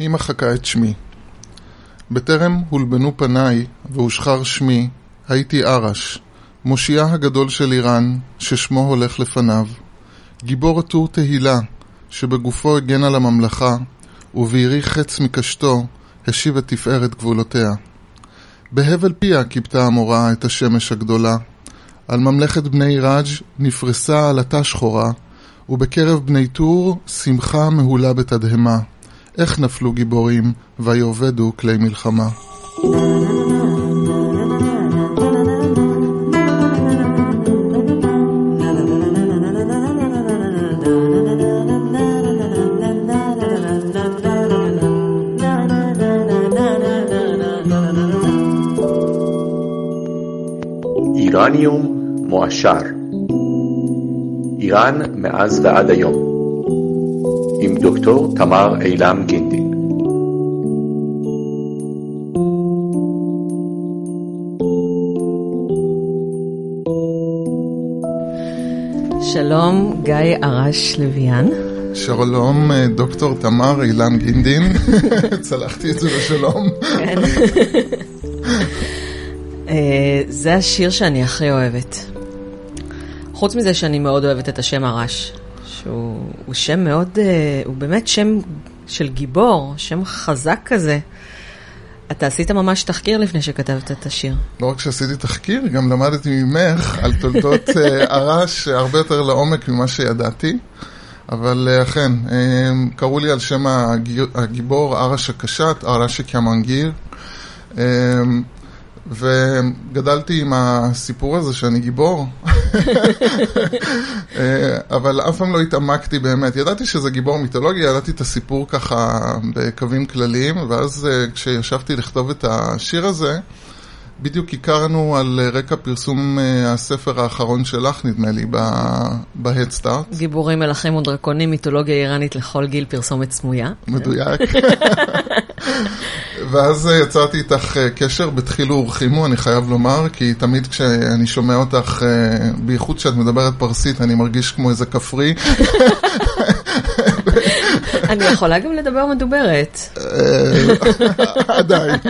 היא מחקה את שמי. בטרם הולבנו פניי והושחר שמי, הייתי ארש, מושיעה הגדול של איראן, ששמו הולך לפניו. גיבור הטור תהילה, שבגופו הגן על הממלכה, ובעירי חץ מקשתו, השיב את תפארת גבולותיה. בהבל פיה כיבתה המורה את השמש הגדולה. על ממלכת בני ראג' נפרסה עלתה שחורה, ובקרב בני טור שמחה מהולה בתדהמה. איך נפלו גיבורים, ויאבדו כלי מלחמה. איראניום מועשר איראן מאז ועד היום דוקטור תמר אילם גינדין שלום, גיא ארש לוויאן. שלום, דוקטור תמר אילם גינדין. צלחתי את זה בשלום. כן. אה, זה השיר שאני הכי אוהבת. חוץ מזה שאני מאוד אוהבת את השם הרש, שהוא שם מאוד, אה, הוא באמת שם של גיבור, שם חזק כזה. אתה עשית ממש תחקיר לפני שכתבת את השיר. לא רק שעשיתי תחקיר, גם למדתי ממך על תולדות אה, הרש הרבה יותר לעומק ממה שידעתי. אבל אכן, קראו לי על שם הגיבור ארש הקשת, ארש הקמנגיר. וגדלתי עם הסיפור הזה שאני גיבור, אבל אף פעם לא התעמקתי באמת. ידעתי שזה גיבור מיתולוגי, ידעתי את הסיפור ככה בקווים כלליים, ואז כשישבתי לכתוב את השיר הזה, בדיוק הכרנו על רקע פרסום הספר האחרון שלך, נדמה לי, ב-Head Start. גיבורים, מלכים ודרקונים, מיתולוגיה איראנית לכל גיל, פרסומת סמויה. מדויק. ואז יצרתי איתך קשר בתחילו ורחימו, אני חייב לומר, כי תמיד כשאני שומע אותך, בייחוד כשאת מדברת פרסית, אני מרגיש כמו איזה כפרי. אני יכולה גם לדבר מדוברת. עדיין.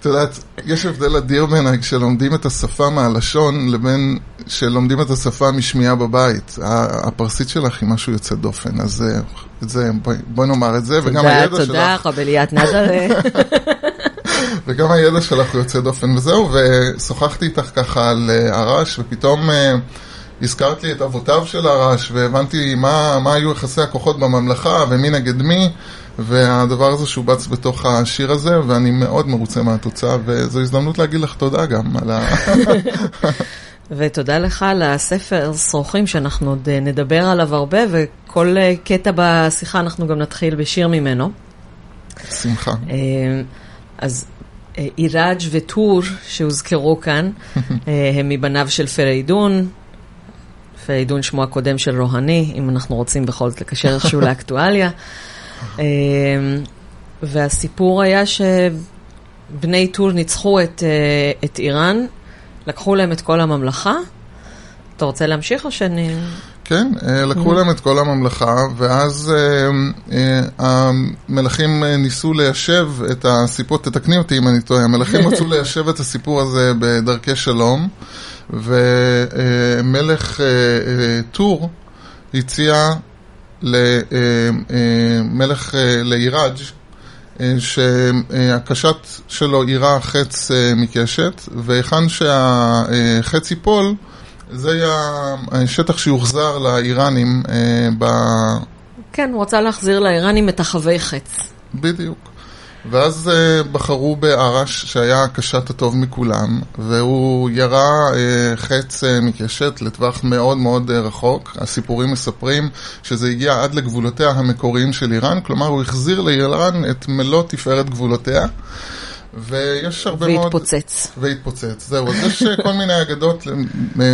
את יודעת, יש הבדל אדיר בין כשלומדים את השפה מהלשון לבין שלומדים את השפה משמיעה בבית. הפרסית שלך היא משהו יוצא דופן, אז את זה, בואי נאמר את זה, וגם הידע שלך... תודה, תודה, חבליית נזרה. וגם הידע שלך הוא יוצא דופן וזהו, ושוחחתי איתך ככה על הרש, ופתאום הזכרת לי את אבותיו של הרש, והבנתי מה, מה היו יחסי הכוחות בממלכה ומי נגד מי. והדבר הזה שובץ בתוך השיר הזה, ואני מאוד מרוצה מהתוצאה, וזו הזדמנות להגיד לך תודה גם על ה... ותודה לך על הספר שרוכים, שאנחנו עוד נדבר עליו הרבה, וכל קטע בשיחה אנחנו גם נתחיל בשיר ממנו. שמחה. אז עיראג' וטור שהוזכרו כאן, הם מבניו של פריידון. פריידון שמו הקודם של רוהני, אם אנחנו רוצים בכל זאת לקשר איכשהו לאקטואליה. והסיפור היה שבני טור ניצחו את, את איראן, לקחו להם את כל הממלכה. אתה רוצה להמשיך או שאני... כן, לקחו להם את כל הממלכה, ואז המלכים ניסו ליישב את הסיפור, תתקני אותי אם אני טועה, המלכים רצו ליישב את הסיפור הזה בדרכי שלום, ומלך טור הציע למלך לעיראג' שהקשת שלו יירה חץ מקשת, והיכן שהחץ ייפול, זה יהיה השטח שיוחזר לאיראנים ב... כן, הוא רצה להחזיר לאיראנים את החווי חץ. בדיוק. ואז uh, בחרו בארש, שהיה הקשת הטוב מכולם, והוא ירה uh, חץ uh, מקשת לטווח מאוד מאוד uh, רחוק. הסיפורים מספרים שזה הגיע עד לגבולותיה המקוריים של איראן, כלומר הוא החזיר לאיראן את מלוא תפארת גבולותיה. ויש הרבה והתפוצץ. מאוד... והתפוצץ. והתפוצץ, זהו. אז יש כל מיני אגדות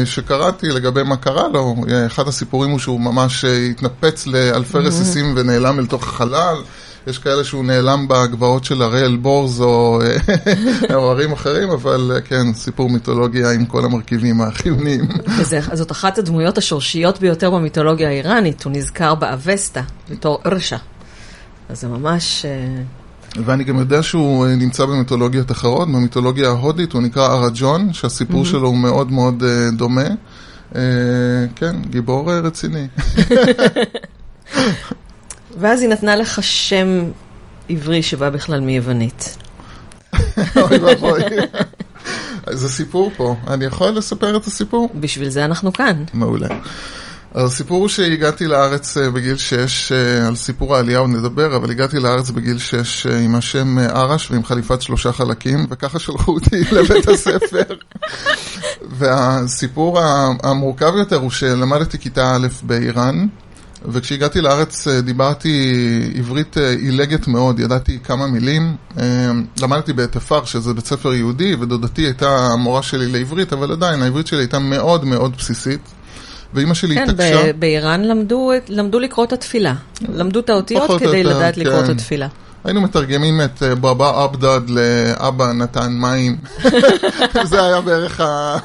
שקראתי לגבי מה קרה לו. אחד הסיפורים הוא שהוא ממש התנפץ לאלפי רסיסים ונעלם אל תוך החלל. יש כאלה שהוא נעלם בגבעות של הרי אלבורז או ערים אחרים, אבל כן, סיפור מיתולוגיה עם כל המרכיבים החיוניים. זאת אחת הדמויות השורשיות ביותר במיתולוגיה האיראנית, הוא נזכר באבסטה, בתור ארשה. אז זה ממש... אה, ואני גם יודע שהוא אה, נמצא במיתולוגיות אחרות, במיתולוגיה ההודית הוא נקרא אראג'ון, שהסיפור mm-hmm. שלו הוא מאוד מאוד uh, דומה. Uh, כן, גיבור רציני. ואז היא נתנה לך שם עברי שבא בכלל מיוונית. אוי ואבוי. זה סיפור פה. אני יכול לספר את הסיפור? בשביל זה אנחנו כאן. מעולה. הסיפור הוא שהגעתי לארץ אה, בגיל 6, אה, על סיפור העלייה עוד נדבר, אבל הגעתי לארץ בגיל 6 אה, עם השם ארש ועם חליפת שלושה חלקים, וככה שלחו אותי לבית הספר. והסיפור המורכב יותר הוא שלמדתי כיתה א' באיראן, וכשהגעתי לארץ דיברתי עברית עילגת מאוד, ידעתי כמה מילים. למדתי בתפר, שזה בית ספר יהודי, ודודתי הייתה המורה שלי לעברית, אבל עדיין העברית שלי הייתה מאוד מאוד בסיסית. ואימא שלי כן, התעקשה... כן, באיראן למדו, למדו לקרוא את התפילה. למדו את האותיות כדי יותר, לדעת כן. לקרוא את כן. התפילה. היינו מתרגמים את אה, בבא עבדד לאבא נתן מים. זה היה בערך הדברים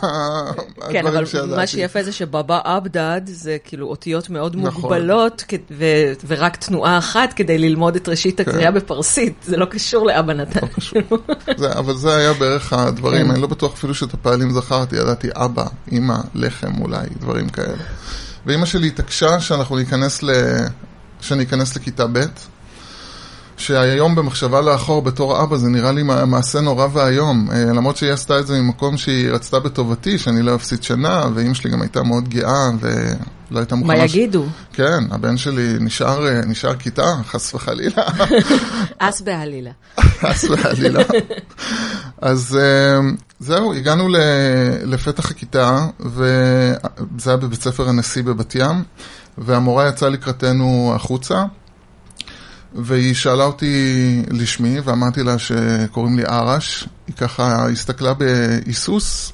שידעתי. כן, אבל מה שיפה זה שבבא עבדד זה כאילו אותיות מאוד נכון. מוגבלות ורק תנועה אחת כדי ללמוד את ראשית כן. הקריאה בפרסית. זה לא קשור לאבא נתן. לא קשור. אבל זה היה בערך הדברים. אני לא בטוח אפילו שאת הפעלים זכרתי, ידעתי אבא, אמא, לחם אולי, דברים כאלה. ואימא שלי התעקשה שאנחנו ניכנס ל... שאני אכנס לכיתה ב'. שהיום במחשבה לאחור בתור אבא זה נראה לי מעשה נורא ואיום. אה, למרות שהיא עשתה את זה ממקום שהיא רצתה בטובתי, שאני לא אפסיד שנה, ואימא שלי גם הייתה מאוד גאה ולא הייתה מוכנה... מה יגידו? ש... כן, הבן שלי נשאר, אה, נשאר כיתה, חס וחלילה. אס בעלילה. אס בעלילה. אז אה, זהו, הגענו לפתח הכיתה, וזה היה בבית ספר הנשיא בבת ים, והמורה יצאה לקראתנו החוצה. והיא שאלה אותי לשמי, ואמרתי לה שקוראים לי ארש. היא ככה הסתכלה בהיסוס,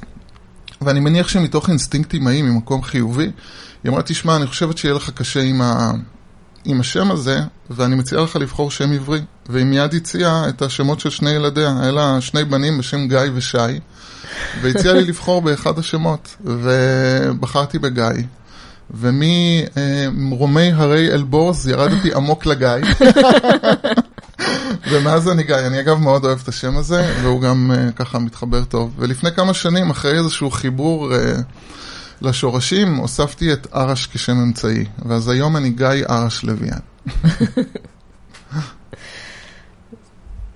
ואני מניח שמתוך אינסטינקט אימהי, ממקום חיובי, היא אמרה, תשמע, אני חושבת שיהיה לך קשה עם, ה... עם השם הזה, ואני מציעה לך לבחור שם עברי. והיא מיד הציעה את השמות של שני ילדיה, היה לה שני בנים בשם גיא ושי, והציעה לי לבחור באחד השמות, ובחרתי בגיא. ומרומי הרי אלבורס ירדתי עמוק לגיא. ומאז אני גיא, אני אגב מאוד אוהב את השם הזה, והוא גם uh, ככה מתחבר טוב. ולפני כמה שנים, אחרי איזשהו חיבור uh, לשורשים, הוספתי את ארש כשם אמצעי, ואז היום אני גיא ארש לוויאן.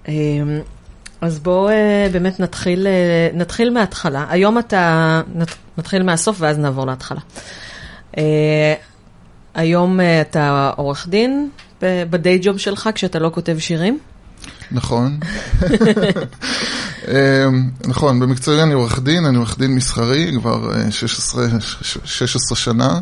אמ, אז בואו uh, באמת נתחיל, uh, נתחיל מההתחלה. היום אתה, נתחיל מהסוף ואז נעבור להתחלה. אה, היום אה, אתה עורך דין בדיי ג'וב שלך כשאתה לא כותב שירים? נכון. אה, נכון, במקצועי אני עורך דין, אני עורך דין מסחרי כבר 16, 16 שנה.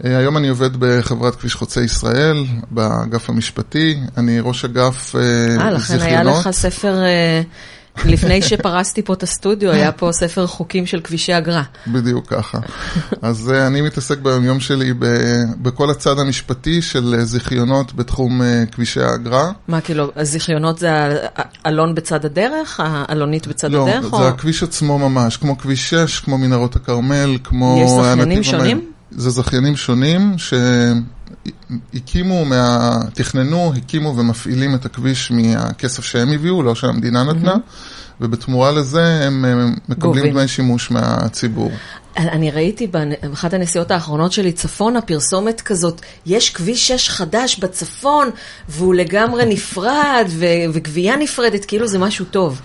היום אני עובד בחברת כביש חוצי ישראל, באגף המשפטי, אני ראש אגף זיכיונות. אה, לכן היה לך ספר לפני שפרסתי פה את הסטודיו, היה פה ספר חוקים של כבישי אגרה. בדיוק ככה. אז uh, אני מתעסק ביומיום שלי ב, בכל הצד המשפטי של uh, זיכיונות בתחום uh, כבישי האגרה. מה, כאילו, הזיכיונות זה האלון בצד הדרך? האלונית בצד לא, הדרך? לא, זה או... הכביש עצמו ממש, כמו כביש 6, כמו מנהרות הכרמל, כמו... יש זכיינים שונים? זה זכיינים שונים ש... הקימו, מה... תכננו, הקימו ומפעילים את הכביש מהכסף שהם הביאו, לא שהמדינה נתנה, mm-hmm. ובתמורה לזה הם, הם מקבלים גובים. דמי שימוש מהציבור. אני ראיתי באחת הנסיעות האחרונות שלי צפונה פרסומת כזאת, יש כביש 6 חדש בצפון והוא לגמרי נפרד וגבייה נפרדת, כאילו זה משהו טוב.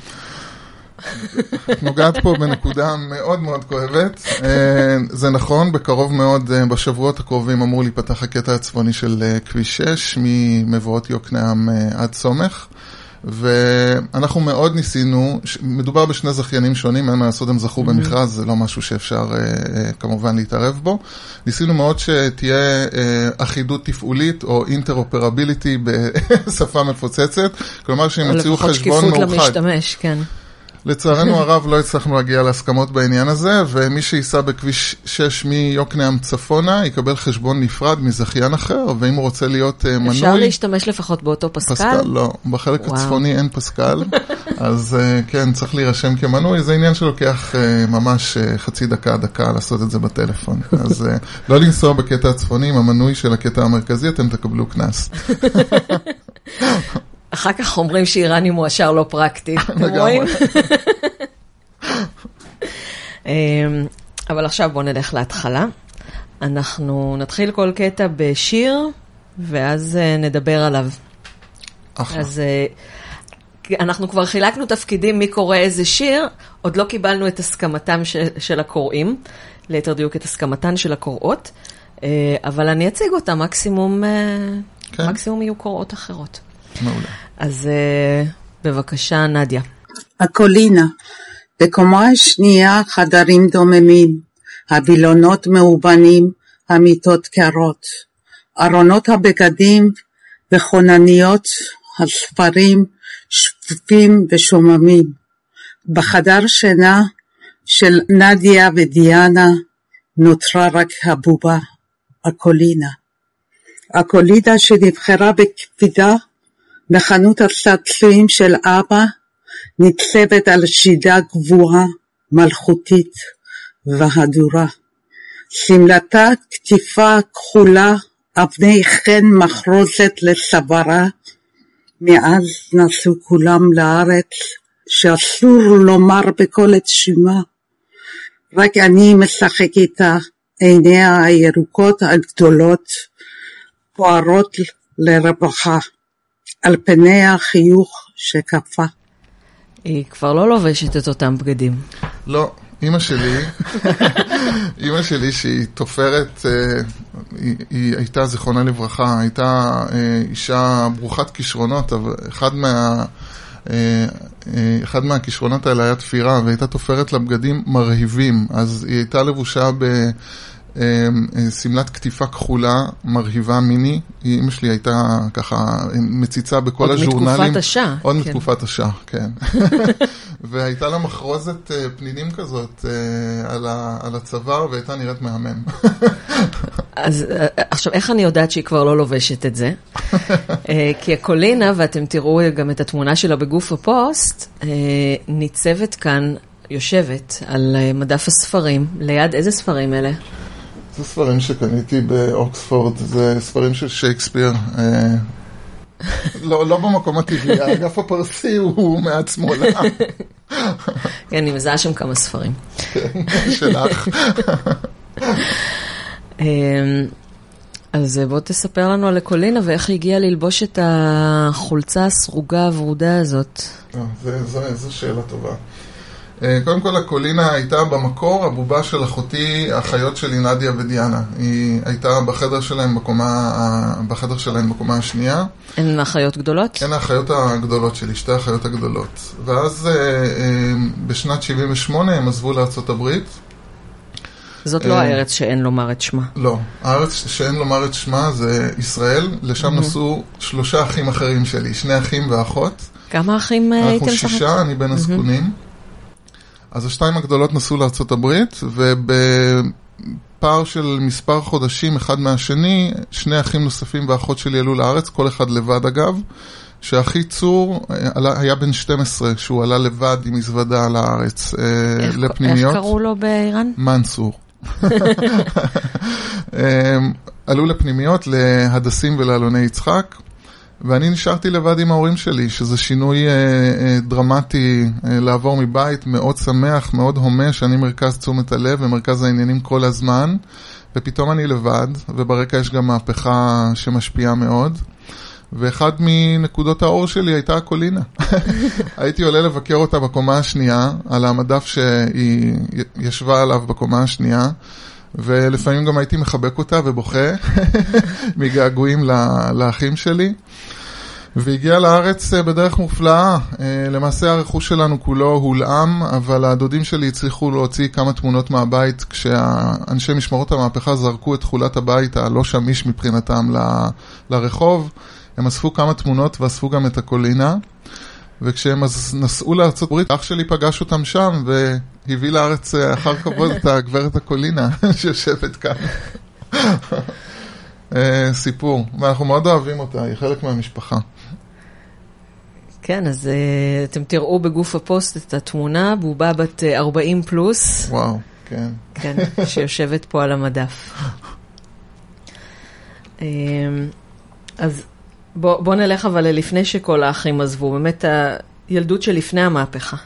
את נוגעת פה בנקודה מאוד מאוד כואבת. אה, זה נכון, בקרוב מאוד, אה, בשבועות הקרובים אמור להיפתח הקטע הצפוני של אה, כביש 6, ממבואות יוקנעם עד סומך. ואנחנו מאוד ניסינו, מדובר בשני זכיינים שונים, אין מה לעשות, הם זכו mm-hmm. במכרז, זה לא משהו שאפשר כמובן להתערב בו. ניסינו מאוד שתהיה אחידות תפעולית או אינטרופרביליטי בשפה מפוצצת, כלומר שהם יוציאו חשבון מאוחד. לפחות שקיפות למשתמש, כן. לצערנו הרב לא הצלחנו להגיע להסכמות בעניין הזה, ומי שייסע בכביש 6 מיוקנעם צפונה יקבל חשבון נפרד מזכיין אחר, ואם הוא רוצה להיות uh, מנוי... אפשר להשתמש לפחות באותו פסקל? פסקל, לא. בחלק וואו. הצפוני אין פסקל, אז uh, כן, צריך להירשם כמנוי. זה עניין שלוקח uh, ממש uh, חצי דקה, דקה לעשות את זה בטלפון. אז uh, לא לנסוע בקטע הצפוני עם המנוי של הקטע המרכזי, אתם תקבלו קנס. אחר כך אומרים שאיראני מועשר לא פרקטי. לגמרי. אמ, אבל עכשיו בואו נלך להתחלה. אנחנו נתחיל כל קטע בשיר, ואז אה, נדבר עליו. אחלה. אז אה, אנחנו כבר חילקנו תפקידים מי קורא איזה שיר, עוד לא קיבלנו את הסכמתם של, של הקוראים, ליתר דיוק את הסכמתן של הקוראות, אה, אבל אני אציג אותם, מקסימום, כן. מקסימום יהיו קוראות אחרות. מעולה. אז אה, בבקשה, נדיה. הקולינה. בקומה השנייה חדרים דוממים, הווילונות מאובנים, המיטות קרות, ארונות הבגדים וכונניות הספרים שפופים ושוממים. בחדר שינה של נדיה ודיאנה נותרה רק הבובה, הקולינה. הקולינה שנבחרה בקפידה מחנות הצעצועים של אבא ניצבת על שידה גבוהה, מלכותית והדורה. שמלתה קטיפה כחולה, אבני חן מחרוזת לצווארה, מאז נסעו כולם לארץ, שאסור לומר בקול את שמה. רק אני משחק איתה, עיניה הירוקות הגדולות, בוערות לרווחה, על פניה חיוך שקפה. היא כבר לא לובשת את אותם בגדים. לא, אימא שלי, אימא שלי שהיא תופרת, אה, היא, היא הייתה, זיכרונה לברכה, הייתה אה, אישה ברוכת כישרונות, אבל אחד מה... אה, אחד מהכישרונות האלה היה תפירה, והייתה תופרת לה בגדים מרהיבים, אז היא הייתה לבושה ב... אה, אה, שמלת קטיפה כחולה, מרהיבה מיני, אמא שלי הייתה ככה מציצה בכל עוד הז'ורנלים. מתקופת השאה, עוד כן. מתקופת השאה, כן. והייתה לה מחרוזת אה, פנינים כזאת אה, על ה- על הצוואר, והייתה נראית מהמם. אז אה, עכשיו, איך אני יודעת שהיא כבר לא לובשת את זה? אה, כי הקולינה, ואתם תראו גם את התמונה שלה בגוף הפוסט, אה, ניצבת כאן, יושבת על אה, מדף הספרים, ליד איזה ספרים אלה? זה ספרים שקניתי באוקספורד, זה ספרים של שייקספיר. אה, לא, לא במקום הטבעי, האגף הפרסי הוא מעט שמאלה כן, אני מזהה שם כמה ספרים. שלך. אה, אז בוא תספר לנו על הקולינה ואיך היא הגיעה ללבוש את החולצה הסרוגה הוורודה הזאת. אה, זו שאלה טובה. אה, קודם כל, הקולינה הייתה במקור הבובה של אחותי, האחיות שלי, נדיה ודיאנה. היא הייתה בחדר שלהם בקומה, בחדר שלהם בקומה השנייה. הן אחיות גדולות? הן האחיות הגדולות שלי, שתי האחיות הגדולות. ואז אה, אה, בשנת 78 הם עזבו לארה"ב. זאת לא הארץ שאין לומר את שמה. לא, הארץ שאין לומר את שמה זה ישראל, לשם נסעו שלושה אחים אחרים שלי, שני אחים ואחות. כמה אחים הייתם אנחנו שם? שישה, אני בין הזקונים. אז השתיים הגדולות נסעו הברית, ובפער של מספר חודשים אחד מהשני, שני אחים נוספים ואחות שלי עלו לארץ, כל אחד לבד אגב, שאחי צור אה, עלה, היה בן 12, שהוא עלה לבד עם מזוודה לארץ אה, איך- לפנימיות. איך קראו לו באיראן? מנסור. הם עלו לפנימיות, להדסים ולאלוני יצחק, ואני נשארתי לבד עם ההורים שלי, שזה שינוי אה, אה, דרמטי אה, לעבור מבית מאוד שמח, מאוד הומה, שאני מרכז תשומת הלב ומרכז העניינים כל הזמן, ופתאום אני לבד, וברקע יש גם מהפכה שמשפיעה מאוד. ואחד מנקודות האור שלי הייתה הקולינה. הייתי עולה לבקר אותה בקומה השנייה, על המדף שהיא ישבה עליו בקומה השנייה, ולפעמים גם הייתי מחבק אותה ובוכה מגעגועים לאחים שלי. והגיעה לארץ אה, בדרך מופלאה. אה, למעשה הרכוש שלנו כולו הולאם, אבל הדודים שלי הצליחו להוציא כמה תמונות מהבית כשאנשי משמרות המהפכה זרקו את תכולת הבית הלא שמיש מבחינתם ל- לרחוב. הם אספו כמה תמונות ואספו גם את הקולינה. וכשהם נסעו לארצות הברית, אח שלי פגש אותם שם והביא לארץ אה, אחר כבוד את הגברת הקולינה שיושבת כאן. אה, סיפור, ואנחנו מאוד אוהבים אותה, היא חלק מהמשפחה. כן, אז אה, אתם תראו בגוף הפוסט את התמונה, בובה בת אה, 40 פלוס, וואו, כן. כן, שיושבת פה על המדף. אה, אז בוא, בוא נלך אבל לפני שכל האחים עזבו, באמת הילדות שלפני המהפכה.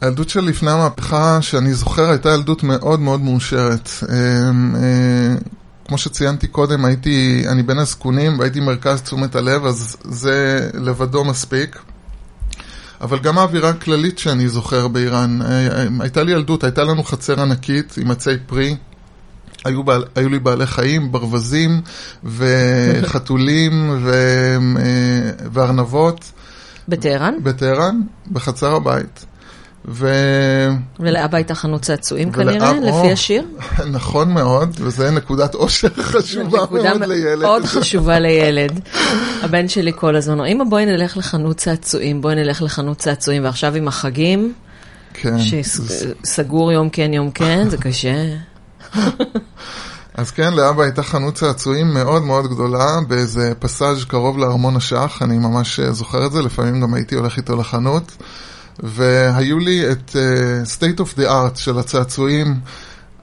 הילדות של לפני המהפכה, שאני זוכר, הייתה ילדות מאוד מאוד מאושרת. אה, אה, כמו שציינתי קודם, הייתי, אני בין הזקונים והייתי מרכז תשומת הלב, אז זה לבדו מספיק. אבל גם האווירה הכללית שאני זוכר באיראן, אה, הייתה לי ילדות, הייתה לנו חצר ענקית עם עצי פרי, היו, בעל, היו לי בעלי חיים, ברווזים וחתולים ו, וארנבות. בטהרן? בטהרן, בחצר הבית. ו... ולאבא הייתה חנות צעצועים כנראה, או, לפי השיר? נכון מאוד, וזה נקודת אושר חשובה מאוד לילד. נקודה מאוד חשובה לילד. הבן שלי כל הזמן, אמא בואי נלך לחנות צעצועים, בואי נלך לחנות צעצועים, ועכשיו עם החגים, כן, שסגור יום כן יום כן, זה קשה. אז כן, לאבא הייתה חנות צעצועים מאוד מאוד גדולה, באיזה פסאז' קרוב לארמון השח, אני ממש זוכר את זה, לפעמים גם הייתי הולך איתו לחנות. והיו לי את uh, State of the Art של הצעצועים.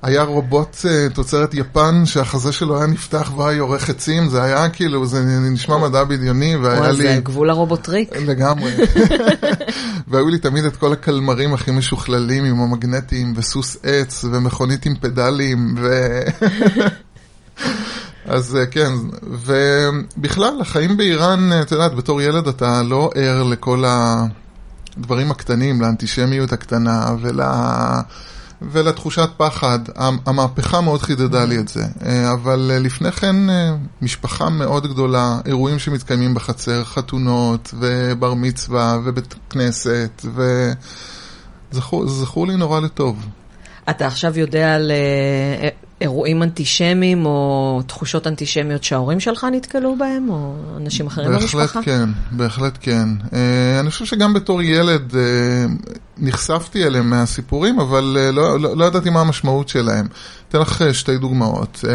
היה רובוט uh, תוצרת יפן שהחזה שלו היה נפתח והיה יורך עצים, זה היה כאילו, זה נשמע מדע בדיוני, והיה לי... זה גבול הרובוטריק. לגמרי. והיו לי תמיד את כל הקלמרים הכי משוכללים עם המגנטים, וסוס עץ, ומכונית עם פדלים, ו... אז אה, כן, ובכלל, החיים באיראן, את יודעת, בתור ילד אתה לא ער לכל ה... הדברים הקטנים, לאנטישמיות הקטנה ול... ולתחושת פחד. המהפכה מאוד חידדה לי את זה. אה, אבל אה, לפני כן, אה, משפחה מאוד גדולה, אירועים שמתקיימים בחצר, חתונות ובר מצווה ובית כנסת, וזכור לי נורא לטוב. אתה עכשיו יודע על אירועים אנטישמיים או תחושות אנטישמיות שההורים שלך נתקלו בהם, או אנשים אחרים בהחלט במשפחה? בהחלט כן, בהחלט כן. Uh, אני חושב שגם בתור ילד uh, נחשפתי אליהם מהסיפורים, אבל uh, לא, לא, לא ידעתי מה המשמעות שלהם. אתן לך שתי דוגמאות.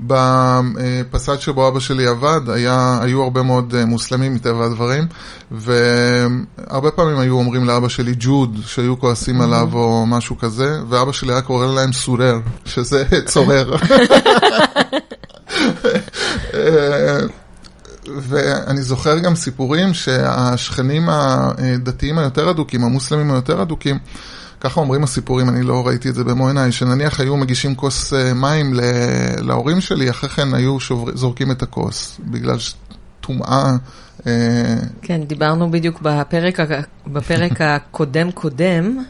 בפסאד שבו אבא שלי עבד, היה, היו הרבה מאוד אה, מוסלמים מטבע הדברים, והרבה פעמים היו אומרים לאבא שלי ג'וד, שהיו כועסים mm-hmm. עליו או משהו כזה, ואבא שלי היה קורא להם סורר, שזה צורר. אה, ואני זוכר גם סיפורים שהשכנים הדתיים היותר אדוקים, המוסלמים היותר אדוקים, ככה אומרים הסיפורים, אני לא ראיתי את זה במו עיניי, שנניח היו מגישים כוס אה, מים להורים שלי, אחרי כן היו שובר, זורקים את הכוס, בגלל טומאה. אה, כן, דיברנו בדיוק בפרק, בפרק הקודם-קודם,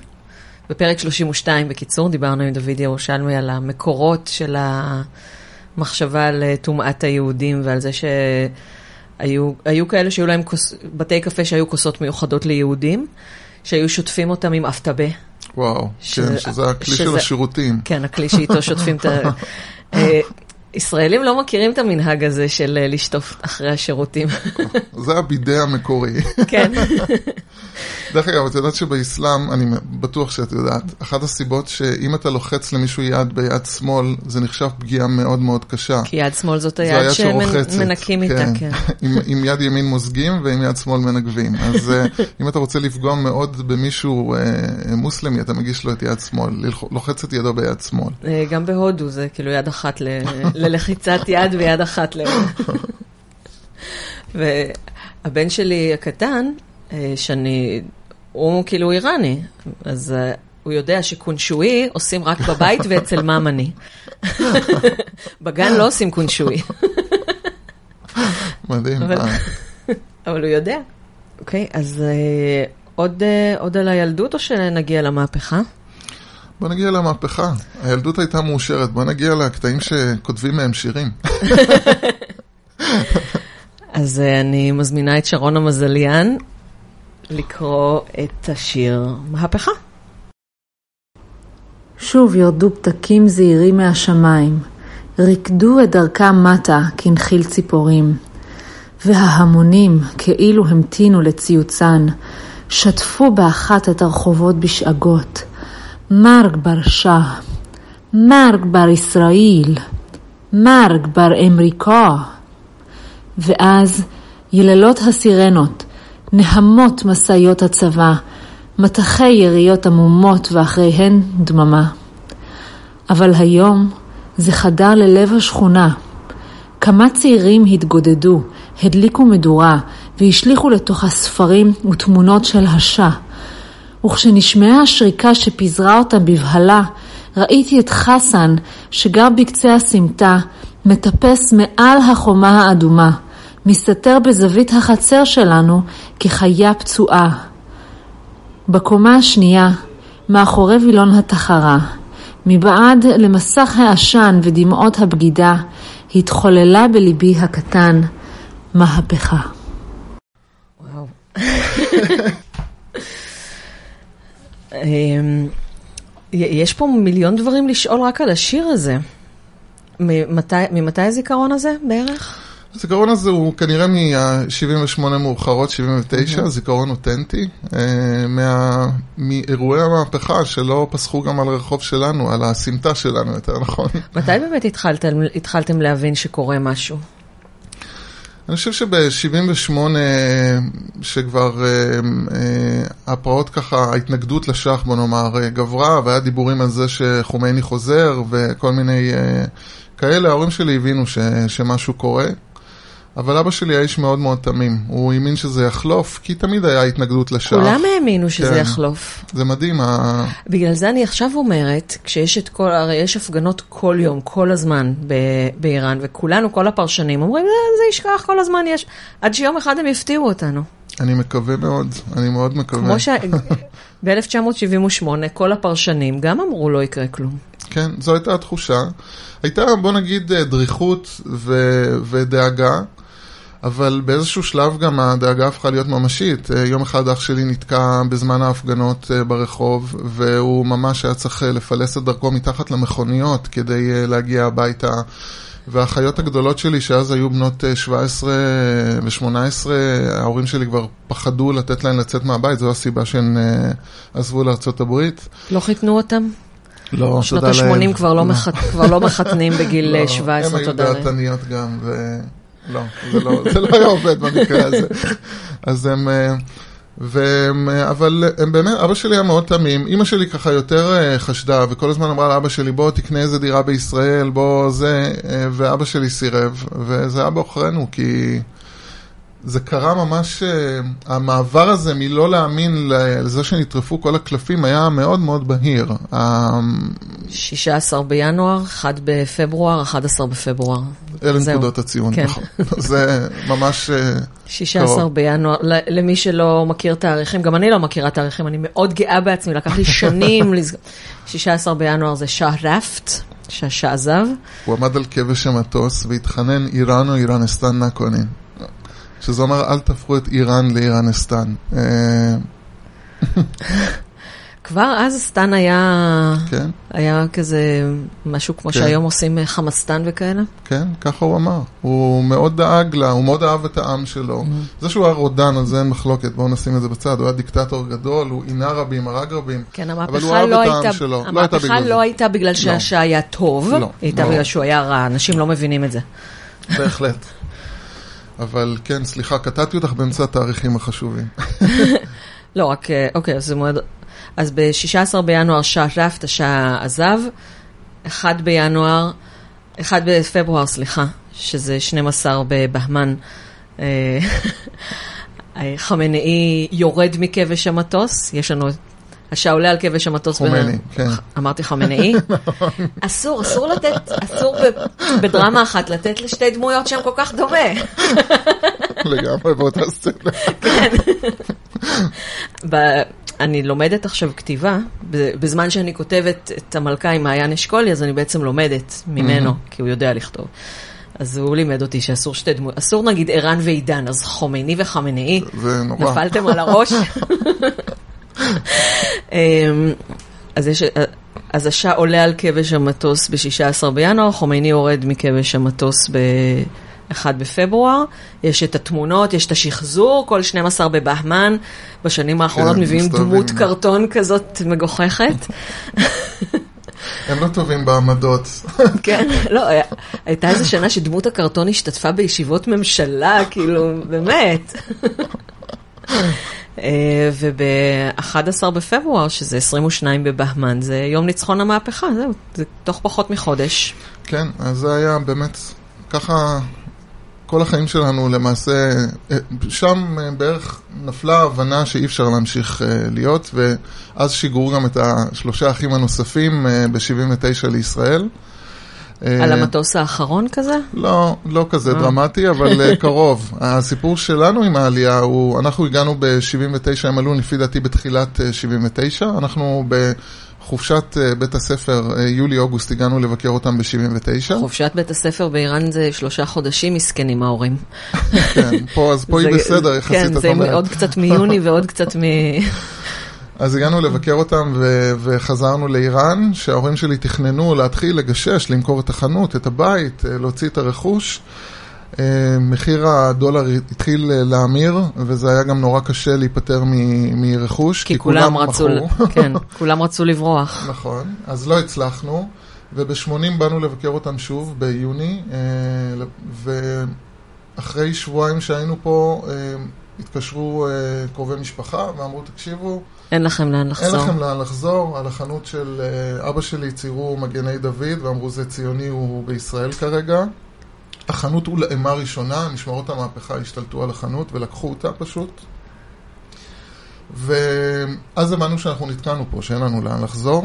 בפרק 32 בקיצור, דיברנו עם דוד ירושלמי על המקורות של המחשבה על אה, טומאת היהודים ועל זה שהיו כאלה שהיו להם כוס, בתי קפה שהיו כוסות מיוחדות ליהודים, שהיו שוטפים אותם עם אבטבה. וואו, ש... כן, שזה הכלי שזה... של השירותים. כן, הכלי שאיתו שוטפים את ה... אה, ישראלים לא מכירים את המנהג הזה של אה, לשטוף אחרי השירותים. זה הבידה המקורי. כן. דרך אגב, את יודעת שבאסלאם, אני בטוח שאת יודעת, אחת הסיבות שאם אתה לוחץ למישהו יד ביד שמאל, זה נחשב פגיעה מאוד מאוד קשה. כי יד שמאל זאת היד שמנקים איתה, כן. כן. עם, עם יד ימין מוזגים ועם יד שמאל מנגבים. אז אה, אם אתה רוצה לפגוע מאוד במישהו מוסלמי, אתה מגיש לו את יד שמאל, לוחץ את ידו ביד שמאל. גם בהודו זה כאילו יד אחת ל... ללחיצת יד ויד אחת ל... והבן שלי הקטן, אה, שאני, הוא כאילו איראני, אז אה, הוא יודע שקונשוי עושים רק בבית ואצל ממני. בגן לא עושים קונשוי. מדהים. אבל, אה. אבל הוא יודע. אוקיי, אז עוד, עוד על הילדות או שנגיע למהפכה? בוא נגיע למהפכה. הילדות הייתה מאושרת, בוא נגיע לקטעים שכותבים מהם שירים. אז אה, אני מזמינה את שרון המזליאן לקרוא את השיר מהפכה. שוב ירדו פתקים זעירים מהשמיים, ריקדו את דרכם מטה כנחיל ציפורים, וההמונים, כאילו המתינו לציוצן, שטפו באחת את הרחובות בשאגות. מרג בר שאה, מרג בר ישראל, מרג בר אמריקה. ואז יללות הסירנות, נהמות משאיות הצבא, מטחי יריות עמומות ואחריהן דממה. אבל היום זה חדר ללב השכונה, כמה צעירים התגודדו, הדליקו מדורה והשליכו לתוך הספרים ותמונות של השע. וכשנשמעה השריקה שפיזרה אותם בבהלה, ראיתי את חסן, שגר בקצה הסמטה, מטפס מעל החומה האדומה, מסתתר בזווית החצר שלנו כחיה פצועה. בקומה השנייה, מאחורי וילון התחרה, מבעד למסך העשן ודמעות הבגידה, התחוללה בליבי הקטן מהפכה. וואו. אמ, יש פה מיליון דברים לשאול רק על השיר הזה. ממתי, ממתי הזיכרון הזה בערך? הזיכרון הזה הוא כנראה מ-78 מאוחרות, 79, זיכרון אותנטי, אה, מה- מאירועי המהפכה שלא פסחו גם על הרחוב שלנו, על הסמטה שלנו, יותר נכון. מתי באמת התחלתם, התחלתם להבין שקורה משהו? אני חושב שב-78, שכבר אה, אה, הפרעות ככה, ההתנגדות לשח, בוא נאמר, אה, גברה, והיה דיבורים על זה שחומייני חוזר, וכל מיני אה, כאלה, ההורים שלי הבינו ש, שמשהו קורה. אבל אבא שלי היה איש מאוד מאוד תמים. הוא האמין שזה יחלוף, כי תמיד היה התנגדות לשח. כולם האמינו שזה כן. יחלוף. זה מדהים, ה... בגלל זה אני עכשיו אומרת, כשיש את כל, הרי יש הפגנות כל יום, כל הזמן ב- באיראן, וכולנו, כל הפרשנים, אומרים, "אה, זה ישכח כל הזמן, יש... עד שיום אחד הם יפתיעו אותנו. אני מקווה מאוד, אני מאוד מקווה. כמו שב-1978 כל הפרשנים גם אמרו לא יקרה כלום. כן, זו הייתה התחושה. הייתה, בוא נגיד, אה, דריכות ו- ודאגה, אבל באיזשהו שלב גם הדאגה הפכה להיות ממשית. אה, יום אחד אח שלי נתקע בזמן ההפגנות אה, ברחוב, והוא ממש היה צריך אה, לפלס את דרכו מתחת למכוניות כדי להגיע הביתה. והאחיות הגדולות שלי, שאז היו בנות אה, 17 ו-18, ההורים שלי כבר פחדו לתת להן לצאת מהבית, זו הסיבה שהן עזבו לארצות הברית. לא חיתנו אותם? לא, שנות תודה לאל. ה-80 כבר, לא. כבר לא מחתנים בגיל לא, אה, 17, תודה הם לאל. היו דעתניות גם, ו... לא, זה לא, זה לא היה עובד במקרה הזה. אז הם... אה, והם, אה, אבל הם באמת, אבא שלי היה מאוד תמים, אימא שלי ככה יותר אה, חשדה, וכל הזמן אמרה לאבא שלי, בוא תקנה איזה דירה בישראל, בוא זה, ואבא שלי סירב, וזה היה בעוכרינו, כי זה קרה ממש, אה, המעבר הזה מלא להאמין לזה שנטרפו כל הקלפים היה מאוד מאוד בהיר. ה- 16 בינואר, 1 בפברואר, 11 בפברואר. אלה זהו. נקודות הציון, כן. נכון. זה ממש... אה, 16 קרוב. בינואר, למי שלא מכיר תאריכים, גם אני לא מכירה תאריכים, אני מאוד גאה בעצמי, לקח לי שנים לזכור. 16 בינואר זה שערפט, שעזב. הוא עמד על כבש המטוס והתחנן איראן או איראנסטן נקונין. שזה אומר אל תהפכו את איראן לאיראנסטן. אה, כבר אז סטן היה, כן, היה כזה משהו כמו כן. שהיום עושים אה, חמאסטן וכאלה. כן, ככה הוא אמר. הוא מאוד דאג לה, הוא מאוד אהב את העם שלו. זה שהוא היה רודן, על זה אין מחלוקת, בואו נשים את זה בצד. הוא היה דיקטטור גדול, הוא עינה רבים, הרג רבים. כן, המהפכה לא העם הייתה, שלו. לא הייתה המהפכה בגלל זה. לא הייתה בגלל שהשעה היה טוב, לא, הייתה לא. בגלל שהוא היה רע, אנשים לא מבינים את זה. בהחלט. אבל כן, סליחה, קטעתי אותך באמצע התאריכים החשובים. לא, רק, אה, אוקיי, אז זה מועד... אז ב-16 בינואר השעה עזב, 1 בינואר, 1 בפברואר, סליחה, שזה 12 בבהמן, אה, חמינאי יורד מכבש המטוס, יש לנו... השעה עולה על כבש המטוס. ב- חומייני, כן. אמרתי חמינאי? אסור, אסור לתת, אסור בדרמה אחת לתת לשתי דמויות שהן כל כך דומה. לגמרי באותה סצנה. ב- אני לומדת עכשיו כתיבה, בזמן שאני כותבת את המלכה עם מעיין אשכולי, אז אני בעצם לומדת ממנו, כי הוא יודע לכתוב. אז הוא לימד אותי שאסור שתי דמויות, אסור נגיד ערן ועידן, אז חומייני וחמינאי, זה נורא. נפלתם על הראש. אמ, אז יש... אז השעה עולה על כבש המטוס ב-16 בינואר, חומייני יורד מכבש המטוס ב-1 בפברואר. יש את התמונות, יש את השחזור, כל 12 בבהמן. בשנים האחרונות כן, מביאים. דמות קרטון כזאת מגוחכת. הם לא טובים בעמדות. כן, לא, הייתה איזה שנה שדמות הקרטון השתתפה בישיבות ממשלה, כאילו, באמת. אה, וב-11 בפברואר, שזה 22 בבהמן, זה יום ניצחון המהפכה, זהו, זה תוך פחות מחודש. כן, אז זה היה באמת ככה כל החיים שלנו למעשה, אה, שם אה, בערך נפלה ההבנה שאי אפשר להמשיך להיות, ואז שיגרו גם את השלושה האחים הנוספים ב-79 לישראל. על המטוס האחרון כזה? לא, לא כזה דרמטי, אבל קרוב. הסיפור שלנו עם העלייה הוא, אנחנו הגענו ב-79, הם עלו לפי דעתי בתחילת 79, אנחנו ב... חופשת אה, בית הספר, אה, יולי-אוגוסט, הגענו לבקר אותם ב-79. חופשת בית הספר באיראן זה שלושה חודשים מסכנים ההורים. כן, פה, אז פה היא בסדר, יחסית, כן, זה עוד קצת מיוני ועוד קצת מ... אז הגענו לבקר אותם ו- וחזרנו לאיראן, שההורים שלי תכננו להתחיל לגשש, למכור את החנות, את הבית, אה, להוציא את הרכוש. אה, מחיר הדולר התחיל אה, להמיר, וזה היה גם נורא קשה להיפטר מרכוש, כי, כי כולם, כולם רצו, מכרו. כן, כולם רצו לברוח. נכון, אז לא הצלחנו, וב-80 באנו לבקר אותם שוב, ביוני, ואחרי שבועיים שהיינו פה, התקשרו קרובי משפחה ואמרו, תקשיבו, אין לכם לאן לחזור. אין לכם לאן לחזור. על החנות של אבא שלי ציירו מגני דוד, ואמרו, זה ציוני, הוא בישראל כרגע. החנות הולאמה ראשונה, משמרות המהפכה השתלטו על החנות ולקחו אותה פשוט. ואז הבנו שאנחנו נתקענו פה, שאין לנו לאן לחזור.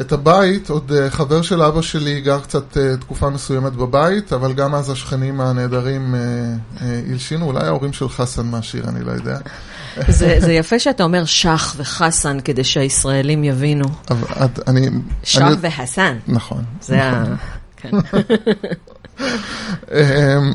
את הבית, עוד אה, חבר של אבא שלי גר קצת אה, תקופה מסוימת בבית, אבל גם אז השכנים הנהדרים אה, הלשינו, אולי ההורים של חסן מהשיר, אני לא יודע. זה, זה יפה שאתה אומר שח וחסן כדי שהישראלים יבינו. אבל את, אני... שח אני... וחסן. נכון. זה נכון. ה... כן. אמ,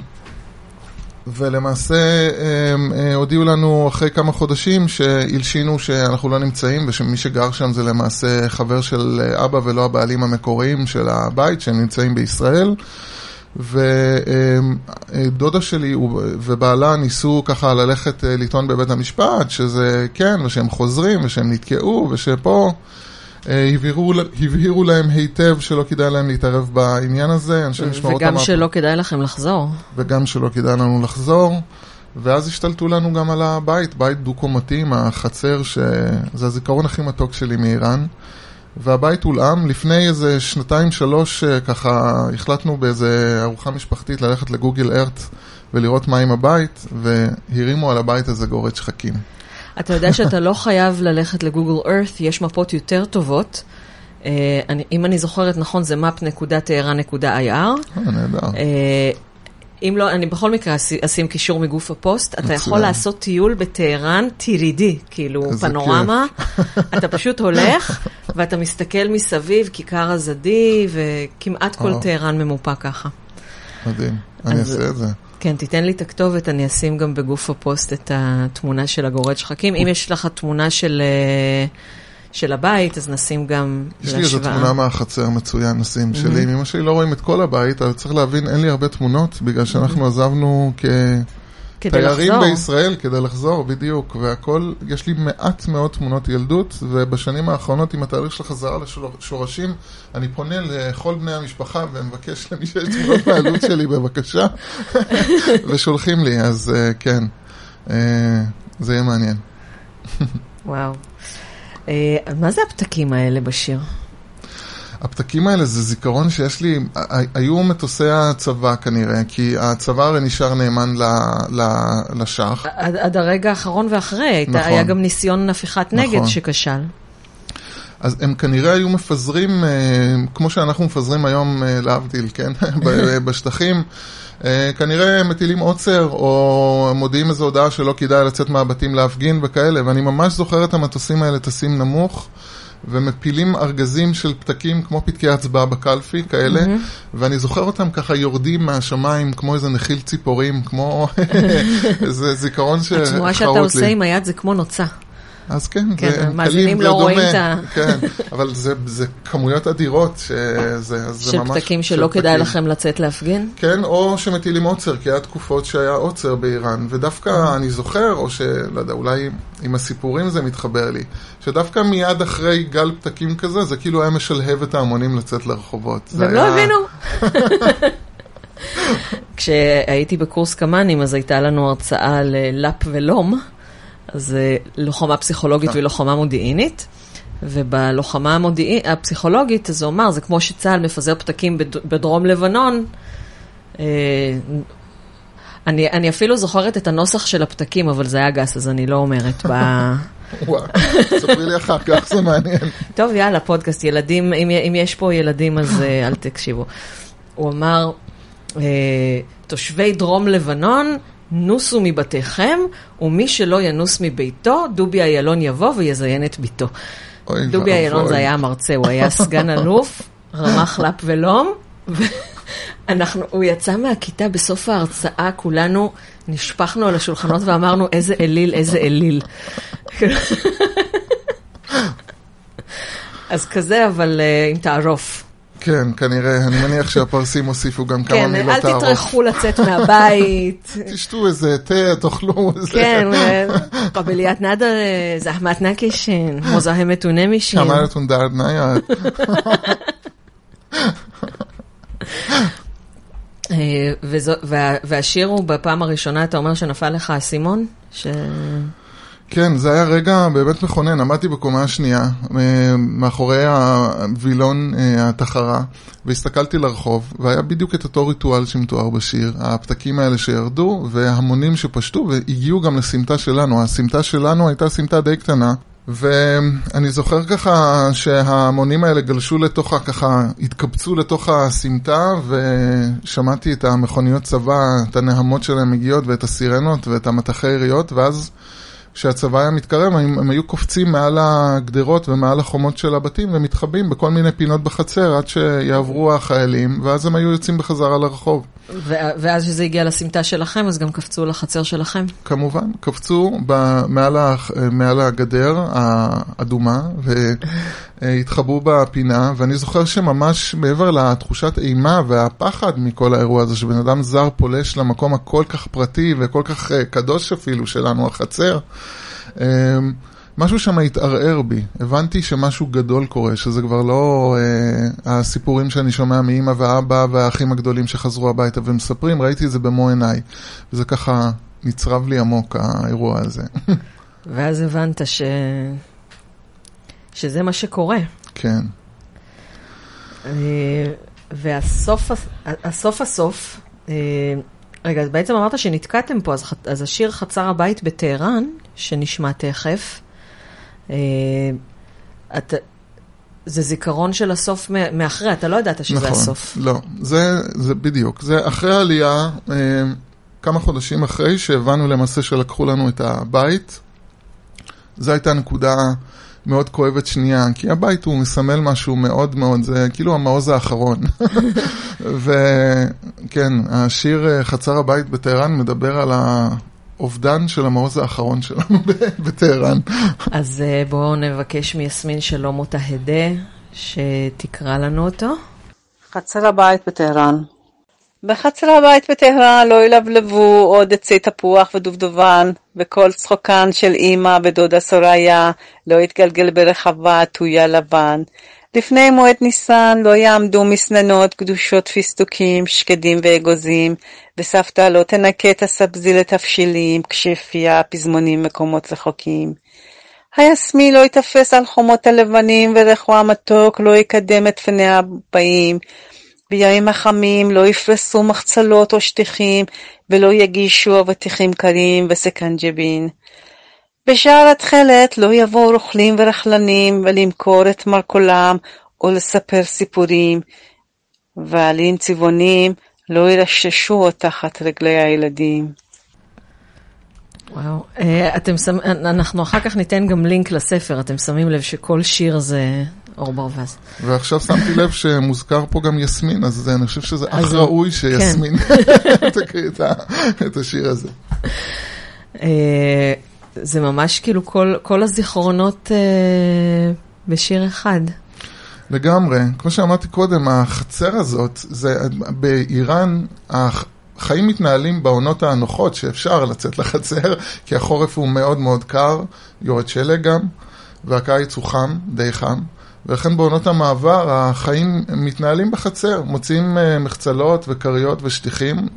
ולמעשה הם אה, הודיעו לנו אחרי כמה חודשים שהלשינו שאנחנו לא נמצאים ושמי שגר שם זה למעשה חבר של אבא ולא הבעלים המקוריים של הבית שהם נמצאים בישראל ודודה שלי ובעלה ניסו ככה ללכת אה, לטעון בבית המשפט שזה כן ושהם חוזרים ושהם נתקעו ושפה אה, הבהירו, הבהירו להם היטב שלא כדאי להם להתערב בעניין הזה, אנשי משמרות המהפכה. וגם שלא כדאי לכם לחזור. וגם שלא כדאי לנו לחזור. ואז השתלטו לנו גם על הבית, בית דו-קומתי עם החצר, שזה הזיכרון הכי מתוק שלי מאיראן. והבית הולאם. לפני איזה שנתיים-שלוש, אה, ככה, החלטנו באיזה ארוחה משפחתית ללכת לגוגל ארט ולראות מה עם הבית, והרימו על הבית הזה גורד שחקים. אתה יודע שאתה לא חייב ללכת לגוגל ארת, יש מפות יותר טובות. אה, אני, אם אני זוכרת נכון, זה map.tehran.ir. אה, נהדר. אה, אם לא, אני בכל מקרה אשים קישור מגוף הפוסט. אתה יכול לעשות טיול בטהרן 3D, כאילו פנורמה. אתה פשוט הולך ואתה מסתכל מסביב, כיכר אזאדי, וכמעט כל טהרן ממופה ככה. מדהים, אני אעשה את זה. כן, תיתן לי את הכתובת, אני אשים גם בגוף הפוסט את התמונה של הגורד שחקים. אם יש לך תמונה של, אה, של הבית, אז נשים גם יש להשוואה. יש לי איזו תמונה מהחצר מצוין, נשים mm-hmm. שלי. עם אמא שלי לא רואים את כל הבית, אבל צריך להבין, אין לי הרבה תמונות, בגלל שאנחנו mm-hmm. עזבנו כ... תיירים לחזור. בישראל כדי לחזור, בדיוק, והכל, יש לי מעט מאוד תמונות ילדות, ובשנים האחרונות עם התהליך של החזרה לשורשים, אני פונה לכל בני המשפחה ומבקש למי שיש תמונות מהילדות שלי, בבקשה, ושולחים לי, אז uh, כן, uh, זה יהיה מעניין. וואו. Uh, מה זה הפתקים האלה בשיר? הפתקים האלה זה זיכרון שיש לי, היו מטוסי הצבא כנראה, כי הצבא הרי נשאר נאמן ל, ל, לשח. עד, עד הרגע האחרון ואחרי, נכון. היה גם ניסיון הפיכת נגד נכון. שכשל. אז הם כנראה היו מפזרים, אה, כמו שאנחנו מפזרים היום, אה, להבדיל, כן, בשטחים. אה, כנראה הם מטילים עוצר, או מודיעים איזו הודעה שלא כדאי לצאת מהבתים להפגין וכאלה, ואני ממש זוכר את המטוסים האלה טסים נמוך. ומפילים ארגזים של פתקים כמו פתקי הצבעה בקלפי, כאלה, mm-hmm. ואני זוכר אותם ככה יורדים מהשמיים כמו איזה נחיל ציפורים, כמו איזה זיכרון שחרוט לי. התנועה שאתה עושה עם היד זה כמו נוצה. אז כן, כן זה קלים לא רואים את ה... כן, אבל זה, זה כמויות אדירות, שזה זה של ממש... של פתקים שלא כדאי. לכם לצאת להפגין? כן, או שמטילים עוצר, כי היה תקופות שהיה עוצר באיראן, ודווקא אני זוכר, או שלא יודע, אולי עם הסיפורים זה מתחבר לי, שדווקא מיד אחרי גל פתקים כזה, זה כאילו היה משלהב את ההמונים לצאת לרחובות. והם לא היה... הבינו. כשהייתי בקורס קמ"נים, אז הייתה לנו הרצאה על לאפ ולום. זה לוחמה פסיכולוגית אה. ולוחמה מודיעינית. ובלוחמה המודיעין, הפסיכולוגית, זה אומר, זה כמו שצה"ל מפזר פתקים בדרום לבנון, אה, אני, אני אפילו זוכרת את הנוסח של הפתקים, אבל זה היה גס, אז אני לא אומרת ב... וואו, ספרי לי אחר כך, זה מעניין. טוב, יאללה, פודקאסט, ילדים, אם, אם יש פה ילדים אז אה, אל תקשיבו. הוא אמר, אה, תושבי דרום לבנון, נוסו מבתיכם, ומי שלא ינוס מביתו, דובי איילון יבוא ויזיין את ביתו. דובי איילון. זה היה המרצה, הוא היה סגן אלוף, רמ"ח ל"פ ולום. ואנחנו, הוא יצא מהכיתה בסוף ההרצאה, כולנו נשפכנו על השולחנות ואמרנו, איזה אליל, איזה אליל. אז כזה, אבל אה, עם תערוף. כן, כנראה, אני מניח שהפרסים הוסיפו גם כמה כן, מילות אל תערוף. תטרחו לצאת מהבית. תשתו איזה תה, תאכלו איזה... כן, קבליית נאדה, זחמת נקישן, מוזהמת ונמישן. כמה תונדרת נייד. אה, וזו- וה- והשיר הוא בפעם הראשונה, אתה אומר שנפל לך האסימון? כן, זה היה רגע באמת מכונן, עמדתי בקומה השנייה, אה, מאחורי הווילון אה, התחרה, והסתכלתי לרחוב, והיה בדיוק את אותו ריטואל שמתואר בשיר, הפתקים האלה שירדו, והמונים שפשטו, והגיעו גם לסמטה שלנו. הסמטה שלנו הייתה סמטה די קטנה, ואני זוכר ככה שההמונים האלה גלשו לתוך, ככה, התקבצו לתוך הסמטה, ושמעתי את המכוניות צבא, את הנהמות שלהם מגיעות, ואת הסירנות, ואת המטחי יריות, ואז... כשהצבא היה מתקרב, הם, הם היו קופצים מעל הגדרות ומעל החומות של הבתים ומתחבאים בכל מיני פינות בחצר עד שיעברו החיילים, ואז הם היו יוצאים בחזרה לרחוב. ו- ואז כשזה הגיע לסמטה שלכם, אז גם קפצו לחצר שלכם. כמובן, קפצו ב, מעל, ה, מעל הגדר האדומה והתחבאו בפינה, ואני זוכר שממש מעבר לתחושת אימה והפחד מכל האירוע הזה, שבן אדם זר פולש למקום הכל כך פרטי וכל כך אה, קדוש אפילו שלנו, החצר, משהו שם התערער בי. הבנתי שמשהו גדול קורה, שזה כבר לא אה, הסיפורים שאני שומע מאימא ואבא והאחים הגדולים שחזרו הביתה ומספרים, ראיתי את זה במו עיניי. וזה ככה נצרב לי עמוק, האירוע הזה. ואז הבנת ש... שזה מה שקורה. כן. אה, והסוף, הס- הסוף הסוף, אה, רגע, אז בעצם אמרת שנתקעתם פה, אז, אז השיר חצר הבית בטהרן, שנשמע תכף, אה, את, זה זיכרון של הסוף מאחרי, אתה לא ידעת שזה נכון, הסוף. לא, זה, זה בדיוק, זה אחרי העלייה, אה, כמה חודשים אחרי שהבנו למעשה שלקחו לנו את הבית, זו הייתה נקודה מאוד כואבת שנייה, כי הבית הוא מסמל משהו מאוד מאוד, זה כאילו המעוז האחרון. וכן, השיר אה, חצר הבית בטהרן מדבר על האובדן של המעוז האחרון שלנו בטהרן. אז אה, בואו נבקש מיסמין שלום אותה הדה, שתקרא לנו אותו. חצר הבית בטהרן. בחצר הבית בטהרן לא ילבלבו עוד עצי תפוח ודובדבן, וקול צחוקן של אמא ודודה סוריה לא יתגלגל ברחבה טויה לבן. לפני מועד ניסן לא יעמדו מסננות קדושות פיסטוקים, שקדים ואגוזים, וסבתא לא תנקה את הסבזי לתבשילים, כשהפייה פזמונים מקומות רחוקים. היסמי לא ייתפס על חומות הלבנים, וריחו המתוק לא יקדם את פני הבאים. בימים החמים לא יפרסו מחצלות או שטיחים, ולא יגישו אבטיחים קרים וסקנג'בין. בשער התכלת לא יבואו רוכלים ורכלנים, ולמכור את מרכולם, או לספר סיפורים, ועלים צבעונים לא ירששו תחת רגלי הילדים. וואו, אה, אתם שם, אנחנו אחר כך ניתן גם לינק לספר, אתם שמים לב שכל שיר זה אור ברווז. ועכשיו שמתי לב שמוזכר פה גם יסמין, אז אני חושב שזה אך ראוי שיסמין תקריא את השיר הזה. זה ממש כאילו כל, כל הזיכרונות אה, בשיר אחד. לגמרי. כמו שאמרתי קודם, החצר הזאת, זה באיראן, החיים מתנהלים בעונות הנוחות שאפשר לצאת לחצר, כי החורף הוא מאוד מאוד קר, יורד שלג גם, והקיץ הוא חם, די חם. ולכן בעונות המעבר החיים מתנהלים בחצר, מוצאים אה, מחצלות וכריות ושטיחים,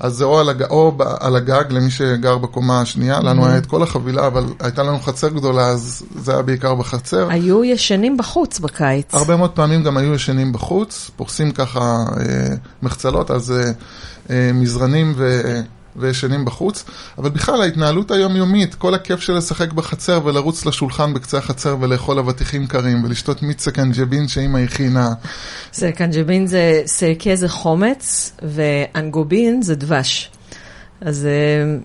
אז זה או על, הג... או על הגג למי שגר בקומה השנייה, לנו היה את כל החבילה, אבל הייתה לנו חצר גדולה, אז זה היה בעיקר בחצר. היו ישנים בחוץ בקיץ. הרבה מאוד פעמים גם היו ישנים בחוץ, פורסים ככה אה, מחצלות, אז אה, אה, מזרנים ו... וישנים בחוץ, אבל בכלל ההתנהלות היומיומית, כל הכיף של לשחק בחצר ולרוץ לשולחן בקצה החצר ולאכול אבטיחים קרים ולשתות מיץ סקנג'בין שאימא הכינה. סרקנג'בין זה, סרקה זה חומץ, ואנגובין זה דבש. אז אה,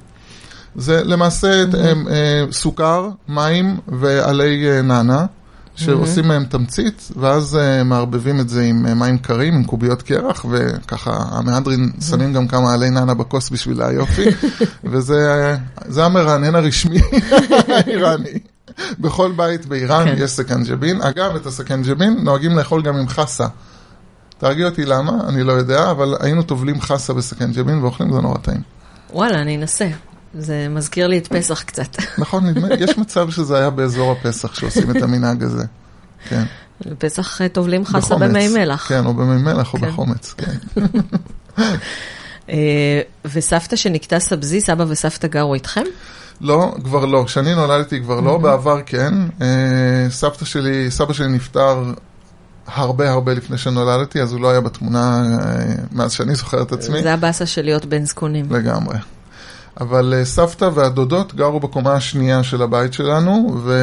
זה למעשה אה, אה, סוכר, מים ועלי אה, נענה, שעושים מהם תמצית, ואז אה, מערבבים את זה עם אה, מים קרים, עם קוביות קרח, וככה המהדרין שמים גם כמה עלי נענה בכוס בשביל היופי, וזה אה, המרענן הרשמי האיראני. בכל בית באיראן כן. יש סקנג'בין. אגב, את הסקנג'בין נוהגים לאכול גם עם חסה. תרגיע אותי למה, אני לא יודע, אבל היינו טובלים חסה בסקנג'בין ואוכלים, זה נורא טעים. וואלה, אני אנסה. זה מזכיר לי את פסח קצת. נכון, יש מצב שזה היה באזור הפסח שעושים את המנהג הזה. כן. בפסח אה, טובלים חסה. במי מלח. כן, או במי מלח או כן. בחומץ, כן. אה, וסבתא שנקטע סבזי, סבא וסבתא גרו איתכם? לא, כבר לא. כשאני נולדתי כבר לא, בעבר כן. אה, סבתא שלי, סבא שלי נפטר הרבה הרבה לפני שנולדתי, אז הוא לא היה בתמונה מאז שאני זוכר את עצמי. זה הבאסה של להיות בן זקונים. לגמרי. אבל אה, סבתא והדודות גרו בקומה השנייה של הבית שלנו, ו...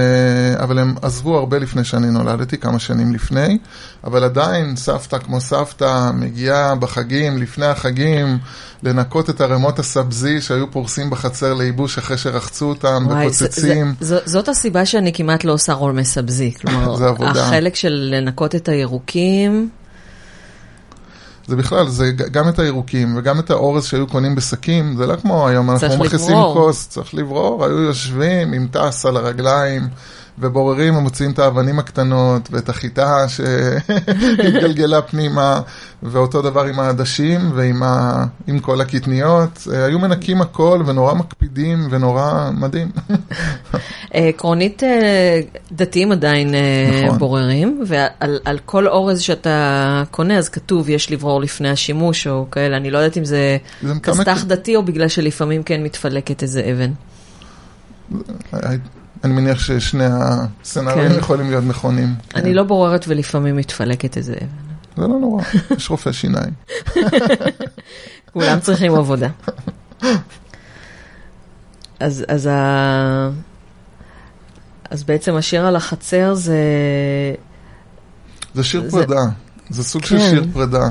אבל הם עזבו הרבה לפני שאני נולדתי, כמה שנים לפני, אבל עדיין סבתא כמו סבתא מגיעה בחגים, לפני החגים, לנקות את ערימות הסבזי שהיו פורסים בחצר לייבוש אחרי שרחצו אותם וואי, זה- ופוצצים. זה- זו- זאת הסיבה שאני כמעט לא עושה רול מסבזי. כלומר. החלק של לנקות את הירוקים, זה בכלל, זה גם את הירוקים וגם את האורז שהיו קונים בשקים, זה לא כמו היום, אנחנו מכניסים. כוס, צריך לברור, היו יושבים עם טס על הרגליים ובוררים ומוציאים את האבנים הקטנות ואת החיטה שהתגלגלה פנימה, ואותו דבר עם העדשים ועם ה... עם כל הקטניות, אה, היו מנקים הכל ונורא מקפידים ונורא מדהים. אה, עקרונית אה, דתיים עדיין נכון. בוררים, ועל על כל אורז שאתה קונה אז כתוב יש לברור לפני השימוש או כאלה, אני לא יודעת אם זה זה כסת"ח דתי או בגלל שלפעמים כן מתפלקת איזה אבן. אני מניח ששני הסצנריונים כן. יכולים להיות נכונים. אני כן. לא בוררת ולפעמים מתפלקת איזה אבן. זה לא נורא, יש רופא שיניים. כולם צריכים עבודה. אז, אז, ה... אז בעצם השיר על החצר זה... זה שיר זה- פרידה, זה סוג של כן. שיר פרידה.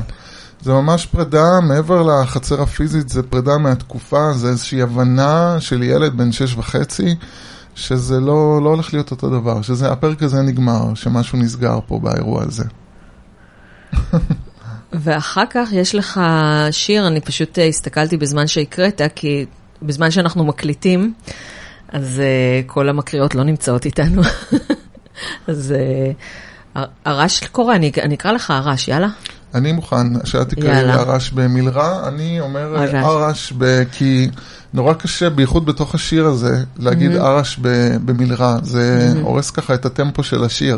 זה ממש פרידה, מעבר לחצר הפיזית, זה פרידה מהתקופה, זה איזושהי הבנה של ילד בן שש וחצי, שזה לא, לא הולך להיות אותו דבר, שזה, הפרק הזה נגמר, שמשהו נסגר פה באירוע הזה. ואחר כך יש לך שיר, אני פשוט אה, הסתכלתי בזמן שהקראת, כי בזמן שאנחנו מקליטים, אז uh, כל המקריאות לא נמצאות איתנו. אז uh, הרש קורה, אני, אני אקרא לך הרש, יאללה? אני מוכן שאת תקראי. הרש במלרע, אני אומר. הרש, ב... כי נורא קשה, בייחוד בתוך השיר הזה, להגיד Mm-hmm. הרש ב... במלרע, זה הורס ככה את הטמפו של השיר.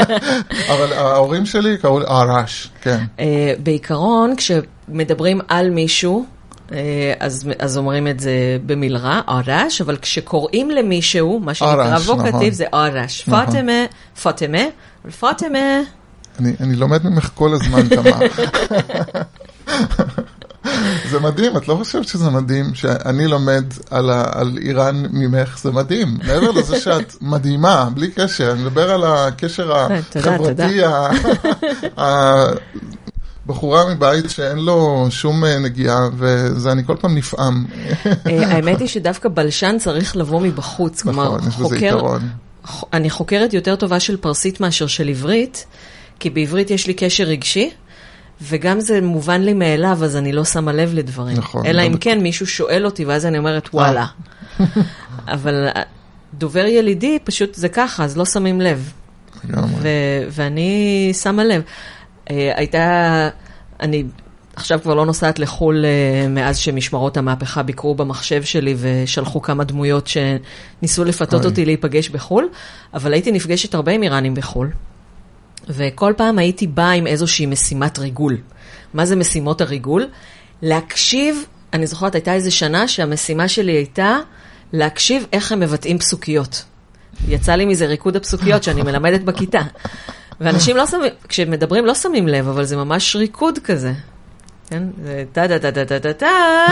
אבל ההורים שלי קראו לי הרש, כן. Uh, בעיקרון, כשמדברים על מישהו, uh, אז, אז אומרים את זה במלרע, ארש, אבל כשקוראים למישהו, מה שנקרא ארש, ווקטיב, נכון. זה ארש. נכון. פאטמה, פאטמה, פאטמה, אני, אני לומד ממך כל הזמן, תמר. זה מדהים, את לא חושבת שזה מדהים שאני לומד על, ה, על איראן ממך? זה מדהים. מעבר לזה שאת מדהימה, בלי קשר, אני מדבר על הקשר תודה, החברתי, בחורה מבית שאין לו שום אה, נגיעה, וזה אני כל פעם נפעם. אה, האמת היא שדווקא בלשן צריך לבוא מבחוץ. כלומר, נכון, חוקר, אני חוקרת יותר טובה של פרסית מאשר של עברית, כי בעברית יש לי קשר רגשי, וגם זה מובן לי מאליו, אז אני לא שמה לב לדברים. נכון, אלא אם כן מישהו שואל אותי, ואז אני אומרת, וואלה. אבל אה, דובר ילידי, פשוט זה ככה, אז לא שמים לב. ו- ואני שמה לב. אה, הייתה, אני עכשיו כבר לא נוסעת לחו"ל אה, מאז שמשמרות המהפכה ביקרו במחשב שלי ושלחו כמה דמויות שניסו לפתות. אותי להיפגש בחו"ל, אבל הייתי נפגשת הרבה עם איראנים בחו"ל, וכל פעם הייתי באה עם איזושהי משימת ריגול. מה זה משימות הריגול? להקשיב אני זוכרת, הייתה איזו שנה שהמשימה שלי הייתה להקשיב איך הם מבטאים פסוקיות. יצא לי מזה ריקוד הפסוקיות שאני מלמדת בכיתה. ואנשים לא שמים, כשמדברים לא שמים לב, אבל זה ממש ריקוד כזה. כן? זה טה טה טה טה טה טה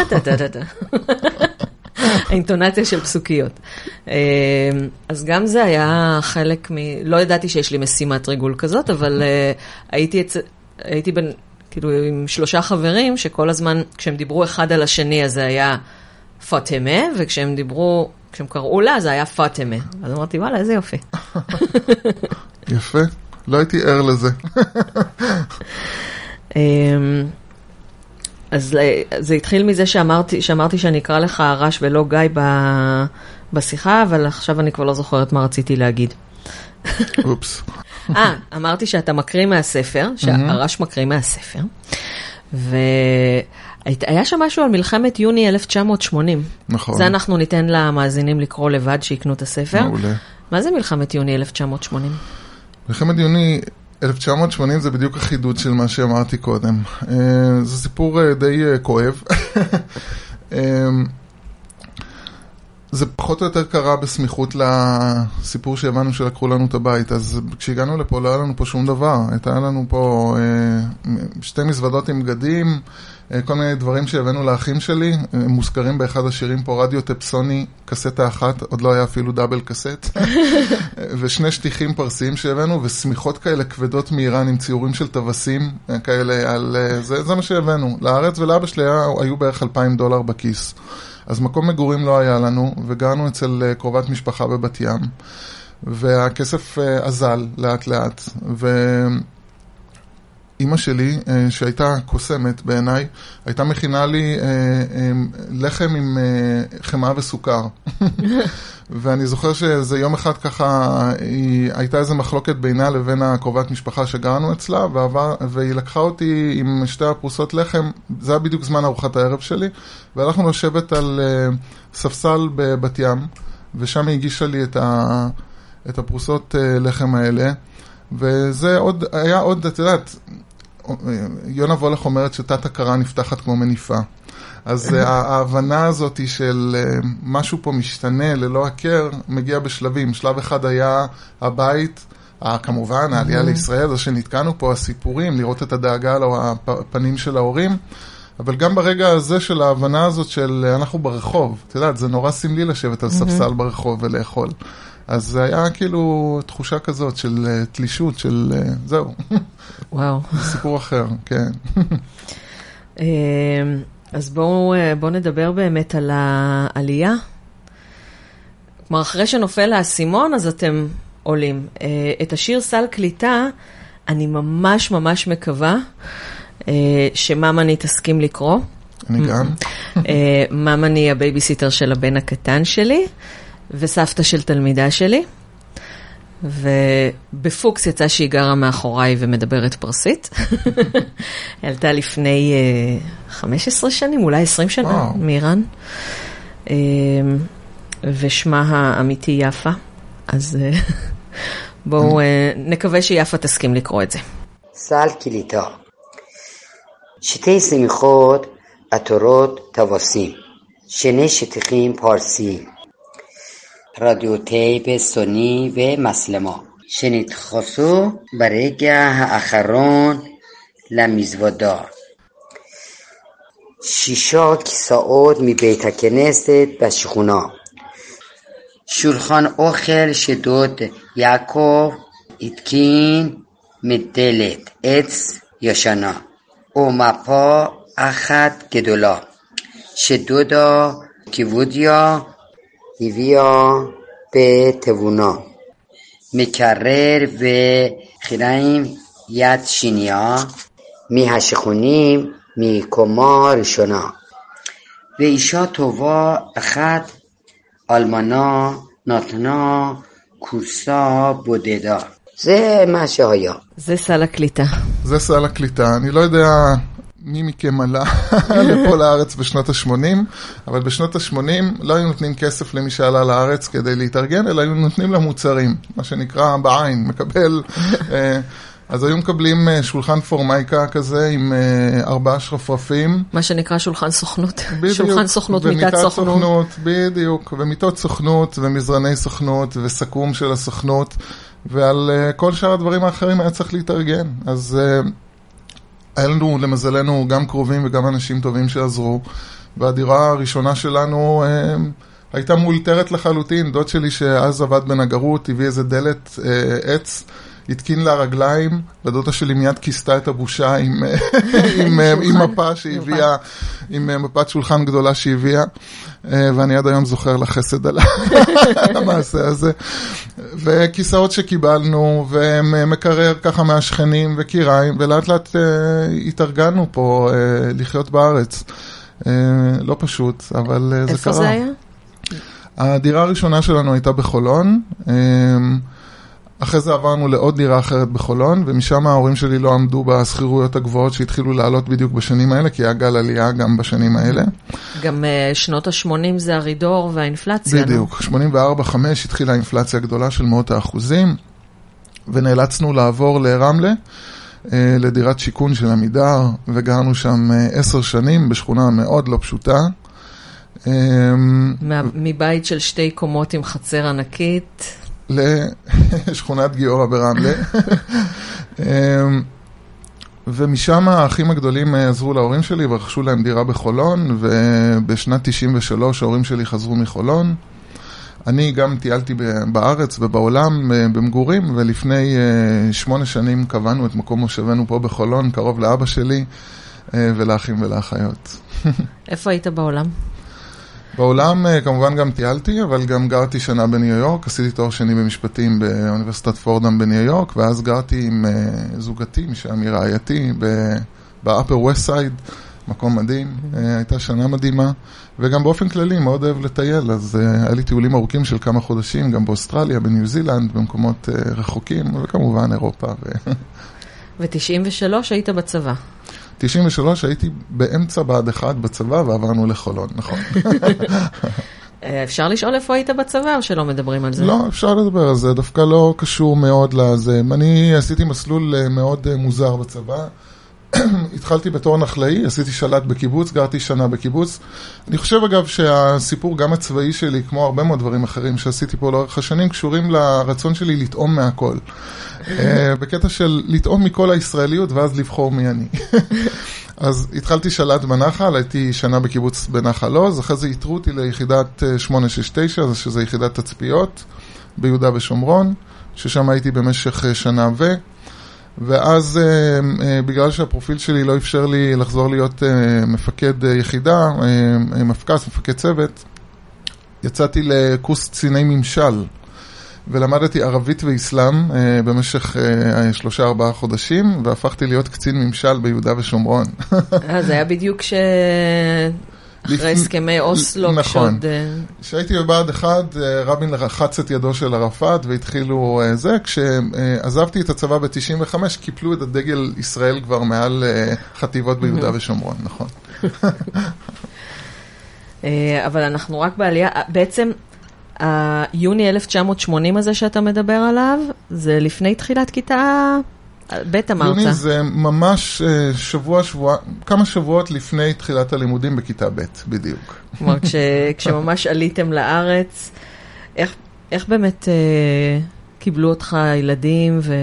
טה טה טה טה. האינטונציה של פסוקיות. אה, אז גם זה היה חלק מ... לא ידעתי שיש לי משימת ריגול כזאת, אבל אה, הייתי, אצ... הייתי בין, כאילו עם שלושה חברים, שכל הזמן, כשהם דיברו אחד על השני, אז זה היה פאטמה, וכשהם דיברו, כשהם קראו לה, זה היה פאטמה. אז אמרתי, וואלה, איזה יופי. יפה. לא הייתי ער לזה. אז זה התחיל מזה שאמרתי, שאמרתי שאני אקרא לך הרש ולא גיא ב, בשיחה, אבל עכשיו אני כבר לא זוכרת מה רציתי להגיד. אופס. אה, אמרתי שאתה מקריא מהספר, שהרש מקריא מהספר, והיה שם משהו על מלחמת יוני 1980. נכון. זה אנחנו ניתן למאזינים לקרוא לבד, שיקנו את הספר. מעולה. מה זה מלחמת יוני 1980? מלחמת יוני 1980 זה בדיוק החידוד של מה שאמרתי קודם. אה, זה סיפור אה, די אה, כואב. זה פחות או יותר קרה בסמיכות לסיפור שהבנו שלקחו לנו את הבית. אז כשהגענו לפה לא היה לנו פה שום דבר. הייתה לנו פה שתי מזוודות עם בגדים, כל מיני דברים שהבאנו לאחים שלי. הם מוזכרים באחד השירים פה, רדיו טפסוני, קסטה אחת, עוד לא היה אפילו דאבל קסט. ושני שטיחים פרסיים שהבאנו, ושמיכות כאלה כבדות מאיראן עם ציורים של טווסים כאלה על... זה, זה מה שהבאנו. לארץ ולאבא שלי היה, היו בערך 2,000 דולר בכיס. אז מקום מגורים לא היה לנו, וגרנו אצל קרובת משפחה בבת ים, והכסף אזל לאט לאט, ואימא שלי, שהייתה קוסמת בעיניי, הייתה מכינה לי לחם עם חמאה וסוכר. ואני זוכר שזה יום אחד ככה, היא, הייתה איזו מחלוקת בינה לבין הקרובת משפחה שגרנו אצלה, ועבר, והיא לקחה אותי עם שתי הפרוסות לחם, זה היה בדיוק זמן ארוחת הערב שלי, והלכנו לשבת על ספסל בבת ים, ושם היא הגישה לי את, ה, את הפרוסות לחם האלה, וזה עוד, היה עוד, את יודעת, יונה וולך אומרת שתת הכרה נפתחת כמו מניפה. אז ההבנה הזאת של משהו פה משתנה ללא הכר, מגיע בשלבים. שלב אחד היה הבית, כמובן, העלייה לישראל, זה שנתקענו פה, הסיפורים, לראות את הדאגה על הפנים של ההורים. אבל גם ברגע הזה של ההבנה הזאת של אנחנו ברחוב, את יודעת, זה נורא סמלי לשבת על ספסל ברחוב ולאכול. אז זה היה כאילו תחושה כזאת של תלישות, של זהו. וואו. סיפור אחר, כן. אז בואו בוא נדבר באמת על העלייה. כלומר, אחרי שנופל האסימון, אז אתם עולים. את השיר סל קליטה, אני ממש ממש מקווה שממני תסכים לקרוא. אני גם. ממני הבייביסיטר של הבן הקטן שלי, וסבתא של תלמידה שלי. ובפוקס יצא שהיא גרה מאחוריי ומדברת פרסית. עלתה לפני uh, 15 שנים, אולי 20 שנה, מאיראן. Uh, ושמה האמיתי יפה. אז uh, בואו uh, נקווה שיפה תסכים לקרוא את זה. סל קליטה שתי שמיכות, עטורות, טווסים. שני שטיחים رادیو تیپ سونی و مسلما. شنید خاصو برای گه اخران لمیزوادار. شیشاک ساعت می بیتکه به شخونا شولخان اوخل شدود یکو ایتکین مدلت اتس یاشانا. او مپا اخد گدولا. شدودا کیودیا בתבונה. מקרר וחיריים יד שנייה מהשכונים מקומה ראשונה. ואישה טובה אחת אלמנה נתנה כורסה בודדה. זה מה שהיה. זה סל הקליטה. זה סל הקליטה. אני לא יודע מי מכם עלה לפה לארץ בשנות ה-80, אבל בשנות ה-80 לא היו נותנים כסף למי שעלה לארץ כדי להתארגן, אלא היו נותנים לה מוצרים, מה שנקרא בעין, מקבל... אז היו מקבלים אה, שולחן פורמייקה כזה עם אה, ארבעה שרפרפים. מה שנקרא שולחן סוכנות. בדיוק. שולחן סוכנות, מיטת ומיטת סוכנות. בדיוק, ומיטות סוכנות ומזרני סוכנות וסכו"ם של הסוכנות, ועל אה, כל שאר הדברים האחרים היה צריך להתארגן. אז אה, היה לנו, למזלנו, גם קרובים וגם אנשים טובים שעזרו, והדירה הראשונה שלנו אה, הייתה מאולתרת לחלוטין. דוד שלי שאז עבד בנגרות, הביא איזה דלת אה, עץ. התקין לה רגליים, ודודה שלי מיד כיסתה את הבושה עם, אה, עם, אה, עם מפה שהביאה, עם אה, מפת שולחן גדולה שהביאה, אה, ואני עד היום זוכר לה חסד על המעשה הזה. וכיסאות שקיבלנו, ומקרר ככה מהשכנים, וקיריים, ולאט לאט אה, התארגנו פה אה, לחיות בארץ. אה, לא פשוט, אבל אה, זה איפה קרה. זה היה? הדירה הראשונה שלנו הייתה בחולון. אחרי זה עברנו לעוד דירה אחרת בחולון, ומשם ההורים שלי לא עמדו בשכירויות הגבוהות שהתחילו לעלות בדיוק בשנים האלה, כי היה גל עלייה גם בשנים האלה. גם אה, שנות ה-80 זה הרידור והאינפלציה. לא? בדיוק, 84-5 התחילה האינפלציה הגדולה של מאות האחוזים, ונאלצנו לעבור לרמלה, אה, לדירת שיכון של עמידר, וגרנו שם אה, עשר שנים בשכונה מאוד לא פשוטה. מה- מבית של שתי קומות עם חצר ענקית. לשכונת גיורא ברמלה. אמ, ומשם האחים הגדולים אה, עזרו להורים שלי ורכשו להם דירה בחולון, ובשנת 93 ההורים שלי חזרו מחולון. אני גם טיילתי בארץ ובעולם אה, במגורים, ולפני אה, שמונה שנים קבענו את מקום מושבנו פה בחולון, קרוב לאבא שלי ולאחים ולאחיות. איפה היית בעולם? בעולם אה, כמובן גם טיילתי, אבל גם גרתי שנה בניו יורק, עשיתי תואר שני במשפטים באוניברסיטת פורדאם בניו יורק, ואז גרתי עם אה, זוגתי, משם היא רעייתי, ב-upper west side, מקום מדהים, אה, הייתה שנה מדהימה, וגם באופן כללי מאוד אוהב לטייל, אז היה לי טיולים ארוכים של כמה חודשים, גם באוסטרליה, בניו זילנד, במקומות רחוקים, וכמובן אירופה. ו... ו-93 היית בצבא. 93 הייתי באמצע בה"ד 1 בצבא ועברנו לחולון, נכון. אה, אפשר לשאול איפה היית בצבא או שלא מדברים על זה? לא, אפשר לדבר על זה, דווקא לא קשור מאוד לזה. אני עשיתי מסלול אה, מאוד אה, מוזר בצבא. התחלתי בתור נחלאי, עשיתי שלט בקיבוץ, גרתי שנה בקיבוץ. אני חושב אגב שהסיפור גם הצבאי שלי, כמו הרבה מאוד דברים אחרים שעשיתי פה לאורך השנים, קשורים לרצון שלי לטעום מהכל. אה, בקטע של לטעום מכל הישראליות ואז לבחור מי אני. אז התחלתי שלט בנחל, הייתי שנה בקיבוץ בנחל עוז, אחרי זה איתרו אותי ליחידת אה, 869, שזה יחידת תצפיות ביהודה ושומרון, ששם הייתי במשך אה, שנה ו... ואז אה, אה, בגלל שהפרופיל שלי לא אפשר לי לחזור להיות אה, מפקד יחידה, מפקס, מפקד צוות, יצאתי לקורס קציני ממשל. ולמדתי ערבית ואסלאם אה, במשך אה, שלושה ארבעה חודשים, והפכתי להיות קצין ממשל ביהודה ושומרון. זה היה בדיוק ש... אחרי הסכמי אוסלו, נכון. אה, כשהייתי בבה"ד 1, אה, רבין לחץ את ידו של ערפאת והתחילו אה, זה. כשעזבתי את הצבא ב-95, קיפלו את הדגל ישראל כבר מעל חטיבות ביהודה ושומרון, נכון. אבל אנחנו רק בעלייה, בעצם היוני 1980 הזה שאתה מדבר עליו, זה לפני תחילת כיתה ב' אמרת. יוני זה ממש אה, שבוע, שבוע, כמה שבועות לפני תחילת הלימודים בכיתה ב', בדיוק. כלומר, כש, כשממש עליתם לארץ, איך, איך באמת אה, קיבלו אותך ילדים ו...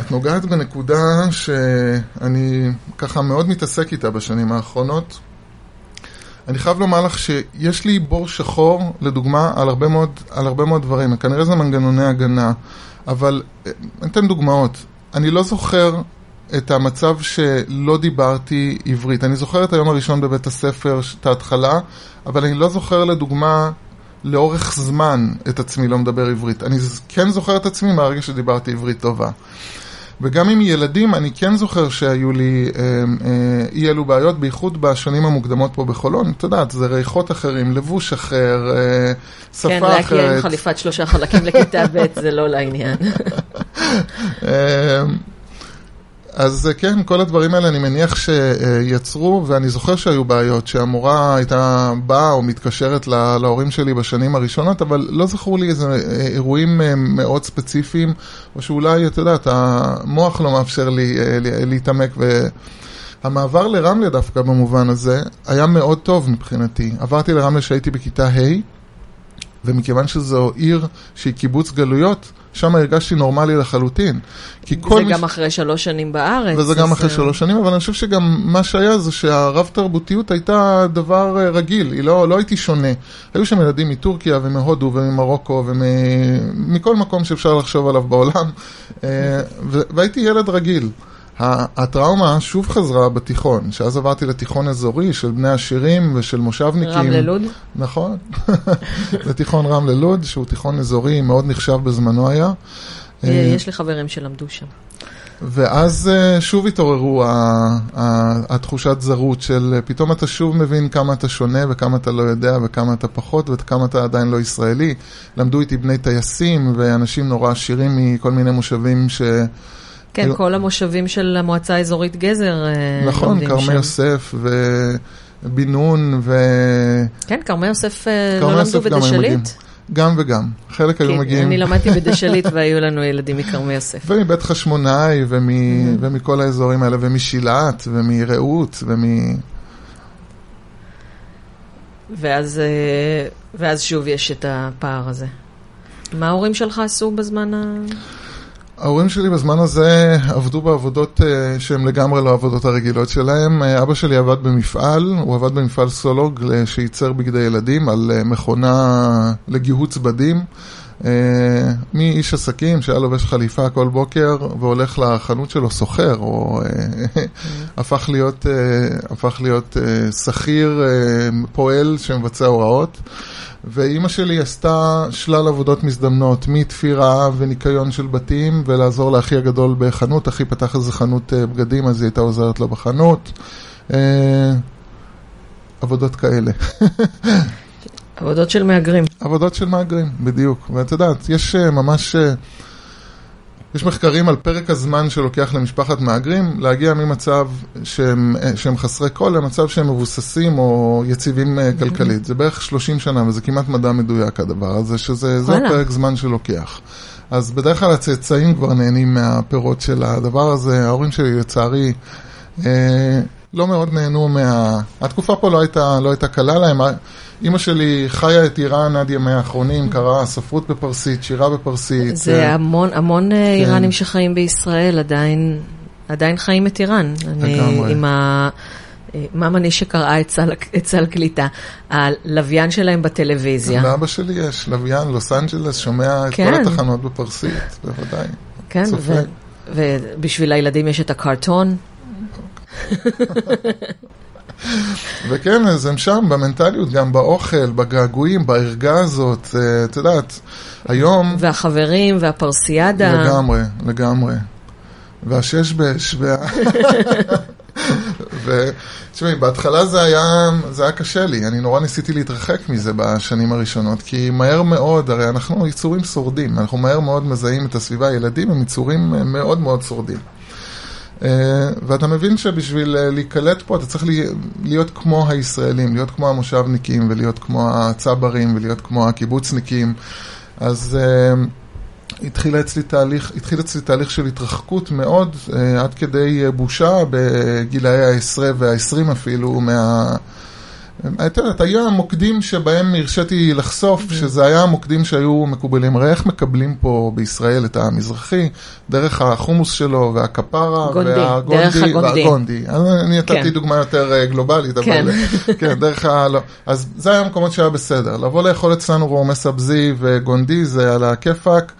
את נוגעת בנקודה שאני ככה מאוד מתעסק איתה בשנים האחרונות. אני חייב לומר לך שיש לי בור שחור, לדוגמה, על הרבה מאוד, על הרבה מאוד דברים. כנראה זה מנגנוני הגנה, אבל אה, אני אתן דוגמאות. אני לא זוכר את המצב שלא דיברתי עברית. אני זוכר את היום הראשון בבית הספר, את ההתחלה, אבל אני לא זוכר לדוגמה לאורך זמן את עצמי לא מדבר עברית. אני כן זוכר את עצמי מהרגע שדיברתי עברית טובה. וגם עם ילדים, אני כן זוכר שהיו לי אה, אה, אי אלו בעיות, בייחוד בשנים המוקדמות פה בחולון. את יודעת, זה ריחות אחרים, לבוש אחר, אה, שפה כן, אחרת. להגיע עם חליפת שלושה חלקים לכיתה ב' זה לא לעניין. אז אה, כן, כל הדברים האלה אני מניח שיצרו, ואני זוכר שהיו בעיות, שהמורה הייתה באה או מתקשרת לה, להורים שלי בשנים הראשונות, אבל לא זכרו לי איזה אה, אירועים אה, מאוד ספציפיים, או שאולי, את יודעת, המוח לא מאפשר לי להתעמק. והמעבר לרמלה דווקא במובן הזה היה מאוד טוב מבחינתי. עברתי לרמלה כשהייתי בכיתה ה', ומכיוון שזו עיר שהיא קיבוץ גלויות, שם הרגשתי נורמלי לחלוטין. כי כל זה גם מש... אחרי שלוש שנים בארץ. וזה גם אחרי שלוש שנים, אבל אני חושב שגם מה שהיה זה שהרב תרבותיות הייתה דבר אה, רגיל, היא לא, לא הייתי שונה. היו שם ילדים מטורקיה ומהודו וממרוקו ומכל מקום שאפשר לחשוב עליו בעולם, אה, והייתי ילד רגיל. הטראומה שוב חזרה בתיכון, שאז עברתי לתיכון אזורי של בני עשירים ושל מושבניקים. רמלה לוד? נכון, לתיכון רמלה לוד, שהוא תיכון אזורי מאוד נחשב בזמנו היה. אה, יש לי חברים שלמדו שם. ואז אה, שוב התעוררו התחושת זרות של אה, פתאום אתה שוב מבין כמה אתה שונה וכמה אתה לא יודע וכמה אתה פחות וכמה אתה עדיין לא ישראלי. למדו איתי בני טייסים ואנשים נורא עשירים מכל מיני מושבים ש... כן, כל המושבים של המועצה האזורית גזר אה, נכון, כרמי יוסף ובן נון ו... כן, כרמי יוסף אה, לא למדו בדשליט? גם וגם, חלק היו מגיעים. אני למדתי בדשליט והיו לנו ילדים מכרמי יוסף. ומבית חשמונאי ומכל האזורים האלה, ומשילת ומרעות ומ... ואז, אה, ואז שוב יש את הפער הזה. מה ההורים שלך עשו בזמן ה... ההורים שלי בזמן הזה עבדו בעבודות uh, שהן לגמרי לא העבודות הרגילות שלהם. Uh, אבא שלי עבד במפעל, הוא עבד במפעל סולוג uh, שייצר בגדי ילדים על מכונה לגיהוץ בדים. Uh, מאיש עסקים שהיה לובש חליפה כל בוקר והולך לחנות שלו סוחר, או uh, הפך להיות, uh, הפך להיות שכיר פועל שמבצע הוראות. ואימא שלי עשתה שלל עבודות מזדמנות, מתפירה וניקיון של בתים, ולעזור לאחי הגדול בחנות. אחי פתח איזה חנות אה, בגדים, אז היא הייתה עוזרת לו בחנות. אה, עבודות כאלה. עבודות של מהגרים. עבודות של מהגרים, בדיוק. ואת יודעת, יש אה, ממש... יש מחקרים על פרק הזמן שלוקח למשפחת מהגרים להגיע ממצב שהם, שהם חסרי קול למצב שהם מבוססים או יציבים אה, כלכלית. זה בערך 30 שנה וזה כמעט מדע מדויק הדבר הזה, שזה פרק זמן שלוקח. אז בדרך כלל הצאצאים כבר נהנים מהפירות של הדבר הזה. ההורים שלי לצערי אה, לא מאוד נהנו מה... התקופה פה לא הייתה, לא הייתה קלה להם. אימא שלי חיה את איראן עד ימי האחרונים, קראה ספרות בפרסית, שירה בפרסית. זה אה, המון, המון אה, כן. איראנים שחיים בישראל עדיין, עדיין חיים את איראן. לגמרי. עם ה... אה, ממני שקראה את סל, את סל קליטה, הלוויין שלהם בטלוויזיה. לאבא שלי יש לוויין, לוס אנג'לס, שומע את כן. כל התחנות בפרסית, בוודאי. כן, ו- ובשביל הילדים יש את הקרטון. וכן, אז הם שם במנטליות, גם באוכל, בגעגועים, בערגה הזאת, אה, את יודעת, היום... והחברים והפרסיאדה. לגמרי, לגמרי. והשש בש, וה... ותשמעי, בהתחלה זה היה, זה היה קשה לי, אני נורא ניסיתי להתרחק מזה בשנים הראשונות, כי מהר מאוד, הרי אנחנו יצורים שורדים, אנחנו מהר מאוד מזהים את הסביבה, ילדים הם יצורים מאוד מאוד שורדים. אה, ואתה מבין שבשביל אה, להיקלט פה אתה צריך להיות כמו הישראלים, להיות כמו המושבניקים ולהיות כמו הצברים ולהיות כמו הקיבוצניקים. אז uh, התחיל אצלי תהליך, התחיל אצלי תהליך של התרחקות מאוד, עד כדי בושה בגילאי העשרה והעשרים אפילו מה... את יודעת, היו המוקדים שבהם הרשיתי לחשוף, mm-hmm. שזה היה המוקדים שהיו מקובלים. הרי איך מקבלים פה בישראל את המזרחי? דרך החומוס שלו והכפרה גונדי, והגונדי, דרך הגונדי. והגונדי. אני נתתי כן. דוגמה יותר אה, גלובלית, כן. אבל כן, דרך ה... לא. אז זה היה המקומות שהיה בסדר. לבוא לאכול אצלנו רומי סבזי וגונדי זה על הכיפאק.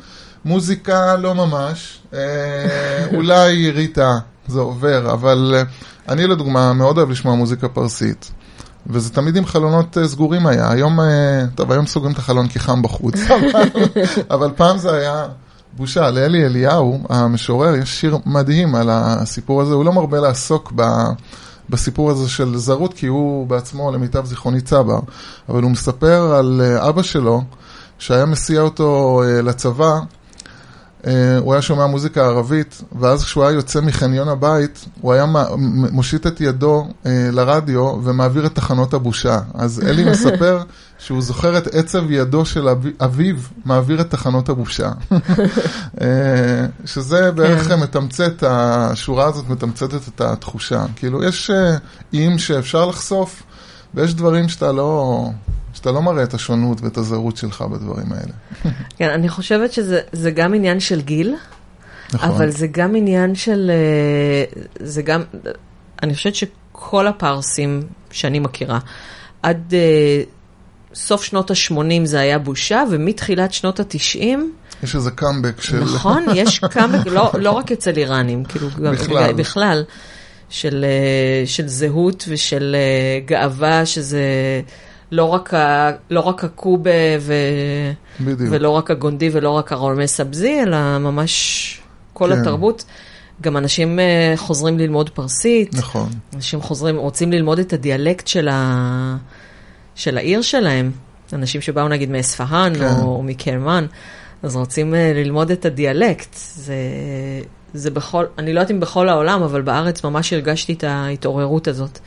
מוזיקה לא ממש, אה, אולי ריטה זה עובר, אבל אה, אני לדוגמה מאוד אוהב לשמוע מוזיקה פרסית. וזה תמיד עם חלונות uh, סגורים היה. היום, uh, טוב, היום סוגרים את החלון כי חם בחוץ, אבל, פעם זה היה בושה. לאלי אליהו, המשורר, יש שיר מדהים על הסיפור הזה, הוא לא מרבה לעסוק ב... בסיפור הזה של זרות, כי הוא בעצמו, למיטב זיכרוני, צבר. אבל הוא מספר על uh, אבא שלו, שהיה מסיע אותו לצבא, אה, הוא היה שומע מוזיקה ערבית, ואז כשהוא היה יוצא מחניון הבית, הוא היה מושיט את ידו אה, לרדיו ומעביר את תחנות הבושה. אז אלי מספר שהוא זוכר את עצב ידו של אבי- אביו מעביר את תחנות הבושה. אה, שזה בערך כן. מתמצת, השורה הזאת מתמצתת את התחושה. כאילו, יש אה, איים שאפשר לחשוף, ויש דברים שאתה לא... שאתה לא מראה את השונות ואת הזהות שלך בדברים האלה. כן, אני חושבת שזה זה גם עניין של גיל, נכון. אבל זה גם עניין של... אה, זה גם... אני חושבת שכל הפרסים שאני מכירה, עד אה, סוף שנות ה-80 זה היה בושה, ומתחילת שנות ה-90, יש איזה קאמבק של... נכון, יש כמה, לא, לא רק אצל איראנים, כאילו, גם- בכלל. בכלל, של, אה, של זהות ושל גאווה, שזה לא רק, ה, לא רק הקובה ו, בדיוק. ולא רק הגונדי ולא רק הרולמי סבזי, אלא ממש כל כן. התרבות. גם אנשים אה, חוזרים ללמוד פרסית, נכון. אנשים חוזרים, רוצים ללמוד את הדיאלקט של, ה... של העיר שלהם. אנשים שבאו נגיד מאספהאן כן. או, או מקרמן, אז רוצים אה, ללמוד את הדיאלקט. זה, זה בכל, אני לא יודעת אם בכל העולם, אבל בארץ ממש הרגשתי את ההתעוררות הזאת.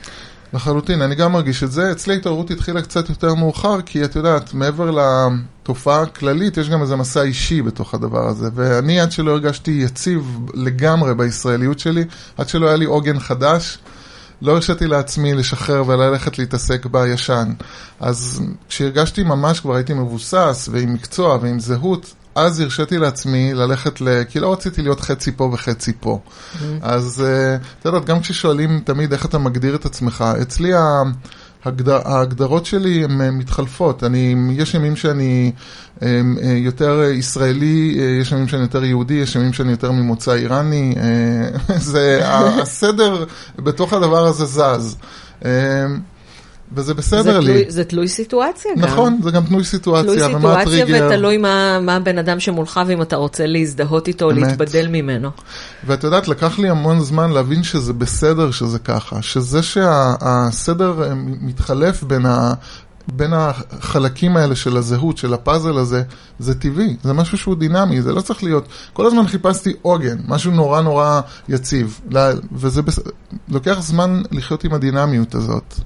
לחלוטין, אני גם מרגיש את זה. אצלי ההתעוררות התחילה קצת יותר מאוחר, כי את יודעת, מעבר לתופעה הכללית, יש גם איזה מסע אישי בתוך הדבר הזה. ואני, עד שלא הרגשתי יציב לגמרי בישראליות שלי, עד שלא היה לי עוגן חדש, לא הרשיתי לעצמי לשחרר וללכת להתעסק בישן. אז כשהרגשתי ממש, כבר הייתי מבוסס, ועם מקצוע ועם זהות, אז הרשיתי לעצמי ללכת ל... כי לא רציתי להיות חצי פה וחצי פה. אז אה, את יודעת, גם כששואלים תמיד איך אתה מגדיר את עצמך, אצלי ההגדר, ההגדרות שלי הן אה, מתחלפות. אני, יש ימים שאני אה, אה, יותר ישראלי, יש ימים שאני יותר יהודי, יש ימים שאני יותר ממוצא איראני. זה, ה- הסדר בתוך הדבר הזה זז. וזה בסדר זה לי. תלוי, זה תלוי סיטואציה גם. נכון, זה גם תלוי סיטואציה, תלוי ומה סיטואציה הטריגר. ותלוי מה, מה הבן אדם שמולך ואם אתה רוצה להזדהות איתו או אמת. להתבדל ממנו. ואת יודעת, לקח לי המון זמן להבין שזה בסדר שזה ככה, שזה שהסדר אה, מתחלף בין, ה, בין החלקים האלה של הזהות, של הפאזל הזה, זה טבעי, זה משהו שהוא דינמי, זה לא צריך להיות, כל הזמן חיפשתי עוגן, משהו נורא נורא יציב, וזה בס... לוקח זמן לחיות עם הדינמיות הזאת,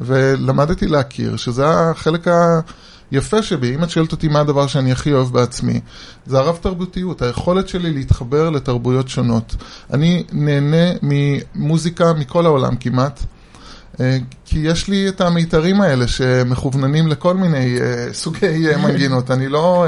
ולמדתי להכיר שזה החלק ה... יפה שבי, אם את שואלת אותי מה הדבר שאני הכי אוהב בעצמי, זה הרב תרבותיות, היכולת שלי להתחבר לתרבויות שונות. אני נהנה ממוזיקה מכל העולם כמעט, אה, כי יש לי את המיתרים האלה שמכווננים לכל מיני אה, סוגי אה, מנגינות. אני לא...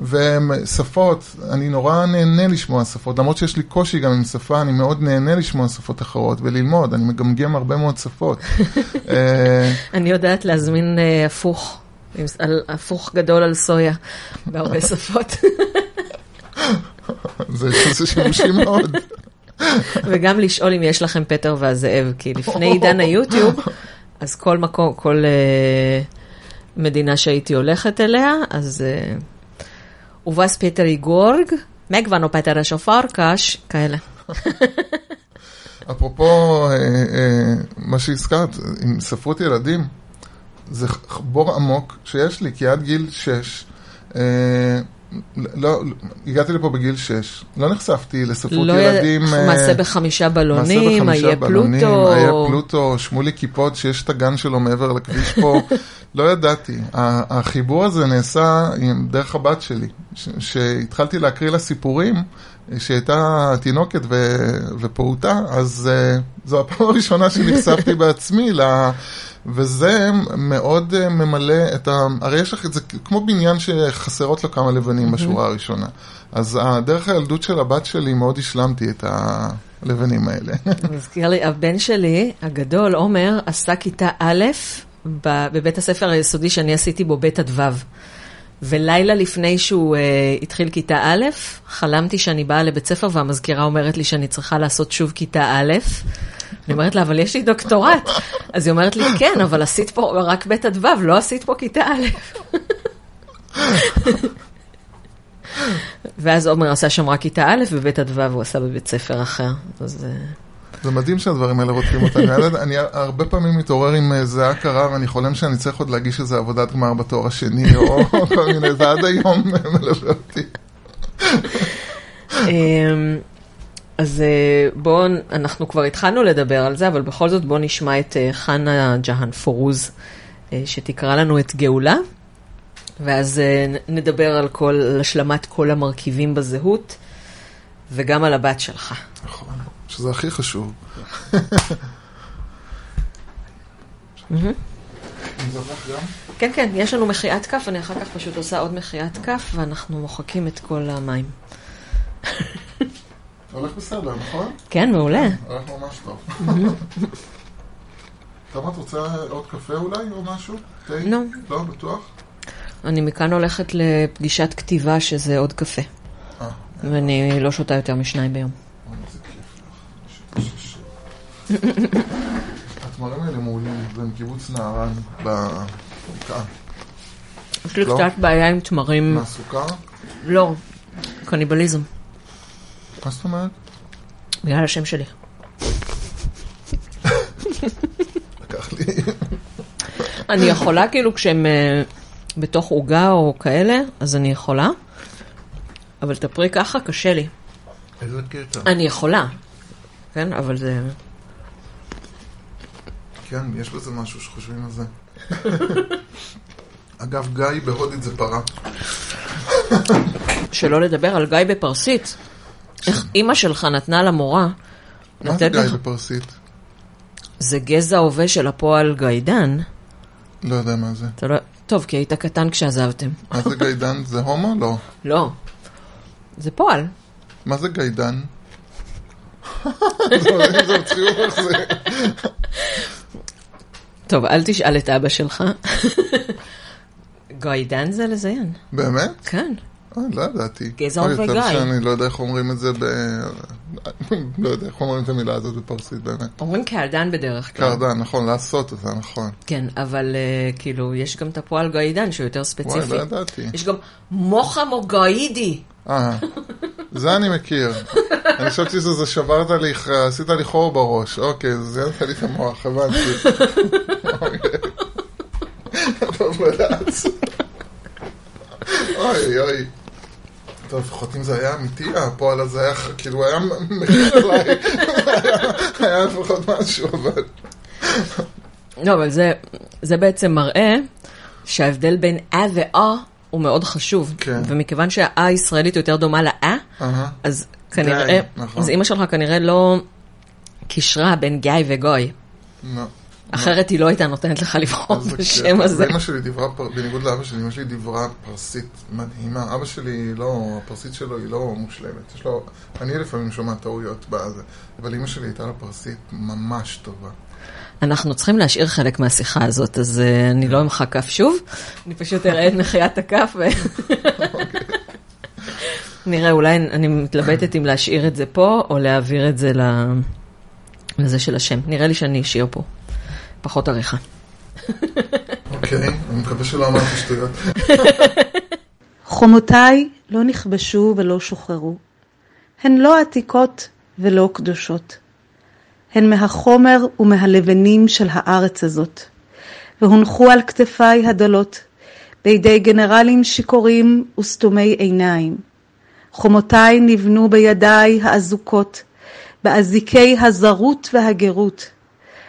אה, ושפות, אני נורא נהנה לשמוע שפות, למרות שיש לי קושי גם עם שפה, אני מאוד נהנה לשמוע שפות אחרות וללמוד, אני מגמגם הרבה מאוד שפות. אה, אני יודעת להזמין אה, הפוך, הפוך גדול על סויה, בהרבה שפות. זה, זה שימושי מאוד. וגם לשאול אם יש לכם פטר והזאב, כי לפני עידן היוטיוב, אז כל מקום, כל אה, מדינה שהייתי הולכת אליה, אז אה, ובס פטר איגורג, מגוונו פטר השופרקש, כאלה. אפרופו אה, אה, מה שהזכרת, עם ספרות ילדים, זה בור עמוק שיש לי, כי עד גיל 6, אה, לא, הגעתי לפה בגיל 6, לא נחשפתי לספרות לא ילדים. י... אה, מעשה בחמישה בלונים, איה בלונים, פלוטו. איה פלוטו, שמולי קיפוד, שיש את הגן שלו מעבר לכביש פה, לא ידעתי. החיבור הזה נעשה עם- דרך הבת שלי, ש- שהתחלתי להקריא לה סיפורים, שהייתה תינוקת ו- ופעוטה, אז uh, זו הפעם הראשונה שנחשפתי בעצמי ל... וזה מאוד uh, ממלא את ה... הרי יש לך את זה כמו בניין שחסרות לו כמה לבנים בשורה הראשונה. אז דרך הילדות של הבת שלי מאוד השלמתי את הלבנים האלה. מזכיר לי, הבן שלי, הגדול, עומר, עשה כיתה א' בבית הספר היסודי שאני עשיתי בו בית עד ו'. ולילה לפני שהוא uh, התחיל כיתה א', חלמתי שאני באה לבית ספר והמזכירה אומרת לי שאני צריכה לעשות שוב כיתה א'. אני אומרת לה, אבל יש לי דוקטורט. אז היא אומרת לי, כן, אבל עשית פה רק בית עד ו', לא עשית פה כיתה א'. ואז עומר עשה שם רק כיתה א', ובית עד ו' הוא עשה בבית ספר אחר. אז... אה, זה מדהים שהדברים האלה רודפים אותנו. אני, הרבה פעמים מתעורר עם אה, זיעה קרה ואני חולם שאני צריך עוד להגיש איזה עבודת גמר בתואר השני או כל מיני, זה עד היום מלווה אותי. אמ, אז אה, בואו, אנחנו כבר התחלנו לדבר על זה, אבל בכל זאת בואו נשמע את אה, חנה ג'האן פורוז, אה, שתקרא לנו את גאולה, ואז אה, נדבר על כל, על השלמת כל המרכיבים בזהות, וגם על הבת שלך. נכון, שזה הכי חשוב. כן, כן, יש לנו מחיית כף, אני אחר כך פשוט עושה עוד מחיית כף, ואנחנו מוחקים את כל המים. הולך בסדר, נכון? כן, מעולה. הולך ממש טוב. תמה, את רוצה עוד קפה אולי, או משהו? תה? לא. לא, בטוח? אני מכאן הולכת לפגישת כתיבה, שזה עוד קפה. אה, ואני לא שותה יותר משניים ביום. אוי, איזה כיף לך. ש- ש- ש- התמרים האלה מעולים, זה מקיבוץ נהרן בבקעה. יש לי לא? קצת בעיה עם תמרים. מהסוכר? לא, קניבליזם. מה זאת אומרת? בגלל השם שלי. לקח לי... אני יכולה, כאילו, כשהם אה, בתוך עוגה או כאלה, אז אני יכולה. אבל תפרי ככה, קשה לי. איזה קטע. אני יכולה, כן? אבל זה... כן, יש בזה משהו שחושבים על זה. אגב, גיא בהודית זה פרה. שלא לדבר על גיא בפרסית. איך אימא שלך נתנה למורה מה זה גיא לך... בפרסית? זה גזע הווה של הפועל גיידן. לא יודע מה זה. לא... טוב, כי היית קטן כשעזבתם. מה זה גיידן? זה הומו? לא. לא. זה פועל. מה זה גיידן? זה זה מצחיק איך זה. טוב, אל תשאל את אבא שלך. גיידן זה לזיין. באמת? כן. אה, לא ידעתי. גזע אוי, וגיא. יותר שאני לא יודע איך אומרים את זה ב... לא יודע איך אומרים את המילה הזאת בפרסית באמת. אומרים קרדן בדרך כלל. קרדן, נכון, לעשות אותה, נכון. כן, אבל uh, כאילו, יש גם את הפועל גיידן שהוא יותר וואי, ספציפי. לא ידעתי. יש גם מוחה מוגאידי. אה, זה אני מכיר. אני חשבתי שזה שברת לי, עשית לי חור בראש. אוקיי, זה זיינת לי את המוח, הבנתי. אוי אוי. טוב, לפחות אם זה היה אמיתי, הפועל הזה היה, כאילו, היה מכיר עליי. היה- לפחות משהו, אבל... לא, אבל זה בעצם מראה שההבדל בין אה ואה הוא מאוד חשוב. כן. ומכיוון שהאה הישראלית יותר דומה לאה, אהה. אז כנראה, נכון. אז אימא שלך כנראה לא קישרה בין גיא וגוי. לא. אחרת היא לא הייתה נותנת לך לבחור בשם קטע. הזה. ואמא שלי דיברה, בניגוד לאבא שלי, אמא שלי דיברה פרסית מדהימה. אבא שלי לא, הפרסית שלו היא לא מושלמת. יש לו, אני לפעמים שומע טעויות בזה, אבל אמא שלי הייתה לה פרסית ממש טובה. אנחנו צריכים להשאיר חלק מהשיחה הזאת, אז uh, אני לא אמחק כף שוב, אני פשוט אראה את מחיית הכף ו... נראה, אולי אני מתלבטת אם להשאיר את זה פה, או להעביר את זה ל- לזה של השם. נראה לי שאני אשאיר פה. פחות עריכה. אוקיי, אני מקווה שלא אמרתי שטויות. חומותיי לא נכבשו ולא שוחררו. הן לא עתיקות ולא קדושות. הן מהחומר ומהלבנים של הארץ הזאת, והונחו על כתפיי הדלות, בידי גנרלים שיכורים וסתומי עיניים. חומותיי נבנו בידיי האזוקות, באזיקי הזרות והגרות,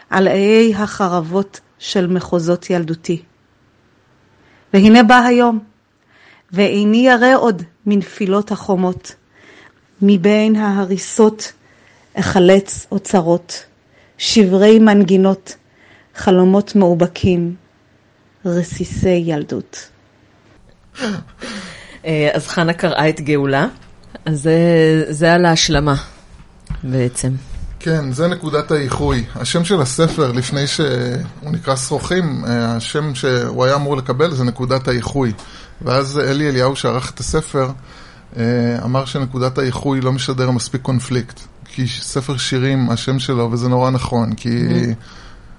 על איי החרבות של מחוזות ילדותי. והנה בא היום, ואיני ירא עוד מנפילות החומות, מבין ההריסות אחלץ אוצרות, שברי מנגינות, חלומות מאובקים, רסיסי ילדות. אה, אז חנה קראה את גאולה, אז זה, זה על ההשלמה בעצם. כן, זה נקודת האיחוי. השם של הספר, לפני שהוא נקרא שרוכים, אה, השם שהוא היה אמור לקבל זה נקודת האיחוי. ואז אלי אליהו שערך את הספר, אה, אמר שנקודת האיחוי לא משדר מספיק קונפליקט. כי ספר שירים, השם שלו, וזה נורא נכון, כי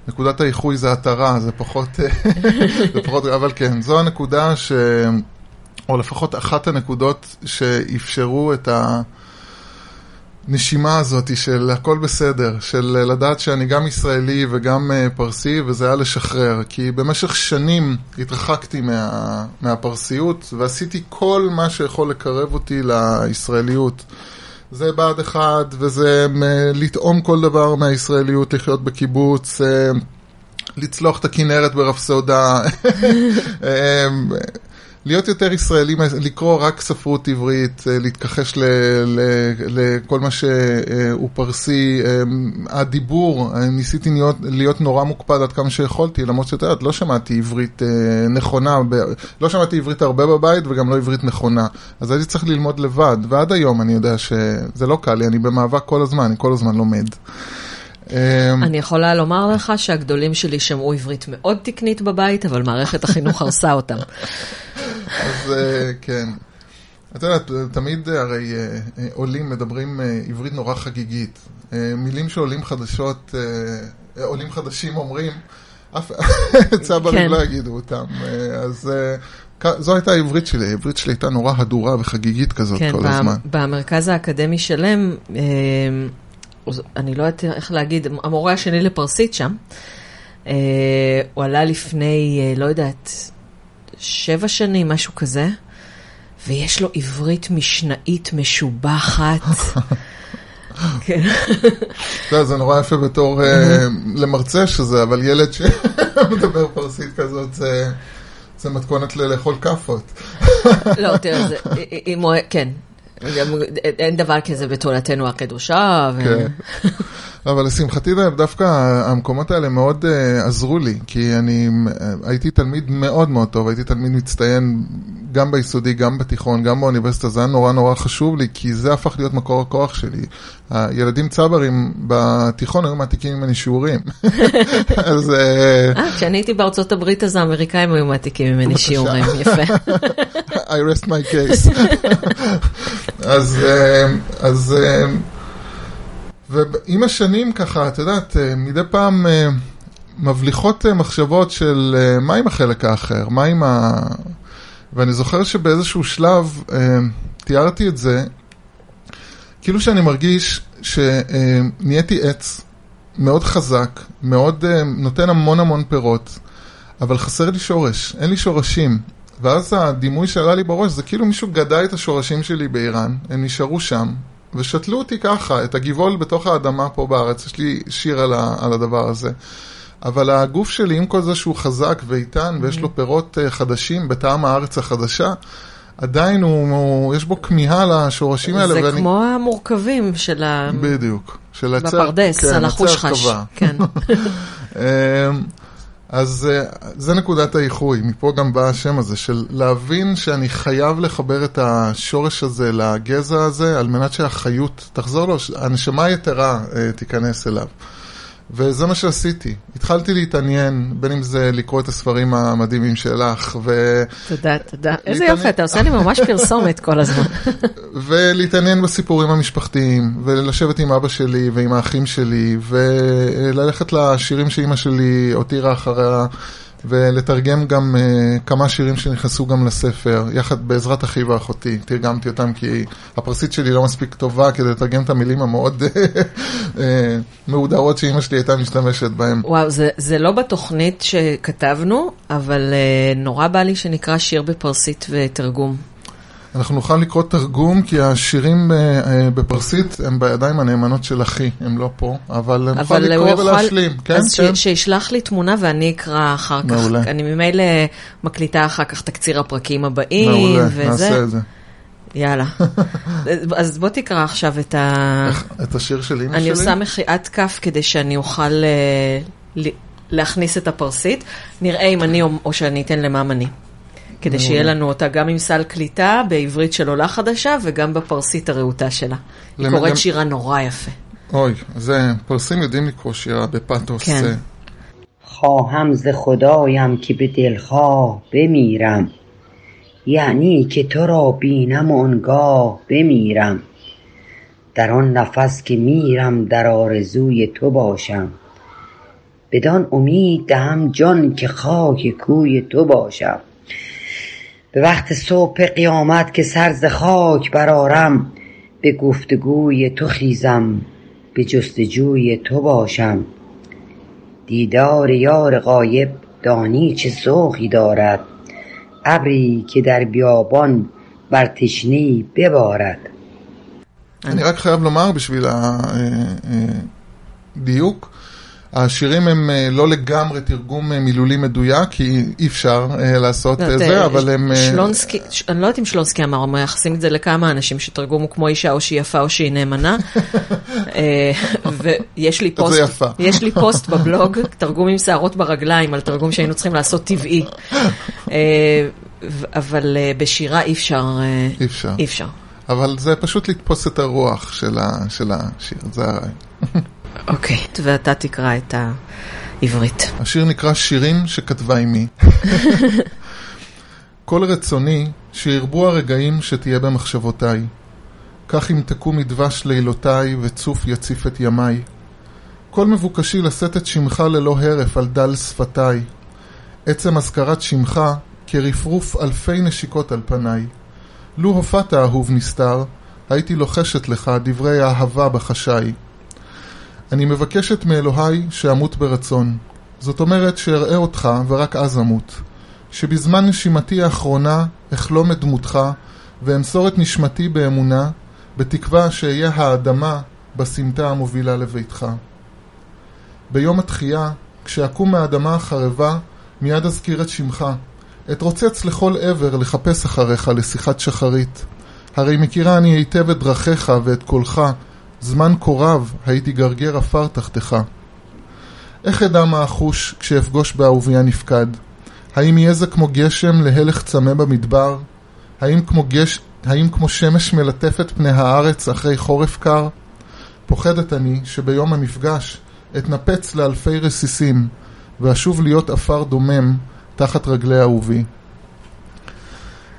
נקודת האיחוי זה התרה, זה פחות, זה פחות, אבל כן, זו הנקודה ש... או לפחות אחת הנקודות שאפשרו את. הנשימה הזאת של הכל בסדר, של לדעת שאני גם ישראלי וגם אה, פרסי, וזה היה לשחרר. כי במשך שנים התרחקתי מה, מהפרסיות, ועשיתי כל מה שיכול לקרב אותי לישראליות. זה בה"ד 1, וזה מ- לטעום כל דבר מהישראליות, לחיות בקיבוץ, אה, לצלוח את הכנרת ברפסודה, אה, להיות יותר ישראלי, לקרוא רק ספרות עברית, אה, להתכחש ל- ל- לכל מה שהוא פרסי, אה, הדיבור, אה, ניסיתי להיות, להיות נורא מוקפד עד כמה שיכולתי, למרות שאת יודעת, לא שמעתי עברית נכונה, לא שמעתי עברית הרבה בבית וגם לא עברית נכונה, אז הייתי צריך ללמוד לבד, ועד היום אני יודע שזה לא קל לי, אני במאבק כל הזמן, אני כל הזמן לומד. אה, אני יכולה לומר לך שהגדולים שלי שמעו עברית מאוד תקנית בבית, אבל מערכת החינוך הרסה אותם. אז אה, כן. את יודעת, תמיד אה, הרי אה, עולים מדברים עברית נורא חגיגית. מילים שעולים חדשות, עולים חדשים אומרים, אף צברים כן. לא יגידו אותם. אז זו הייתה העברית שלי, העברית שלי הייתה נורא הדורה וחגיגית כזאת כן, כל הזמן. במרכז האקדמי שלם, אני לא יודעת איך להגיד, המורה השני לפרסית שם, אה, הוא עלה לפני, אה, לא יודעת, שבע שנים, משהו כזה, ויש לו עברית משנאית משובחת. כן. יודע, זה נורא יפה בתור אה, למרצה שזה, אבל ילד שמדבר פרסית כזאת, זה... זה מתכונת ללאכול כאפות. לא, תראה, זה, אם הוא, כן, אין דבר כזה בתורתנו הקדושה. אבל לשמחתי דווקא המקומות האלה מאוד uh, עזרו לי, כי אני uh, הייתי תלמיד מאוד מאוד טוב, הייתי תלמיד מצטיין גם ביסודי, גם בתיכון, גם באוניברסיטה, זה היה נורא נורא חשוב לי, כי זה הפך להיות מקור הכוח שלי. הילדים צברים בתיכון היו מעתיקים ממני שיעורים. אז... אה, אה, כשאני הייתי בארצות הברית אז האמריקאים היו מעתיקים ממני שיעורים, יפה. I rest my case. אז, אז, ועם השנים ככה, את יודעת, אה, מדי פעם אה, מבליחות אה, מחשבות של מה עם החלק האחר, מה עם ה... ואני זוכר שבאיזשהו שלב תיארתי את זה, כאילו שאני מרגיש שנהייתי עץ מאוד חזק, מאוד נותן המון המון פירות, אבל חסר לי שורש, אין לי שורשים. ואז הדימוי שעלה לי בראש זה כאילו מישהו גדע את השורשים שלי באיראן, הם נשארו שם, ושתלו אותי ככה, את הגבעול בתוך האדמה פה בארץ, יש לי שיר על, ה, על הדבר הזה. אבל הגוף שלי, עם כל זה שהוא חזק ואיתן, ויש לו פירות אה, חדשים בטעם הארץ החדשה, עדיין הוא, הוא, יש בו כמיהה לשורשים האלה. זה ואני... כמו המורכבים של ה... בדיוק. של הצר, בפרדס, כן, על החוש הצר חש. קבע. כן. אז אה, זה נקודת האיחוי, מפה גם בא השם הזה, של להבין שאני חייב לחבר את השורש הזה לגזע הזה, על מנת שהחיות תחזור לו, הנשמה היתרה אה, תיכנס אליו. וזה מה שעשיתי. התחלתי להתעניין, בין אם זה לקרוא את הספרים המדהימים שלך, ו... תודה, תודה. איזה יופי, אתה עושה לי ממש פרסומת כל הזמן. ולהתעניין בסיפורים המשפחתיים, ולשבת עם אבא שלי ועם האחים שלי, וללכת לשירים שאימא שלי הותירה אחריה, ולתרגם גם uh, כמה שירים שנכנסו גם לספר, יחד בעזרת אחי ואחותי. תרגמתי אותם כי הפרסית שלי לא מספיק טובה כדי לתרגם את המילים המאוד אה, מהודרות שאימא שלי הייתה משתמשת בהן. וואו, זה, זה לא בתוכנית שכתבנו, אבל uh, נורא בא לי שנקרא שיר בפרסית ותרגום. אנחנו נוכל לקרוא תרגום, כי השירים אה, אה, בפרסית הם בידיים הנאמנות של אחי, הם לא פה, אבל נוכל אבל הוא לקרוא יוכל... ולהשלים. כן, אז כן. ש, שישלח לי תמונה ואני אקרא אחר כך. מעולה. אני ממילא מקליטה אחר כך תקציר הפרקים הבאים, מעולה, וזה. נעשה את זה. יאללה. אז בוא תקרא עכשיו את ה... את השיר של אני שלי? עושה מחיית כף כדי שאני אוכל אה, ל- להכניס את הפרסית. נראה אם אני או, או שאני אתן למאמני. כדי שיהיה לנו אותה גם עם סל קליטה בעברית של עולה חדשה וגם בפרסית הרהוטה שלה. היא למ- קוראת למ- שירה נורא יפה. אוי, זה, פרסים יודעים לקרוא שירה בפתוס. כן. זה- خواهم ز خدایم که به دلخواه بمیرم یعنی که تو را بینم و آنگاه بمیرم در آن نفس که میرم در آرزوی تو باشم بدان امید دهم جان که خاک کوی تو باشم به وقت صبح قیامت که سر ز خاک برارم به گفتگوی تو خیزم به جستجوی تو باشم دیدار یار غایب دانی چه ذوقی دارد ابری که در بیابان بر تشنه ببارد אני רק חייב לומר בשביל הדיוק, השירים הם אה, לא לגמרי תרגום אה, מילולי מדויק, כי אי אפשר אה, לעשות לא, זה, תראה, אבל הם... שלונסקי, אני לא יודעת אם שלונסקי אמר, הם מייחסים את זה לכמה אנשים שתרגום הוא כמו אישה או שהיא יפה או שהיא נאמנה. ויש לי פוסט. יש לי פוסט בבלוג, תרגום עם שערות ברגליים, על תרגום שהיינו צריכים לעשות טבעי. אבל בשירה אי אפשר, אי אפשר. אי אפשר. אבל זה פשוט לתפוס את הרוח של השיר, זה הרעיון. אוקיי, ואתה תקרא את העברית. השיר נקרא שירים שכתבה אמי. כל רצוני שירבו הרגעים שתהיה במחשבותיי. כך ימתקו מדבש לילותיי וצוף יציף את ימיי. כל מבוקשי לשאת את שמך ללא הרף על דל שפתיי. עצם אזכרת שמך כרפרוף אלפי נשיקות על פניי. לו הופעת אהוב נסתר, הייתי לוחשת לך דברי האהבה בחשאי. אני מבקשת מאלוהי שאמות ברצון. זאת אומרת שאראה אותך ורק אז אמות. שבזמן נשימתי האחרונה אחלום את דמותך ואמסור את נשמתי באמונה, בתקווה שאהיה האדמה בסמטה המובילה לביתך. ביום התחייה, כשאקום מהאדמה החרבה, מיד אזכיר את שמך. אתרוצץ לכל עבר לחפש אחריך לשיחת שחרית. הרי מכירה אני היטב את דרכיך ואת קולך, זמן כה רב הייתי גרגר עפר תחתיך. איך אדע מה אחוש כשאפגוש באהובי הנפקד? האם יהיה זה כמו גשם להלך צמא במדבר? האם כמו, גש... האם כמו שמש מלטפת פני הארץ אחרי חורף קר? פוחדת אני שביום המפגש אתנפץ לאלפי רסיסים ואשוב להיות עפר דומם תחת רגלי אהובי.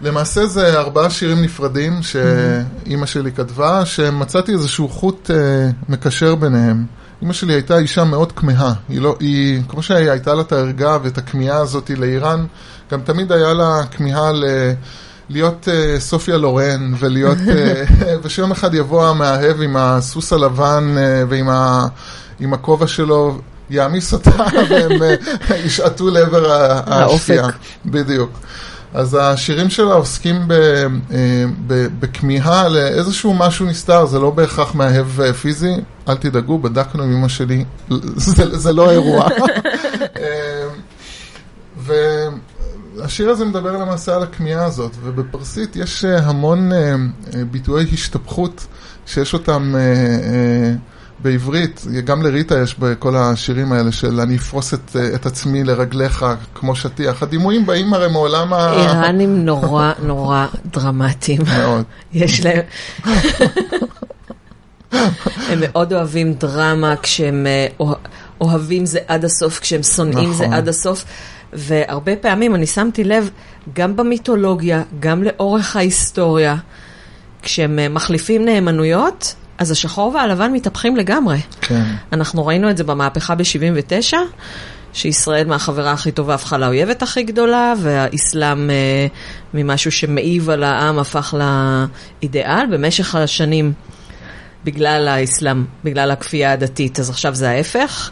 למעשה זה ארבעה שירים נפרדים שאימא שלי כתבה, שמצאתי איזשהו חוט אה, מקשר ביניהם. אימא שלי הייתה אישה מאוד כמהה, היא לא, היא, כמו שהייתה לה את הערגה ואת הכמיהה הזאת לאיראן, גם תמיד היה לה כמיהה ל... להיות uh, סופיה לורן ולהיות, uh, ושיום אחד יבוא המאהב עם הסוס הלבן uh, ועם ה, עם הכובע שלו, יעמיס אותה והם uh, ישעטו לעבר האופק. השקיעה. בדיוק. אז השירים שלה עוסקים אה, בכמיהה לאיזשהו משהו נסתר, זה לא בהכרח מאהב אה, פיזי, אל תדאגו, בדקנו עם אמא שלי, זה, זה לא אירוע. אה, והשיר הזה מדבר למעשה על הכמיהה הזאת, ובפרסית יש אה, המון ביטויי השתפכות שיש אותם בעברית, גם לריטה יש בכל השירים האלה של אני אפרוס את, אה, את עצמי לרגליך כמו שטיח. הדימויים באים הרי מעולם ה... איראנים נורא נורא דרמטיים. מאוד. יש להם... הם מאוד אוהבים דרמה כשהם אה, אוה- אוהבים זה עד הסוף, כשהם שונאים זה נכון. עד הסוף. והרבה פעמים אני שמתי לב, גם במיתולוגיה, גם לאורך ההיסטוריה, כשהם אה, מחליפים נאמנויות, אז השחור והלבן מתהפכים לגמרי. כן. אנחנו ראינו את זה במהפכה ב-79, שישראל מהחברה הכי טובה הפכה לאויבת הכי גדולה, והאסלאם אה, ממשהו שמעיב על העם הפך לאידיאל במשך השנים. בגלל האסלאם, בגלל הכפייה הדתית, אז עכשיו זה ההפך.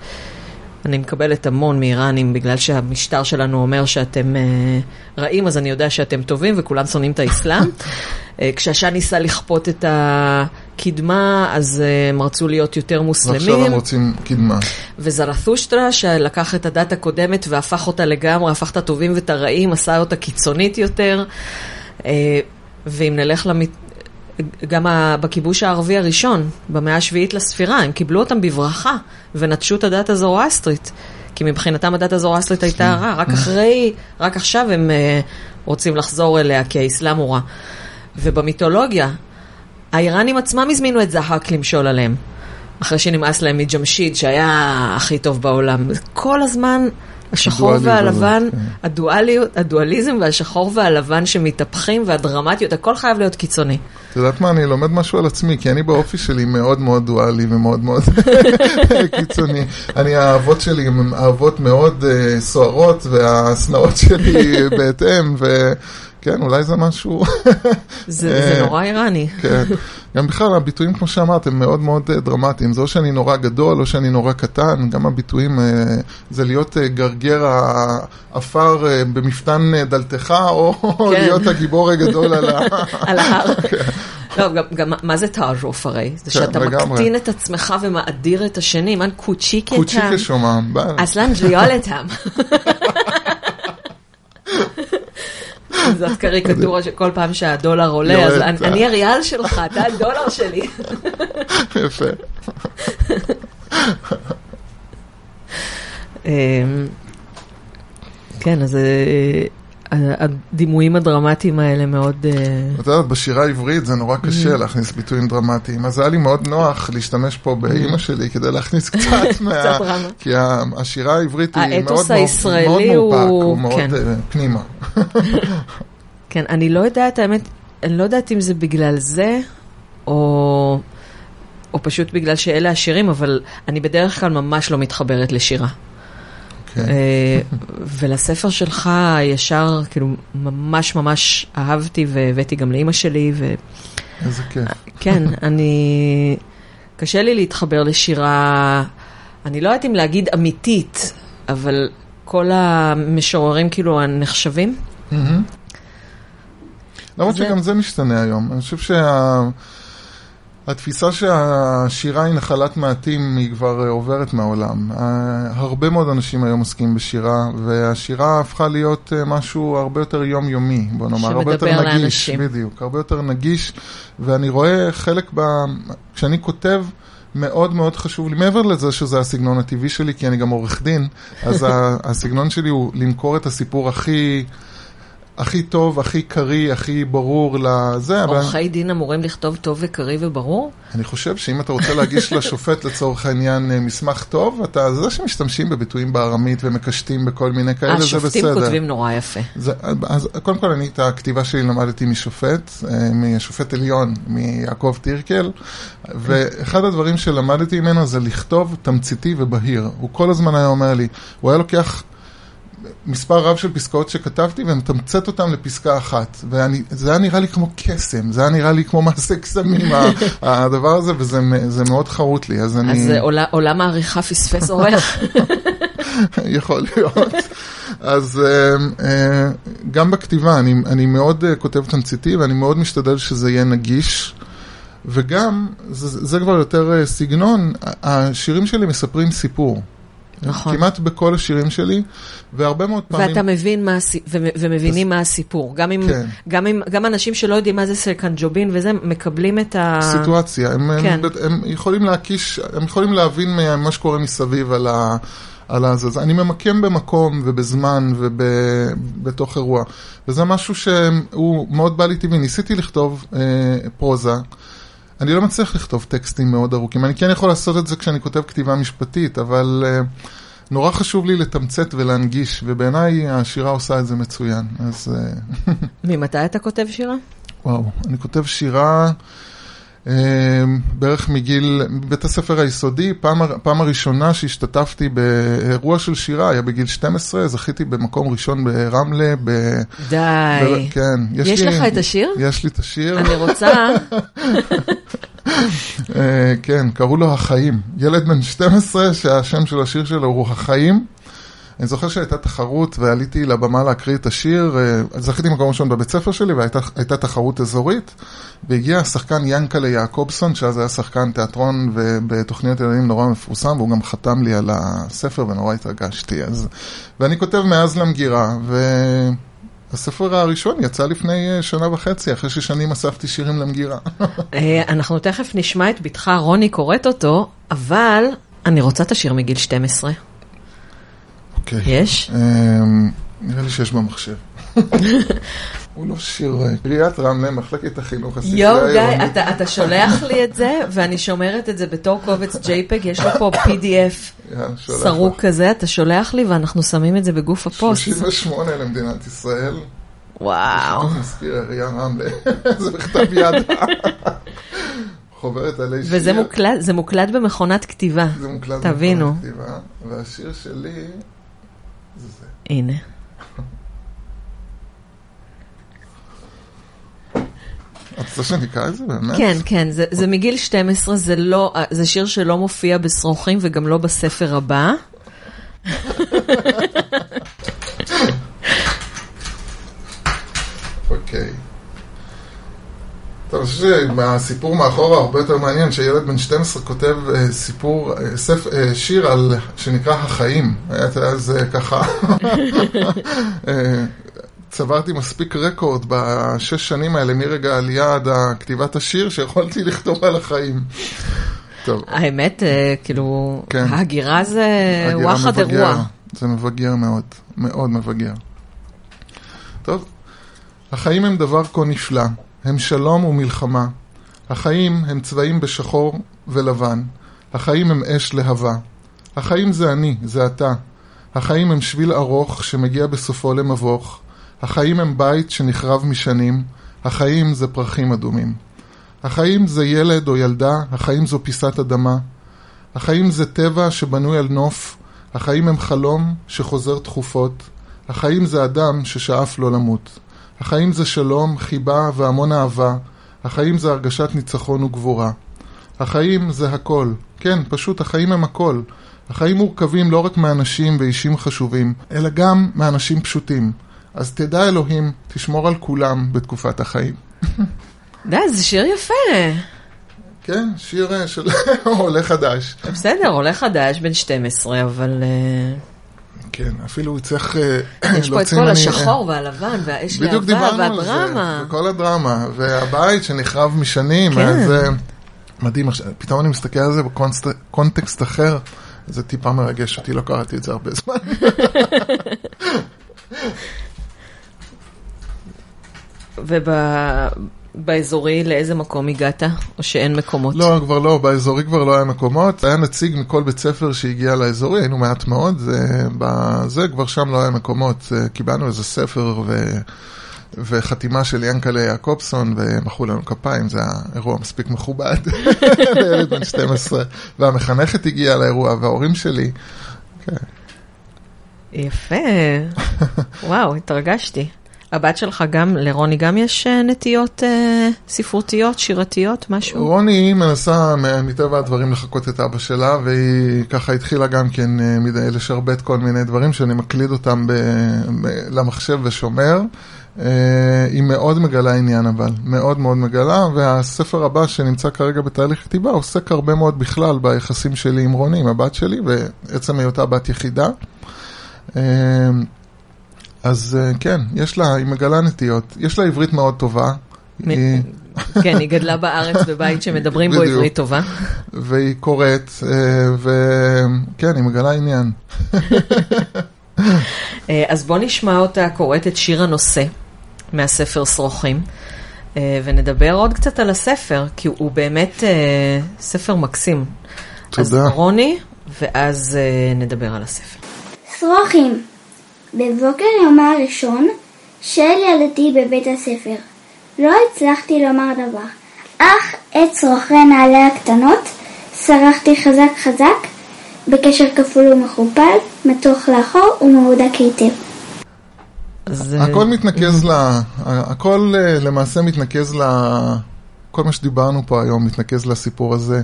אני מקבלת המון מאיראנים בגלל שהמשטר שלנו אומר שאתם אה, רעים, אז אני יודע שאתם טובים וכולם שונאים את האסלאם. אה, כשהשאה ניסה לכפות את הקדמה, אז אה, הם רצו להיות יותר ועכשיו מוסלמים. הם רוצים קדמה. וזרתושטרה, שלקח את הדת הקודמת והפך אותה לגמרי, הפך את הטובים ואת הרעים, עשה אותה קיצונית יותר. אה, ואם נלך למת... גם בכיבוש הערבי הראשון, במאה השביעית לספירה, הם קיבלו אותם בברכה ונטשו את הדת הזורואסטרית. כי מבחינתם הדת הזורואסטרית הייתה רע, רק אחרי, רק עכשיו הם אה, רוצים לחזור אליה, כי האסלאם הוא רע. ובמיתולוגיה, האיראנים עצמם הזמינו את זהק למשול עליהם. אחרי שנמאס להם מג'משיד, שהיה הכי טוב בעולם. כל הזמן השחור והלבן, כן. הדואליות, הדואליזם והשחור והלבן שמתהפכים והדרמטיות, הכל חייב להיות קיצוני. את יודעת מה, אני לומד משהו על עצמי, כי אני באופי שלי מאוד מאוד דואלי ומאוד מאוד קיצוני. אני, האהבות שלי הן אהבות מאוד אה, סוערות, והשנאות שלי בהתאם, וכן, אולי זה משהו... זה, זה אה, נורא איראני. כן. גם בכלל, הביטויים, כמו שאמרת, הם מאוד מאוד אה, דרמטיים. זה או שאני נורא גדול, או שאני נורא קטן. גם הביטויים, אה, זה להיות גרגר העפר במפתן דלתך, או כן. להיות הגיבור הגדול על ה... על ההר. לא, גם, גם מה זה תערוף הרי? זה כן, שאתה לגמרי. מקטין את עצמך ומאדיר את השני, מן קוצ'יקה קוצ'יקה שומם. אסלן ג'יולתם. זאת קריקטורה שכל פעם שהדולר עולה, אז. אני הריאל שלך, אתה הדולר שלי. יפה. אמ, כן, אז אה, הדימויים הדרמטיים האלה מאוד... אה, את יודעת, בשירה העברית זה נורא. קשה להכניס ביטויים דרמטיים, אז היה לי מאוד נוח להשתמש פה באימא שלי כדי להכניס קצת מה... כי השירה העברית היא מאוד האתוס הישראלי מאופק, הוא- הוא מאוד כן. אה, פנימה. כן, אני לא יודעת, האמת, אני לא יודעת אם זה בגלל זה, או, או פשוט בגלל שאלה השירים, אבל אני בדרך כלל ממש לא מתחברת לשירה. כן. אה, ולספר שלך ישר, כאילו, ממש ממש אהבתי והבאתי גם לאימא שלי, וכן, איזה כיף. אני... קשה לי להתחבר לשירה, אני לא יודעת אם להגיד אמיתית, אבל כל המשוררים כאילו הנחשבים. למרות שגם זה משתנה היום. אני חושב שהתפיסה שהשירה היא נחלת מעטים היא כבר אה, עוברת מהעולם. אה, הרבה מאוד אנשים היום עוסקים בשירה, והשירה הפכה להיות אה, משהו הרבה יותר יומיומי, בוא נאמר, הרבה יותר שמדבר נגיש. לאנשים. בדיוק, הרבה יותר נגיש, ואני רואה חלק ב... כשאני כותב... מאוד מאוד חשוב לי, מעבר לזה שזה הסגנון הטבעי שלי, כי אני גם עורך דין, אז הסגנון שלי הוא למכור את הסיפור הכי, הכי טוב, הכי קריא, הכי ברור לזה, אבל עורכי דין אמורים לכתוב טוב וקריא וברור? אני חושב שאם אתה רוצה להגיש לשופט לצורך העניין אה, מסמך טוב, אתה זה שמשתמשים בביטויים בארמית ומקשטים בכל מיני כאלה, זה בסדר. השופטים כותבים נורא יפה. זה, אז קודם כל אני את הכתיבה שלי למדתי משופט, אה, משופט עליון, מיעקב טירקל, ואחד הדברים שלמדתי ממנו זה לכתוב תמציתי ובהיר. הוא כל הזמן היה אומר לי, הוא היה לוקח מספר רב של פסקאות שכתבתי ומתמצת אותן לפסקה אחת. וזה היה נראה לי כמו קסם, זה היה נראה לי כמו מעשה קסמים, הדבר הזה, וזה מאוד חרוט לי, אז אני... אז עולם העריכה פספס אורח. יכול להיות. אז אה, אה, גם בכתיבה, אני, אני מאוד אה, כותב תמציתי ואני מאוד משתדל שזה יהיה נגיש. וגם, זה, זה כבר יותר סגנון, השירים שלי מספרים סיפור. נכון. כמעט בכל השירים שלי, והרבה מאוד פעמים... ואתה מבין מה, ו- ומבינים מה הסיפור. גם אם, כן. גם אם, גם אנשים שלא יודעים מה זה סרקנג'ובין וזה, מקבלים את ה... סיטואציה, הם, כן. הם, הם יכולים להקיש, הם יכולים להבין מה מה שקורה מסביב על, ה, על הזה. אז אני ממקם במקום ובזמן ובתוך אירוע, וזה משהו שהוא מאוד בא לי טבעי. ניסיתי לכתוב אה, פרוזה. אני לא מצליח לכתוב טקסטים מאוד ארוכים. אני כן יכול לעשות את זה כשאני כותב כתיבה משפטית, אבל אה, נורא חשוב לי לתמצת ולהנגיש, ובעיניי השירה עושה את זה מצוין. אז אה, ממתי אתה כותב שירה? וואו, אני כותב שירה בערך מגיל, בית הספר היסודי, פעם, פעם הראשונה שהשתתפתי באירוע של שירה היה בגיל 12, זכיתי במקום ראשון ברמלה, ב... די. ב... כן. יש לי, לך את השיר? יש לי את השיר, אני רוצה... אה, כן, קראו לו החיים. ילד בן 12 שהשם של השיר שלו הוא החיים. אני זוכר שהייתה תחרות ועליתי לבמה להקריא את השיר, אה, זכיתי מקום ראשון בבית ספר שלי והייתה הייתה תחרות אזורית והגיע השחקן ינקלה יעקובסון, שאז היה שחקן תיאטרון ובתוכניות ילדים נורא מפורסם והוא גם חתם לי על הספר ונורא התרגשתי. אז... ואני כותב מאז למגירה והספר הראשון יצא לפני אה, שנה וחצי, אחרי ששנים אספתי שירים למגירה. אה, אנחנו תכף נשמע את בתך רוני קוראת אותו, אבל אני רוצה את השיר מגיל 12. אוקיי. יש? אמ, נראה לי שיש במחשב. הוא לא שיר, קריית רמלה, מחלקת החינוך, הספרייה יואו, גיא, העירונית. אתה, אתה שולח לי את זה, ואני שומרת את זה בתור קובץ JPEG, יש לו פה PDF סרוק. כזה, אתה שולח לי ואנחנו שמים את זה בגוף הפוסט. 38 למדינת ישראל. וואו. מזכיר עירייה רמלה. זה בכתב יד. חוברת עלי שיר. וזה מוקלט, במכונת כתיבה. זה מוקלט תבינו. במכונת כתיבה, והשיר שלי זה זה. הנה. את רוצה שאני אקרא את זה באמת? כן, כן, זה, זה מגיל 12, זה לא, זה שיר שלא מופיע בשרוכים וגם לא בספר הבא. אוקיי. טוב, אני חושב שהסיפור מאחורה הרבה יותר מעניין, שילד בן 12 כותב אה, סיפור, אה, ספ, אה, שיר על, שנקרא החיים. היה אז ככה, צברתי מספיק רקורד בשש שנים האלה, מרגע העלייה עד כתיבת השיר, שיכולתי לכתוב על החיים. טוב, האמת, כאילו, כן. ההגירה זה וואחד. אירוע. זה מבגר מאוד, מאוד מבגר. טוב, החיים הם דבר כה נפלא, הם שלום ומלחמה. החיים הם צבעים בשחור ולבן. החיים הם אש להבה. החיים זה אני, זה אתה. החיים הם שביל ארוך שמגיע בסופו למבוך. החיים הם בית שנחרב משנים. החיים זה פרחים אדומים. החיים זה ילד או ילדה, החיים זו פיסת אדמה. החיים זה טבע שבנוי על נוף, החיים הם חלום שחוזר תכופות, החיים זה אדם ששאף לא למות. החיים זה שלום, חיבה והמון אהבה, החיים זה הרגשת ניצחון וגבורה. החיים זה הכל, כן, פשוט החיים הם הכל. החיים מורכבים לא רק מאנשים ואישים חשובים, אלא גם מאנשים פשוטים. אז תדע אלוהים, תשמור על כולם בתקופת החיים. די, זה שיר יפה. כן, שיר אה, של עולה חדש. בסדר, עולה חדש, בן 12, אבל אה, כן, אפילו הוא צריך אה, יש פה את כל השחור והלבן והאש בדיוק להבה דיברנו על והדרמה. זה, וכל הדרמה, והבית שנחרב משנים, כן. אז זה מדהים, פתאום אני מסתכל על זה בקונטקסט אחר, זה טיפה מרגש אותי, לא קראתי את זה הרבה זמן. ובאזורי, לאיזה מקום הגעת? או שאין מקומות? לא, כבר לא, באזורי כבר לא היה מקומות, היה נציג מכל בית ספר שהגיע לאזורי, היינו מעט מאוד, זה, בזה כבר שם לא היה מקומות, קיבלנו איזה ספר ו... וחתימה של ינקלה יעקובסון, ומחאו לנו כפיים, זה היה אירוע מספיק מכובד לילד בן 12, והמחנכת הגיעה לאירוע, וההורים שלי, כן. יפה. וואו, התרגשתי. הבת שלך גם, לרוני גם יש אה, נטיות אה, ספרותיות, שירתיות, משהו? רוני מנסה מטבע הדברים לחקות את אבא שלה, והיא ככה התחילה גם כן אה, מדי לשרבט כל מיני דברים שאני מקליד אותם ב- ב- למחשב ושומר. אה, היא מאוד מגלה עניין אבל, מאוד מאוד מגלה, והספר הבא שנמצא כרגע בתהליך כתיבה עוסק הרבה מאוד בכלל ביחסים שלי עם רוני, עם הבת שלי, ועצם היותה בת יחידה. אה, אז אה, כן, יש לה, היא מגלה נטיות, יש לה עברית מאוד טובה. היא- כן, היא גדלה בארץ בבית שמדברים בו. עברית טובה. והיא קוראת, אה, וכן, היא מגלה עניין. אה, אז בוא נשמע אותה קוראת את שיר הנושא מהספר שרוכים, ונדבר עוד קצת על הספר, כי הוא באמת ספר מקסים. תודה. אז רוני, ואז נדבר על הספר. שרוכים בבוקר יום הראשון של ילדתי בבית הספר לא הצלחתי לומר דבר, אך את שרוכי נעלי הקטנות סרחתי חזק חזק בקשר כפול ומכופל, מתוח לאחור ומהודק היטב. אז, אה, הכל מתנקז ל... הכל אה, למעשה מתנקז ל... כל מה שדיברנו פה היום מתנקז לסיפור הזה.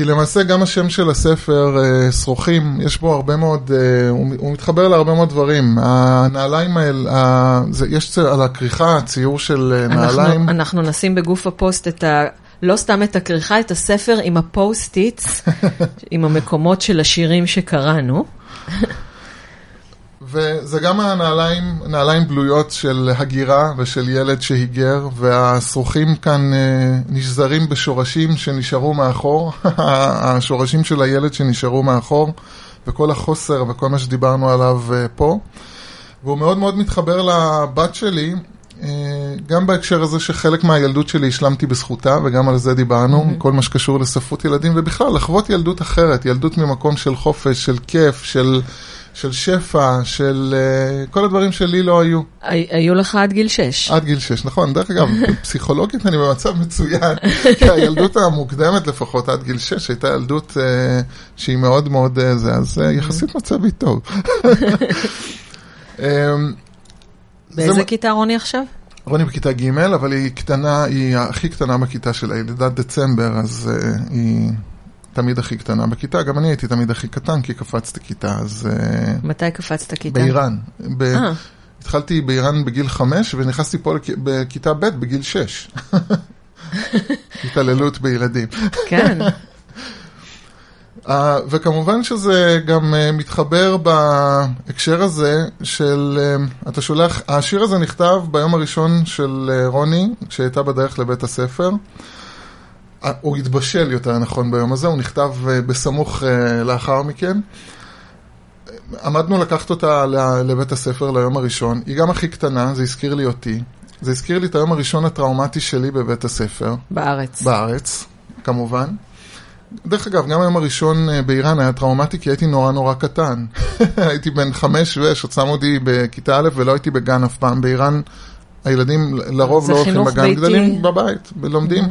כי למעשה גם השם של הספר, אה, שרוכים, יש בו הרבה מאוד, אה, הוא הוא מתחבר להרבה מאוד דברים. הנעליים האלה, ה- זה- יש על הכריכה ציור של אה, נעליים. אנחנו, אנחנו נשים בגוף הפוסט את ה... לא סתם את הכריכה, את הספר עם ה Post-its, עם המקומות של השירים שקראנו. וזה גם הנעליים, נעליים בלויות של הגירה ושל ילד שהיגר, והשרוכים כאן אה, נשזרים בשורשים שנשארו מאחור, השורשים של הילד שנשארו מאחור, וכל החוסר וכל מה שדיברנו עליו אה, פה. והוא מאוד מאוד מתחבר לבת שלי, אה, גם בהקשר הזה שחלק מהילדות שלי השלמתי בזכותה, וגם על זה דיברנו, mm-hmm. כל מה שקשור לספרות ילדים, ובכלל, לחוות ילדות אחרת, ילדות ממקום של חופש, של כיף, של, של שפע, של uh, כל הדברים שלי לא היו. הי- היו לך עד גיל 6. עד גיל 6, נכון. דרך אגב, פסיכולוגית אני במצב מצוין, כי הילדות המוקדמת לפחות עד גיל 6 הייתה ילדות uh, שהיא מאוד מאוד uh, זה, אז uh, יחסית מצבי טוב. אמ, באיזה זה- כיתה רוני עכשיו? רוני בכיתה ג', אבל היא קטנה, היא הכי קטנה בכיתה שלה, היא לידת דצמבר, אז uh, היא תמיד הכי קטנה בכיתה. גם אני הייתי תמיד הכי קטן, כי קפצתי כיתה, אז uh, מתי קפצת כיתה? באיראן. ב- אה. התחלתי באיראן בגיל חמש, ונכנסתי פה לכ- בכיתה ב' בגיל שש. התעללות בילדים. כן. Uh, וכמובן שזה גם uh, מתחבר בהקשר הזה של, uh, אתה שולח, השיר הזה נכתב ביום הראשון של רוני, כשהייתה בדרך לבית הספר. הוא התבשל יותר נכון ביום הזה, הוא נכתב uh, בסמוך uh, לאחר מכן. עמדנו לקחת אותה לבית הספר ליום הראשון, היא גם הכי קטנה, זה הזכיר לי אותי. זה הזכיר לי את היום הראשון הטראומטי שלי בבית הספר. בארץ. בארץ, כמובן. דרך אגב, גם היום הראשון אה, באיראן היה טראומטי כי הייתי נורא נורא קטן. הייתי בן חמש ושש, עוד שמו אותי בכיתה א' ולא הייתי בגן אף פעם. באיראן הילדים לרוב לא הולכים בגן, ביתי... גדלים בבית, ולומדים.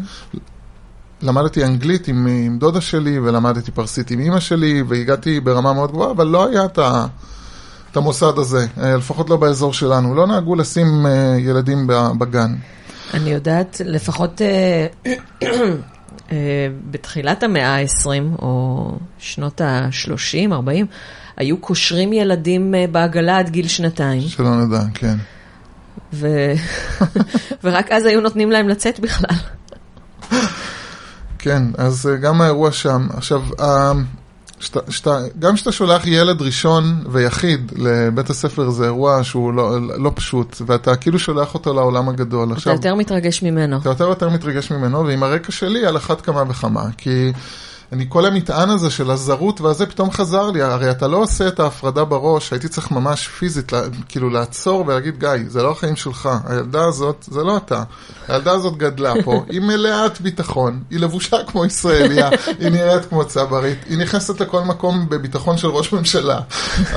למדתי אנגלית עם, עם דודה שלי ולמדתי פרסית עם אימא שלי והגעתי ברמה מאוד גבוהה, אבל לא היה את, ה, את המוסד הזה, אה, לפחות לא באזור שלנו. לא נהגו לשים אה, ילדים בגן. אני יודעת, לפחות אה, בתחילת המאה ה-20, או שנות ה-30, 40, היו קושרים ילדים בעגלה עד גיל שנתיים. שלא נדע, כן. ו... ורק אז היו נותנים להם לצאת בכלל. כן, אז אה, גם האירוע שם. עכשיו, שת, שת, גם כשאתה שולח ילד ראשון ויחיד לבית הספר זה אירוע שהוא לא, לא פשוט, ואתה כאילו שולח אותו לעולם הגדול. אתה עכשיו, יותר מתרגש ממנו. אתה יותר יותר מתרגש ממנו, ועם הרקע שלי על אחת כמה וכמה, כי... אני, כל המטען הזה של הזרות והזה פתאום חזר לי, הרי אתה לא עושה את ההפרדה בראש, הייתי צריך ממש פיזית, כאילו לעצור ולהגיד, גיא, זה לא החיים שלך, הילדה הזאת, זה לא אתה. הילדה הזאת גדלה פה, היא מלאת ביטחון, היא לבושה כמו ישראליה, היא נראית כמו צברית, היא נכנסת לכל מקום בביטחון של ראש ממשלה.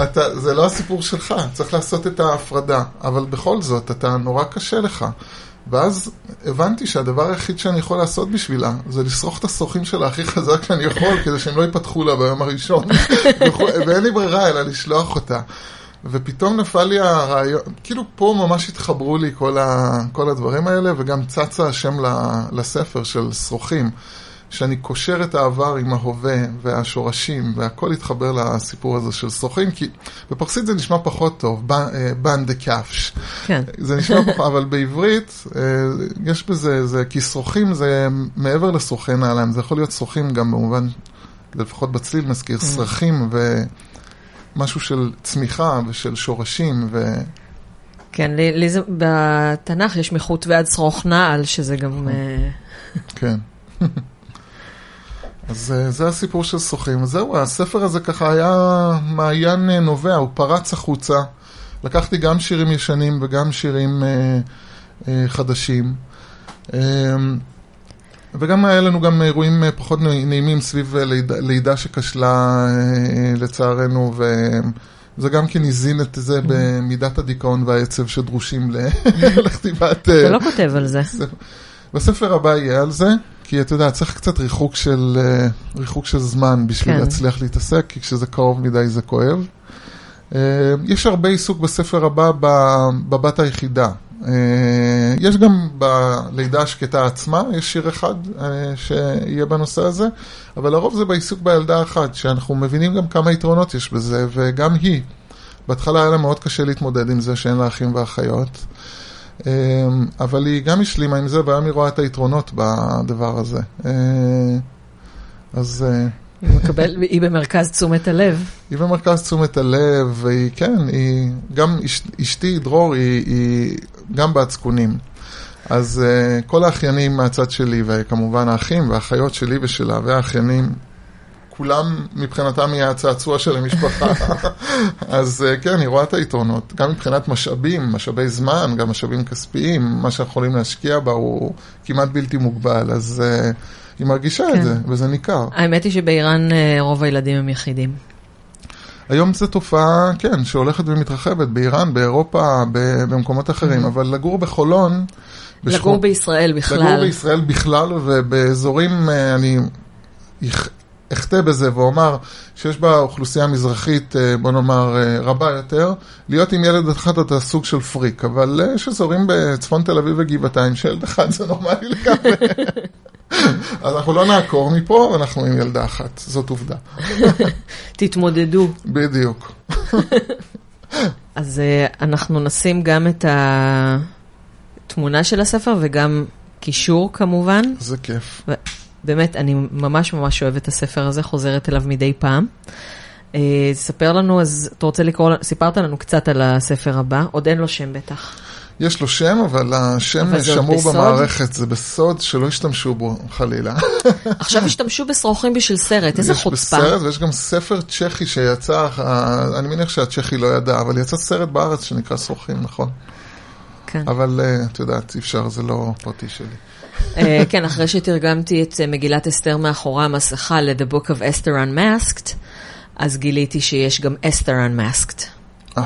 אתה, זה לא הסיפור שלך, צריך לעשות את ההפרדה, אבל בכל זאת, אתה נורא קשה לך. ואז הבנתי שהדבר היחיד שאני יכול לעשות בשבילה זה לשרוך את השרוכים שלה הכי חזק שאני יכול כדי שהם לא ייפתחו לה ביום הראשון. ואין לי ברירה אלא לשלוח אותה. ופתאום נפל לי הרעיון, כאילו פה ממש התחברו לי כל, ה, כל הדברים האלה וגם צצה השם לספר של שרוכים שאני קושר את העבר עם ההווה והשורשים, והכל התחבר לסיפור הזה של שוחים, כי בפרסית זה נשמע פחות טוב, בן דה קאפש. כן. זה נשמע פחות, אבל בעברית אה, יש בזה, זה, כי שוחים זה מעבר לשוחי נעליים, זה יכול להיות שוחים גם במובן, לפחות בצליל מזכיר, mm. סרחים ומשהו של צמיחה ושל שורשים ו... כן, לי, לי זה, בתנ"ך יש מחוט ועד שרוך נעל, שזה גם... נכון. אה, כן. אז אה, זה הסיפור של שוחים. זהו, הספר הזה ככה היה מעיין אה, נובע, הוא פרץ החוצה. לקחתי גם שירים ישנים וגם שירים אה, אה, חדשים. אה, וגם היה לנו גם אירועים אה, פחות נעימים סביב לידה, לידה שכשלה אה, לצערנו, וזה גם כן הזין את זה mm-hmm. במידת הדיכאון והעצב שדרושים לכתיבת... אתה לא כותב על זה. בספר הבא יהיה על זה. כי אתה יודע, צריך קצת ריחוק של, אה, ריחוק של זמן בשביל כן. להצליח להתעסק, כי כשזה קרוב מדי זה כואב. אה, יש הרבה עיסוק בספר הבא בבת היחידה. אה, יש גם בלידה השקטה עצמה, יש שיר אחד שיהיה בנושא הזה, אבל לרוב זה בעיסוק בילדה אחת, שאנחנו מבינים גם כמה יתרונות יש בזה, וגם היא. בהתחלה היה לה מאוד קשה להתמודד עם זה שאין לה אחים ואחיות. אמ, אבל היא גם השלימה עם זה, והיום היא רואה את היתרונות בדבר הזה. אה, אז... אה, היא מקבל, היא במרכז תשומת הלב. היא במרכז תשומת הלב, והיא, כן, היא, גם אשתי, דרור, היא, היא גם בעצקונים. אז uh, כל האחיינים מהצד שלי, וכמובן האחים והאחיות שלי ושלה, והאחיינים, כולם מבחינתם יהיה הצעצוע של המשפחה. אז אה, כן, אני רואה את היתרונות, גם מבחינת משאבים, משאבי זמן, גם משאבים כספיים, מה שאנחנו יכולים להשקיע בה הוא כמעט בלתי מוגבל, אז uh, היא מרגישה כן. את זה, וזה ניכר. האמת היא שבאיראן uh, רוב הילדים הם יחידים. היום זו תופעה, כן, שהולכת ומתרחבת באיראן, באירופה, במקומות אחרים, mm-hmm. אבל לגור בחולון... לגור בשכון, בישראל בכלל. לגור בישראל בכלל, ובאזורים, אני אחטא בזה ואומר שיש בה אוכלוסייה מזרחית, אה, בוא נאמר, אה, רבה יותר, להיות עם ילד אחד אתה סוג של פריק, אבל אה, יש אזורים בצפון תל אביב וגבעתיים שילד אחד זה נורמלי לגמרי. אז אנחנו לא נעקור מפה, אנחנו עם ילדה אחת, זאת עובדה. תתמודדו. בדיוק. אז אנחנו נשים גם את התמונה של הספר וגם קישור כמובן. זה כיף. באמת, אני ממש ממש אוהבת את הספר הזה, חוזרת אליו מדי פעם. אה, ספר לנו, אז אתה רוצה לקרוא, סיפרת לנו קצת על הספר הבא, עוד אין לו שם בטח. יש לו שם, אבל השם אבל שמור בסוד? במערכת, זה בסוד, שלא ישתמשו בו חלילה. עכשיו השתמשו בשרוכים בשביל סרט, איזה יש חוצפה. בסרט, ויש גם ספר צ'כי שיצא, אה, אני מניח שהצ'כי לא ידע, אבל יצא סרט בארץ שנקרא שרוכים, נכון. כן. אבל אה, את יודעת, אי אפשר, זה לא פרטי שלי. אה, כן, אחרי שתרגמתי את אה, מגילת אסתר מאחורי המסכה ל-The Book of Esther Unmasked, אז גיליתי שיש גם אסתר Unmasked. אה,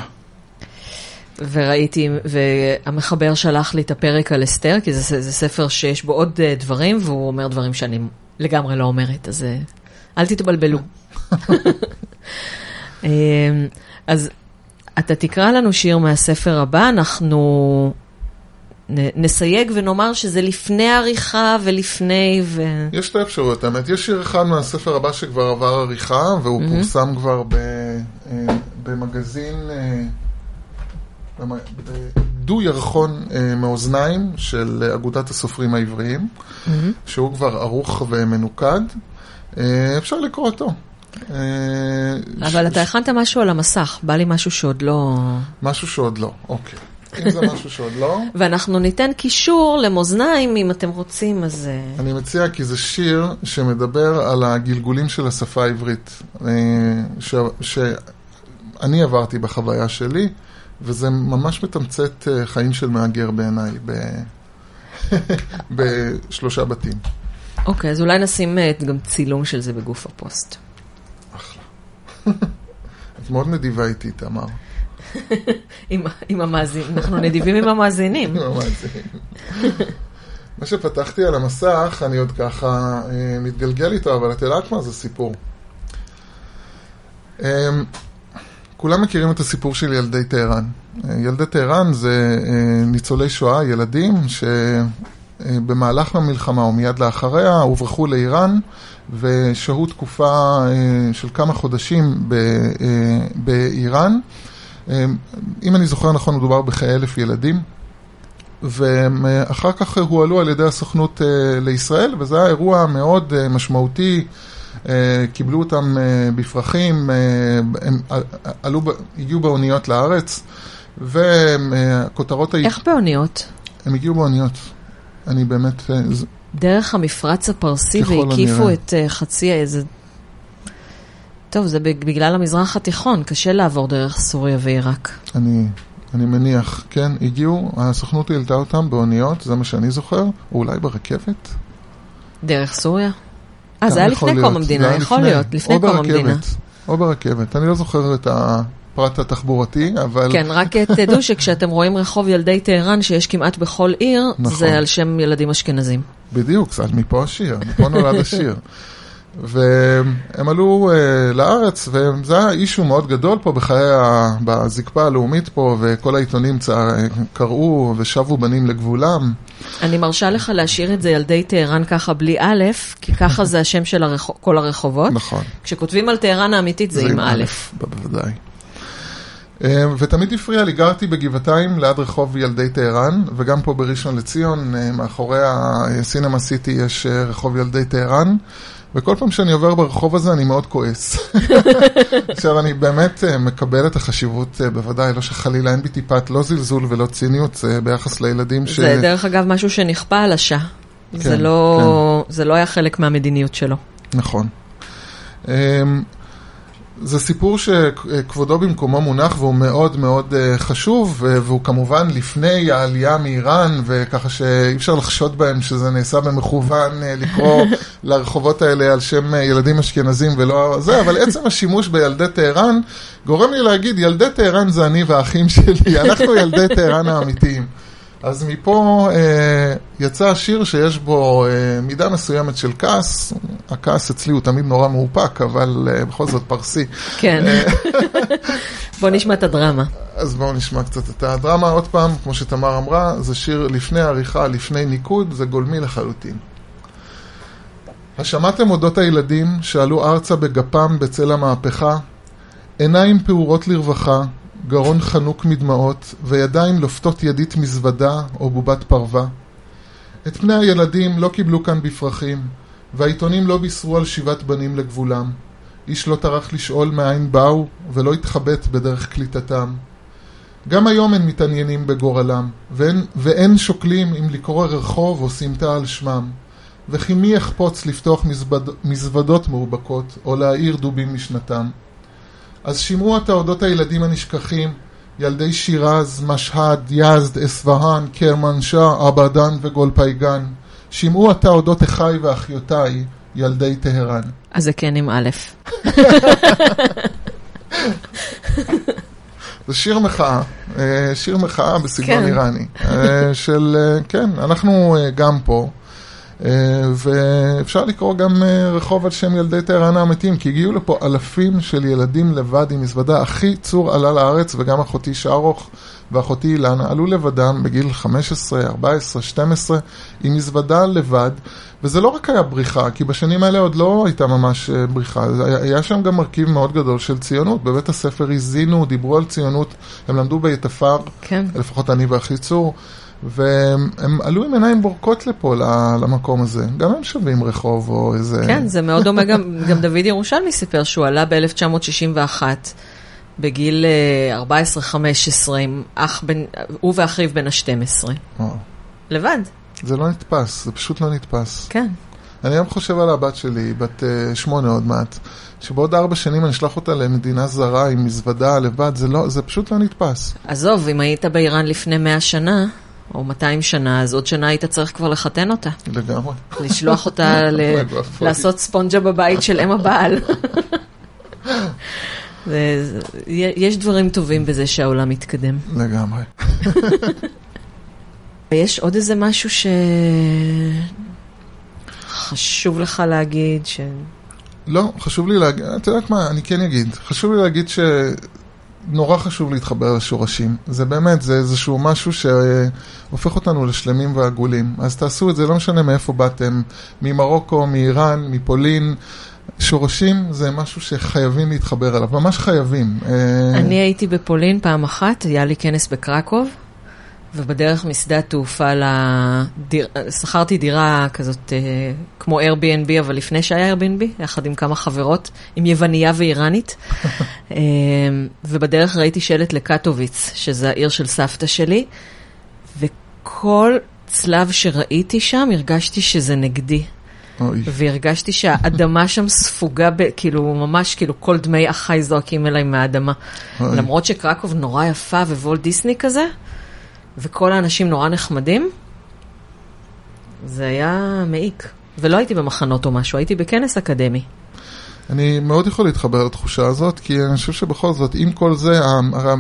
וראיתי, והמחבר שלח לי את הפרק על אסתר, כי זה, זה ספר שיש בו עוד דברים, והוא אומר דברים שאני לגמרי לא אומרת, אז אל תתבלבלו. אז אתה תקרא לנו שיר מהספר הבא, אנחנו נסייג ונאמר שזה לפני עריכה ולפני ו... יש שתי אפשרויות, האמת. יש שיר אחד מהספר הבא שכבר עבר עריכה, והוא פורסם כבר ב, אה, במגזין, אה, בדו ירחון אה, מאוזניים של אגודת הסופרים העבריים, שהוא כבר ערוך ומנוקד. אפשר לקרוא אותו. אבל ש- אתה הכנת משהו על המסך, בא לי משהו שעוד לא... משהו שעוד לא, אוקיי. אם זה משהו שעוד לא, ואנחנו ניתן ש... למאזניים אם אתם רוצים, אז... אה, אני מציע כי זה שיר שמדבר על הגלגולים של השפה העברית, אה, ש- שאני עברתי בחוויה שלי, וזה ממש מתמצת אה, חיים של מהגר בעיניי, ב- בשלושה בתים. אוקיי, אז אולי נשים גם צילום של זה בגוף הפוסט. את מאוד נדיבה איתי, תמר. עם, המאזינים, אנחנו נדיבים עם המאזינים. עם המאזינים. מה שפתחתי על המסך, אני עוד ככה אה, מתגלגל איתו, אבל את יודעת מה? זה סיפור. אה, כולם מכירים את הסיפור של ילדי טהרן. אה, ילדי טהרן זה ניצולי שואה, ילדים שבמהלך המלחמה או מיד לאחריה הוברחו לאיראן ושהו תקופה של כמה חודשים באיראן. אה, אם אני זוכר נכון, מדובר בכאלף ילדים. ואחר כך הועלו על ידי הסוכנות אה, לישראל, וזה היה אירוע מאוד אה, משמעותי. אה, קיבלו אותם אה, בפרחים, אה, הם עלו, הגיעו באוניות לארץ, והכותרות היו... איך באוניות? הם הגיעו באוניות. אני באמת... אה, דרך המפרץ הפרסי והקיפו. את אה, חצי איזה... טוב, זה בג- בגלל המזרח התיכון, קשה לעבור דרך סוריה ועיראק. אני, אני מניח, כן, הגיעו, הסוכנות העלתה אותם באוניות, זה מה שאני זוכר, או אולי ברכבת. דרך סוריה? אה, זה היה לפני להיות, קום זה המדינה, יכול לפני, להיות, לפני קום ברכבת, המדינה. או ברכבת, אני לא זוכר את הפרט התחבורתי, אבל... כן, רק תדעו שכשאתם רואים רחוב ילדי טהרן שיש כמעט בכל עיר, נכון. זה על שם ילדים אשכנזים. בדיוק, אז מפה השיר, מפה נולד השיר. והם עלו uh, לארץ, וזה היה אישו מאוד גדול פה בחיי, ה... בזקפה הלאומית פה, וכל העיתונים צע... קראו ושבו בנים לגבולם. אני מרשה לך להשאיר את זה ילדי טהרן ככה בלי א', כי ככה זה השם של הרחו... כל הרחובות. נכון. כשכותבים על טהרן האמיתית זה עם א'. בוודאי. אה, ותמיד הפריע לי, גרתי בגבעתיים ליד רחוב ילדי טהרן, וגם פה בראשון לציון, אה, מאחורי הסינמה סיטי יש רחוב ילדי טהרן, וכל פעם שאני עובר ברחוב הזה אני מאוד כועס. עכשיו, אני באמת אה, מקבל את החשיבות, אה, בוודאי, לא שחלילה אין בי טיפת לא זלזול ולא ציניות זה ביחס לילדים ש... זה דרך אגב משהו שנכפה על השעה. זה כן, לא, זה לא היה חלק מהמדיניות שלו. נכון. זה סיפור שכבודו במקומו מונח והוא מאוד מאוד אה, חשוב, ו- והוא כמובן לפני העלייה מאיראן, וככה שאי אפשר לחשוד בהם שזה נעשה במכוון אה, לקרוא לרחובות האלה על שם אה, ילדים אשכנזים ולא זה, אבל עצם השימוש בילדי טהרן גורם לי להגיד, ילדי טהרן זה אני והאחים שלי, אנחנו ילדי טהרן האמיתיים. אז מפה אה, יצא שיר שיש בו אה, מידה מסוימת של כעס. הכעס אצלי הוא תמיד נורא מאופק, אבל אה, בכל זאת פרסי. כן. בוא נשמע את הדרמה. אז בואו נשמע קצת את הדרמה. עוד פעם, כמו שתמר אמרה, זה שיר לפני עריכה, לפני ניקוד, זה גולמי לחלוטין. השמעתם אודות הילדים שעלו ארצה בגפם בצל המהפכה? עיניים פעורות לרווחה, גרון חנוק מדמעות, וידיים לופתות ידית מזוודה או בובת פרווה. את פני הילדים לא קיבלו כאן בפרחים, והעיתונים לא בישרו על שיבת בנים לגבולם. איש לא טרח לשאול מאין באו, ולא התחבט בדרך קליטתם. גם היום הם מתעניינים בגורלם, ואין, ואין שוקלים אם לקרוא רחוב או סמטה על שמם. וכי מי יחפוץ לפתוח מזווד, מזוודות מאובקות, או להאיר דובים משנתם. אז שמעו עתה אודות הילדים הנשכחים, ילדי שירז, משהד, יזד, אספהאן, קרמנשה, אבדן וגולפייגן. שמעו עתה אודות אחיי ואחיותיי, ילדי טהרן. אז זה כן עם א'. זה שיר מחאה, אה, שיר מחאה בסגנון כן. איראני. אה, של, אה, כן, אנחנו גם פה, ואפשר לקרוא גם אה, רחוב על שם ילדי טהרן האמיתיים, כי הגיעו לפה אלפים של ילדים לבד עם מזוודה. אחי צור עלה לארץ, וגם אחותי שרוך ואחותי אילנה עלו לבדם בגיל 15, 14, 12, עם מזוודה לבד. וזה לא רק היה בריחה, כי בשנים האלה עוד לא הייתה ממש אה, בריחה, היה שם גם מרכיב מאוד גדול של ציונות. בבית הספר הזינו, דיברו על ציונות, הם למדו ביתפר, כן. לפחות אני ואחי צור, והם הם עלו עם עיניים בורקות לפה, למקום הזה. גם הם שווים רחוב או איזה... כן, זה מאוד דומה, גם, גם דוד ירושלמי סיפר שהוא עלה ב-1961, בגיל אה, 14-15, עם אח בן, הוא ואחיו בן ה-12. וואו. לבד, זה לא נתפס, זה פשוט לא נתפס. כן. אני היום חושב על הבת שלי, בת אה, שמונה עוד מעט, שבעוד ארבע שנים אני אשלח אותה למדינה זרה עם מזוודה לבד, זה, לא, זה פשוט לא נתפס. עזוב, אם היית באיראן לפני 100 שנה, או 200 שנה, אז עוד שנה היית צריך כבר לחתן אותה. לגמרי. לשלוח אותה ל-. לעשות ספונג'ה בבית של אם הבעל. זה- יש דברים טובים בזה שהעולם מתקדם. לגמרי. יש עוד איזה משהו שחשוב לך להגיד, ש... לא, חשוב לי להגיד, את יודעת מה, אני כן אגיד. חשוב לי להגיד שנורא חשוב להתחבר לשורשים. זה באמת, זה איזשהו משהו שהופך אותנו לשלמים ועגולים. אז תעשו את זה, לא משנה מאיפה באתם, ממרוקו, מאיראן, מפולין. שורשים זה משהו שחייבים להתחבר אליו, ממש חייבים. אה, אני הייתי בפולין פעם אחת, היה לי כנס בקרקוב, ובדרך משדה התעופה לדיר... שכרתי דירה כזאת אה, כמו Airbnb, אבל לפני שהיה Airbnb, יחד עם כמה חברות, עם יווניה ואיראנית. אה, ובדרך ראיתי שלט לקטוביץ, שזה העיר של סבתא שלי, וכל צלב שראיתי שם, הרגשתי שזה נגדי. אוי, והרגשתי שהאדמה שם ספוגה, ב, כאילו ממש כאילו כל דמי אחי זועקים אליי מהאדמה. אוי. למרות שקרקוב נורא יפה ווולט דיסני כזה, וכל האנשים נורא נחמדים, זה היה מעיק. ולא הייתי במחנות או משהו, הייתי בכנס אקדמי. אני מאוד יכול להתחבר לתחושה הזאת, כי אני חושב שבכל זאת, עם כל זה, הרי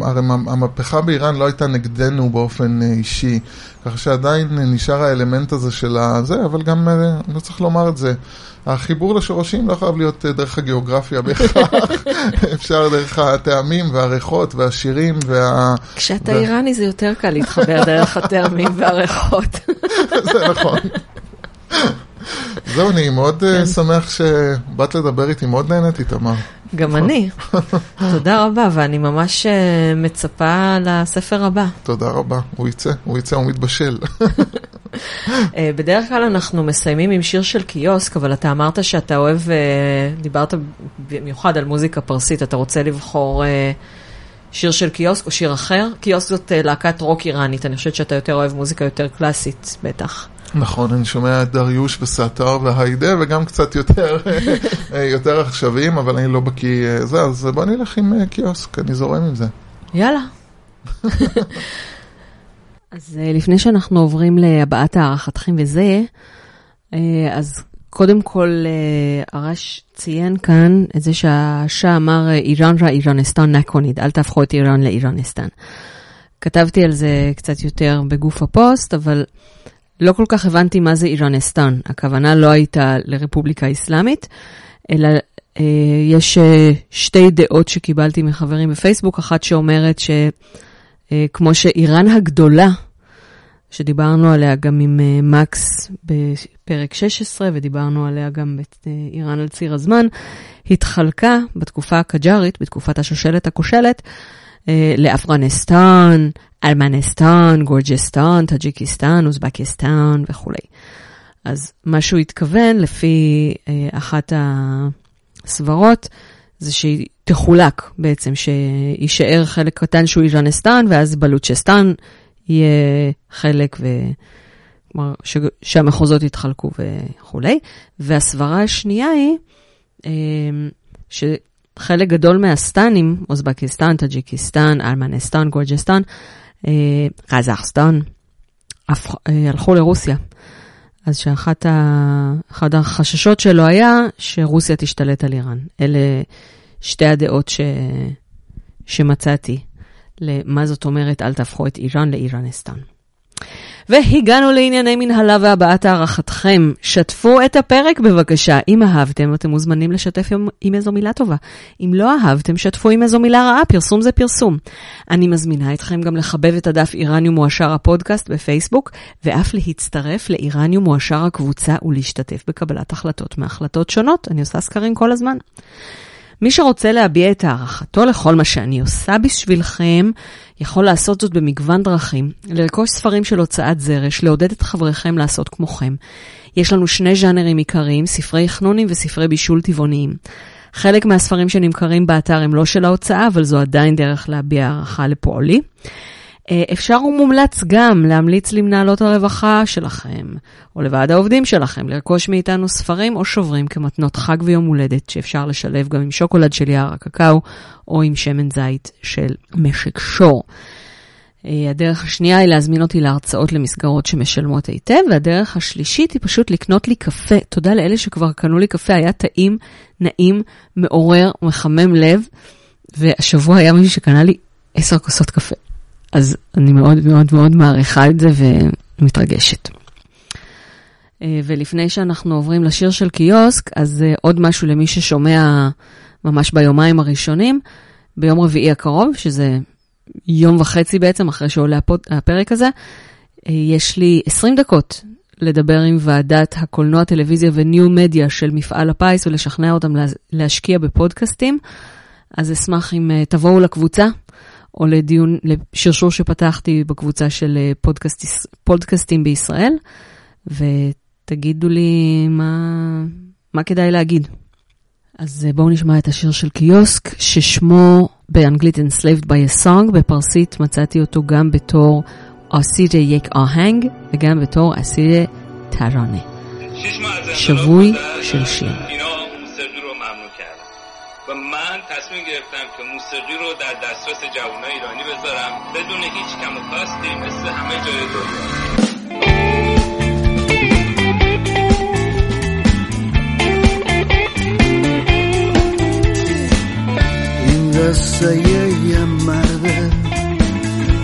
המהפכה באיראן לא הייתה נגדנו באופן אה, אישי, ככה שעדיין נשאר האלמנט הזה של הזה, אבל גם, אה, לא צריך לומר את זה, החיבור לשורשים לא חייב להיות אה, דרך הגיאוגרפיה בהכרח, אפשר דרך הטעמים והריחות והשירים וה... כשאתה ו- איראני זה יותר קל להתחבר דרך הטעמים והריחות. זה נכון. זהו, אני מאוד כן. אה, שמח שבאת לדבר איתי, מאוד נהניתי, תמר. גם אני. תודה רבה, ואני ממש אה, מצפה לספר הבא. תודה רבה, הוא יצא, הוא יצא, הוא מתבשל. אה, בדרך כלל אנחנו מסיימים עם שיר של קיוסק, אבל אתה אמרת שאתה אוהב, דיברת במיוחד על מוזיקה פרסית, אתה רוצה לבחור שיר של קיוסק או שיר אחר? קיוסק זאת להקת רוק איראנית, אני חושבת שאתה יותר אוהב מוזיקה יותר קלאסית, בטח. נכון, אני שומע את דריוש וסאטר והיידה, וגם קצת יותר, יותר עכשוויים, אבל אני לא בקיא אה, זה, אז בוא נלך עם אה, קיוסק, אני זורם עם זה. יאללה. אז אה, לפני שאנחנו עוברים להבעת הערכתכם וזה, אז קודם כל הרש ציין כאן את זה שהשאה אמר איראן רע איראנסטן נקוניד, אל תהפכו את איראן לאיראנסטן. כתבתי על זה קצת יותר בגוף הפוסט, אבל לא כל כך הבנתי מה זה איראנסטן. הכוונה לא הייתה לרפובליקה האסלאמית, אלא אה, יש אה, שתי דעות שקיבלתי מחברים בפייסבוק, אחת שאומרת שכמו שאיראן הגדולה, שדיברנו עליה גם עם אה, מקס בפרק 16, ודיברנו עליה גם באיראן על ציר הזמן, התחלקה בתקופה הקג'ארית, בתקופת השושלת הכושלת, אה, לאפגניסטן, ארמניסטן, גורג'סטן, טאג'יקיסטן, אוזבקיסטן וכולי. אז מה שהוא התכוון, לפי אה, אחת הסברות, זה שהיא תחולק בעצם, שיישאר חלק קטן שהוא איראנסטן, ואז בלוצ'סטן יהיה חלק, ו... כלומר, ש... שהמחוזות יתחלקו וכולי. והסברה השנייה היא אה, שחלק גדול מהסטנים, אוזבקיסטן, טאג'יקיסטן, ארמנסטן, גורג'סטן, אה, קזחסטן, הלכו לרוסיה. אז שאחת ה... החששות שלו היה שרוסיה תשתלט על איראן. אלה שתי הדעות ש... שמצאתי למה זאת אומרת אל תהפכו את איראן לאיראנסטן. והגענו לענייני מנהלה והבעת הערכתכם. שתפו את הפרק בבקשה. אם אהבתם, אתם מוזמנים לשתף עם, עם איזו מילה טובה. אם לא אהבתם, שתפו עם איזו מילה רעה, פרסום זה פרסום. אני מזמינה אתכם גם לחבב את הדף איראניום מועשר הפודקאסט בפייסבוק, ואף להצטרף לאיראניום מועשר הקבוצה ולהשתתף בקבלת החלטות מהחלטות שונות. אני עושה סקרים כל הזמן. מי שרוצה להביע את הערכתו לכל מה שאני עושה בשבילכם, יכול לעשות זאת במגוון דרכים, לרכוש ספרים של הוצאת זרש, לעודד את חבריכם לעשות כמוכם. יש לנו שני ז'אנרים עיקריים, ספרי חנונים וספרי בישול טבעוניים. חלק מהספרים שנמכרים באתר הם לא של ההוצאה, אבל זו עדיין דרך להביע הערכה לפועלי. אה, אפשר ומומלץ גם להמליץ למנהלות הרווחה שלכם, או לוועד העובדים שלכם, לרכוש מאיתנו ספרים או שוברים כמתנות חג ויום הולדת, שאפשר לשלב גם עם שוקולד של יער הקקאו, או עם שמן זית של משק שור. אה, הדרך השנייה היא להזמין אותי להרצאות למסגרות שמשלמות היטב, והדרך השלישית היא פשוט לקנות לי קפה. תודה לאלה שכבר קנו לי קפה, היה טעים, נעים, מעורר, מחמם לב, והשבוע היה מישהו שקנה לי עשר כוסות קפה. אז אני מאוד מאוד מאוד מעריכה את זה ומתרגשת. אה, ולפני שאנחנו עוברים לשיר של קיוסק, אז אה, עוד משהו למי ששומע ממש ביומיים הראשונים, ביום רביעי הקרוב, שזה יום וחצי בעצם אחרי שעולה הפרק הזה, אה, יש לי 20 דקות לדבר עם ועדת הקולנוע, טלוויזיה וניו מדיה של מפעל הפיס ולשכנע אותם להשקיע בפודקאסטים. אז אשמח אם תבואו לקבוצה, או לדיון, לשרשור שפתחתי בקבוצה של אה, פודקאסט, פודקאסטים בישראל, ותגידו לי מה, מה כדאי להגיד. אז אה, בואו נשמע את השיר של קיוסק, ששמו באנגלית Enslaved by a Song, בפרסית מצאתי אותו גם בתור אסירה יק אהנג וגם בתור אסירה טראנה. שבוי של שיר. تصمیم گرفتم که موسیقی رو در دسترس جوانای ایرانی بذارم بدون هیچ کم و کاستی مثل همه جای دنیا. قصه یه مرده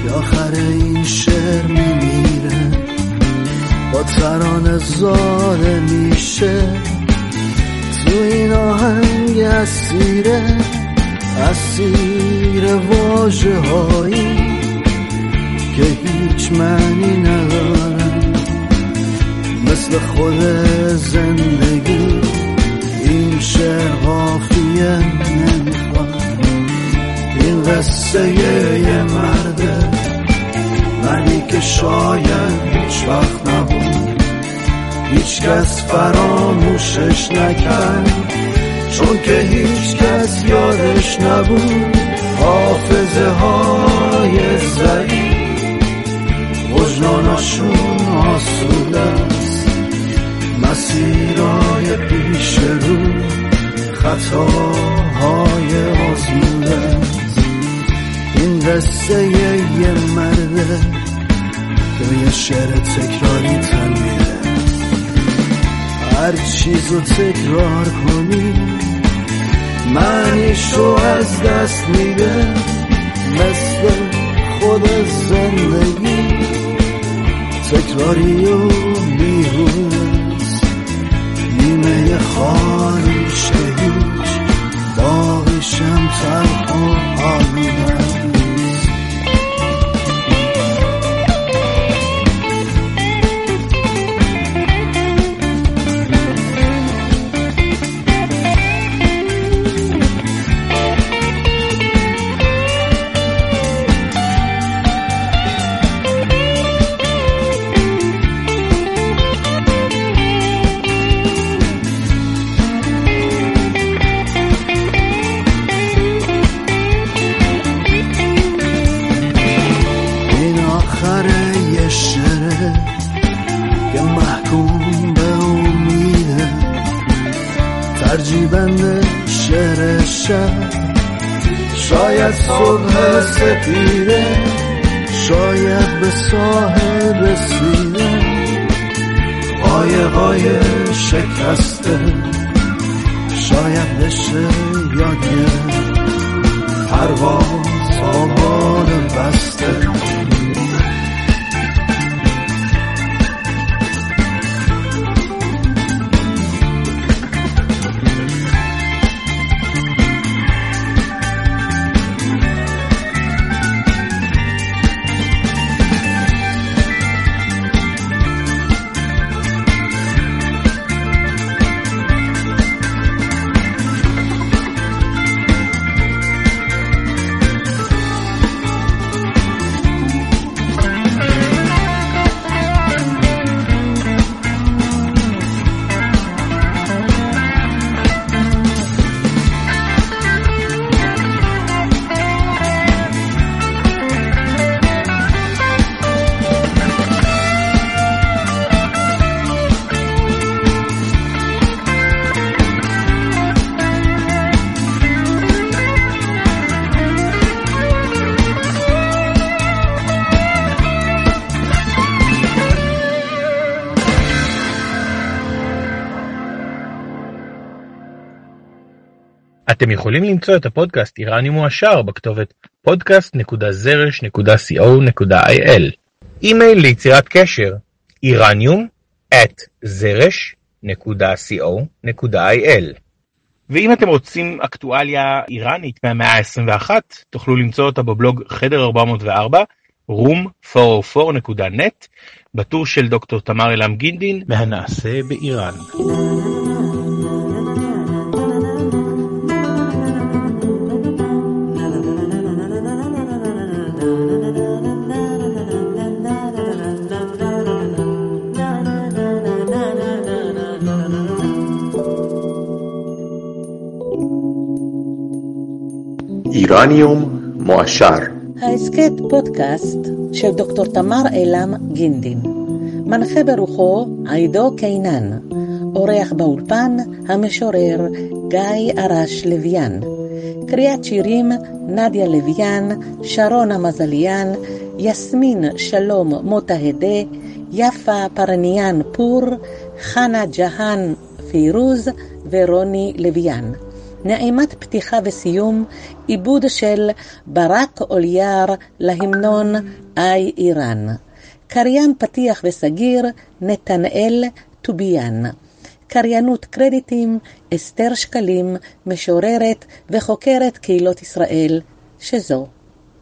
که آخر این شعر میمیره با ترانه زاده میشه. تو این آهنگ اسیره اسیر واجه هایی که هیچ معنی ندارن. مثل خود زندگی این شعر قافیه نمی‌خواد. این قصه یه مرده ولی که شاید هیچ وقت نبود. هیچ کس فراموشش نکرد. چون که هیچ کس یادش نبود حافظه های ضعیف. وجداناشون آسوده است. مسیرای پیش رو خطاهای آزموده است. این قصه یه مرده که یه شعر تکراری تنمیده هر چیزو تکرار کنی معنیشو از دست میده مثل خود زندگی. تکراری و بیهوست نیمه خالیش که هیچ باقیشم تلخ و آلوده. شب شاید صبح سپیده شاید به ساحل رسیده. قایقای شکسته شاید بشه یاد پرواز آبان بسته. אתם יכולים למצוא את הפודקאסט איראני מועשר בכתובת podcast.זרש.co.il אימייל ליצירת קשר איראניום at זרש.co.il ואם אתם רוצים אקטואליה איראנית מהמאה ה-21 תוכלו למצוא אותה בבלוג חדר 404 room404.net בטור של דוקטור תמר אלעם גינדין מהנעשה באיראן. איראניום מועשר ההסכת פודקאסט של דוקטור תמר אילם גינדין. מנחה ברוחו עידו קינן. אורח באולפן המשורר גיא ארש לוויאן. קריאת שירים נדיה לוויאן, שרונה מזליאן, יסמין שלום מוטהדה, יפה פרניאן פור, חנה ג'האן פירוז ורוני לוויאן. נעימת פתיחה וסיום, עיבוד של ברק אוליאר להמנון איי איראן. קריין פתיח וסגיר, נתנאל טוביאן. קריינות קרדיטים, אסתר שקלים, משוררת וחוקרת קהילות ישראל, שזו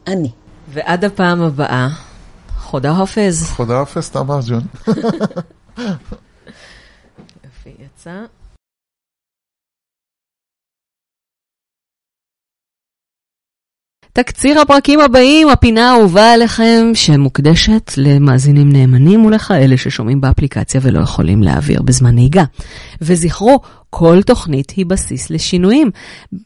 אני. ועד הפעם הבאה, חודה הופז. חודה הופז, תמר ג'ון. יופי, יצא. תקציר הפרקים הבאים, הפינה האהובה עליכם, שמוקדשת למאזינים נאמנים ולכאלה ששומעים באפליקציה ולא יכולים להעביר בזמן נהיגה. וזכרו, כל תוכנית היא בסיס לשינויים.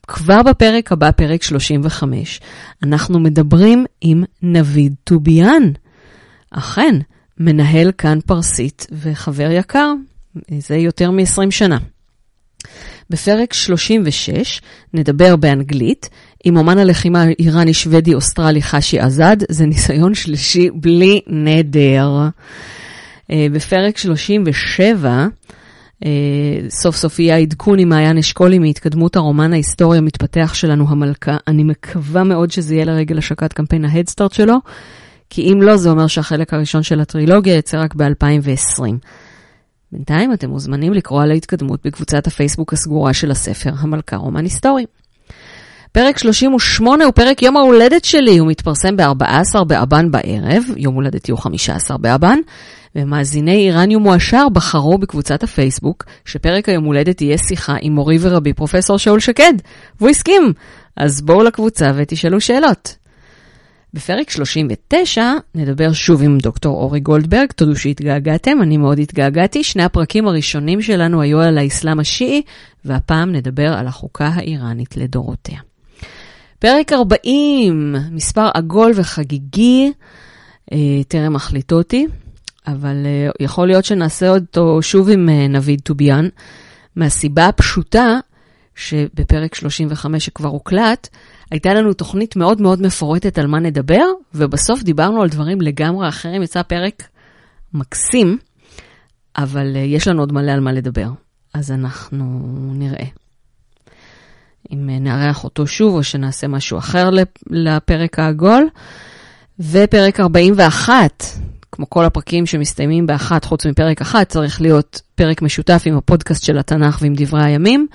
כבר בפרק הבא, פרק 35, אנחנו מדברים עם נביד טוביאן. אכן, מנהל כאן פרסית וחבר יקר, זה יותר מ-20 שנה. בפרק 36 נדבר באנגלית עם אומן הלחימה האיראני-שוודי-אוסטרלי חשי עזד, זה ניסיון שלישי בלי נדר. אה, בפרק 37, אה, סוף סוף יהיה העדכון עם מעיין אשכולי מהתקדמות הרומן ההיסטורי המתפתח שלנו, המלכה. אני מקווה מאוד שזה יהיה לרגל השקת קמפיין ההדסטארט שלו, כי אם לא, זה אומר שהחלק הראשון של הטרילוגיה יצא רק ב-2020. בינתיים אתם מוזמנים לקרוא על ההתקדמות בקבוצת הפייסבוק הסגורה של הספר, המלכה רומן היסטורי. פרק 38 הוא פרק יום ההולדת שלי, הוא מתפרסם ב-14 באבן בערב, יום הולדתי הוא 15 באבן, ומאזיני איראניום מועשר בחרו בקבוצת הפייסבוק שפרק היום הולדת יהיה שיחה עם מורי ורבי פרופסור שאול שקד, והוא הסכים. אז בואו לקבוצה ותשאלו שאלות. בפרק 39 נדבר שוב עם דוקטור אורי גולדברג, תודו שהתגעגעתם, אני מאוד התגעגעתי. שני הפרקים הראשונים שלנו היו על האסלאם השיעי, והפעם נדבר על החוקה האיראנית לדורותיה. פרק 40, מספר עגול וחגיגי, אה, טרם החליטותי, אבל אה, יכול להיות שנעשה אותו שוב עם אה, נביד טוביאן, מהסיבה הפשוטה שבפרק 35 שכבר הוקלט, הייתה לנו תוכנית מאוד מאוד מפורטת על מה נדבר, ובסוף דיברנו על דברים לגמרי אחרים. יצא פרק מקסים, אבל uh, יש לנו עוד מלא על מה לדבר. אז אנחנו נראה. אם נארח אותו שוב, או שנעשה משהו אחר לפרק העגול. ופרק 41, כמו כל הפרקים שמסתיימים באחת, חוץ מפרק אחת, צריך להיות פרק משותף עם הפודקאסט של התנ"ך ועם דברי הימים.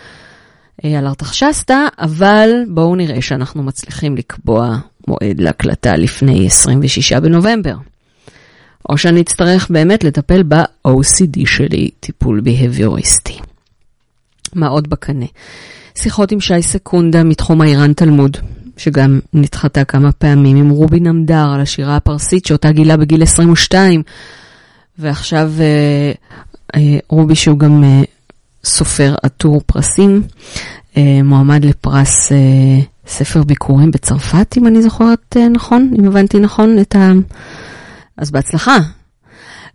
על ארתחשסתא, אבל בואו נראה שאנחנו מצליחים לקבוע מועד להקלטה לפני 26 בנובמבר. או שאני אצטרך באמת לטפל ב-OCD שלי, טיפול בהביוריסטי. מה עוד בקנה? שיחות עם שי סקונדה מתחום האיראן תלמוד, שגם נדחתה כמה פעמים, עם רובי נמדר על השירה הפרסית שאותה גילה בגיל 22, ועכשיו אה, אה, רובי שהוא גם אה, סופר עטור פרסים, אה, מועמד לפרס אה, ספר ביקורים בצרפת, אם אני זוכרת אה, נכון, אם הבנתי נכון את ה... אז בהצלחה.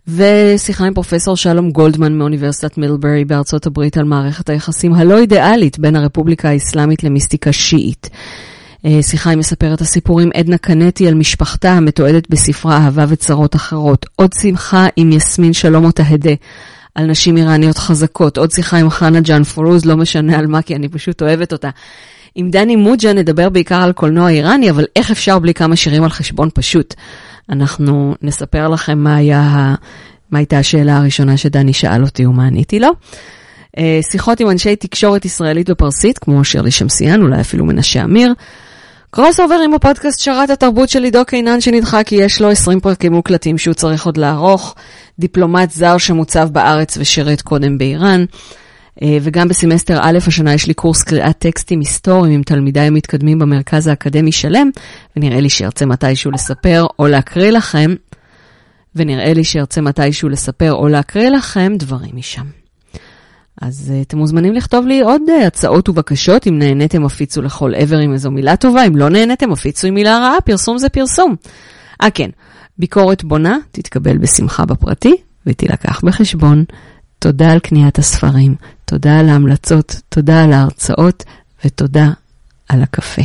ושיחה עם פרופסור שלום גולדמן מאוניברסיטת מילברי בארצות הברית על מערכת היחסים הלא אידיאלית בין הרפובליקה האסלאמית למיסטיקה שיעית. שיחה עם מספרת הסיפורים עדנה קנטי על משפחתה המתועדת בספרה אהבה וצרות אחרות. עוד שמחה עם יסמין שלום אותהדה על נשים איראניות חזקות. עוד שיחה עם חנה ג'אן פורוז, לא משנה על מה, כי אני פשוט אוהבת אותה. עם דני מוג'ה נדבר בעיקר על קולנוע איראני, אבל איך אפשר בלי כמה שירים על חשבון פשוט? אנחנו נספר לכם מה, היה, מה הייתה השאלה הראשונה שדני שאל אותי ומה עניתי לו. שיחות עם אנשי תקשורת ישראלית בפרסית, כמו שירלי שמסיאן, אולי אפילו מנשה אמיר. crossover עם הפודקאסט שרת התרבות של עידו קינן שנדחה כי יש לו 20 פרקים מוקלטים שהוא צריך עוד לערוך, דיפלומט זר שמוצב בארץ ושירת קודם באיראן, וגם בסמסטר א' השנה יש לי קורס קריאת טקסטים היסטוריים עם תלמידיי המתקדמים במרכז האקדמי שלם, ונראה לי שירצה מתישהו לספר או להקריא לכם, ונראה לי שירצה מתישהו לספר או להקריא לכם דברים משם. אז uh, אתם מוזמנים לכתוב לי עוד uh, הצעות ובקשות, אם נהניתם הפיצו לכל עבר עם איזו מילה טובה, אם לא נהניתם הפיצו עם מילה רעה, פרסום זה פרסום. אה כן, ביקורת בונה תתקבל בשמחה בפרטי ותילקח בחשבון. תודה על קניית הספרים, תודה על ההמלצות, תודה על ההרצאות ותודה על הקפה.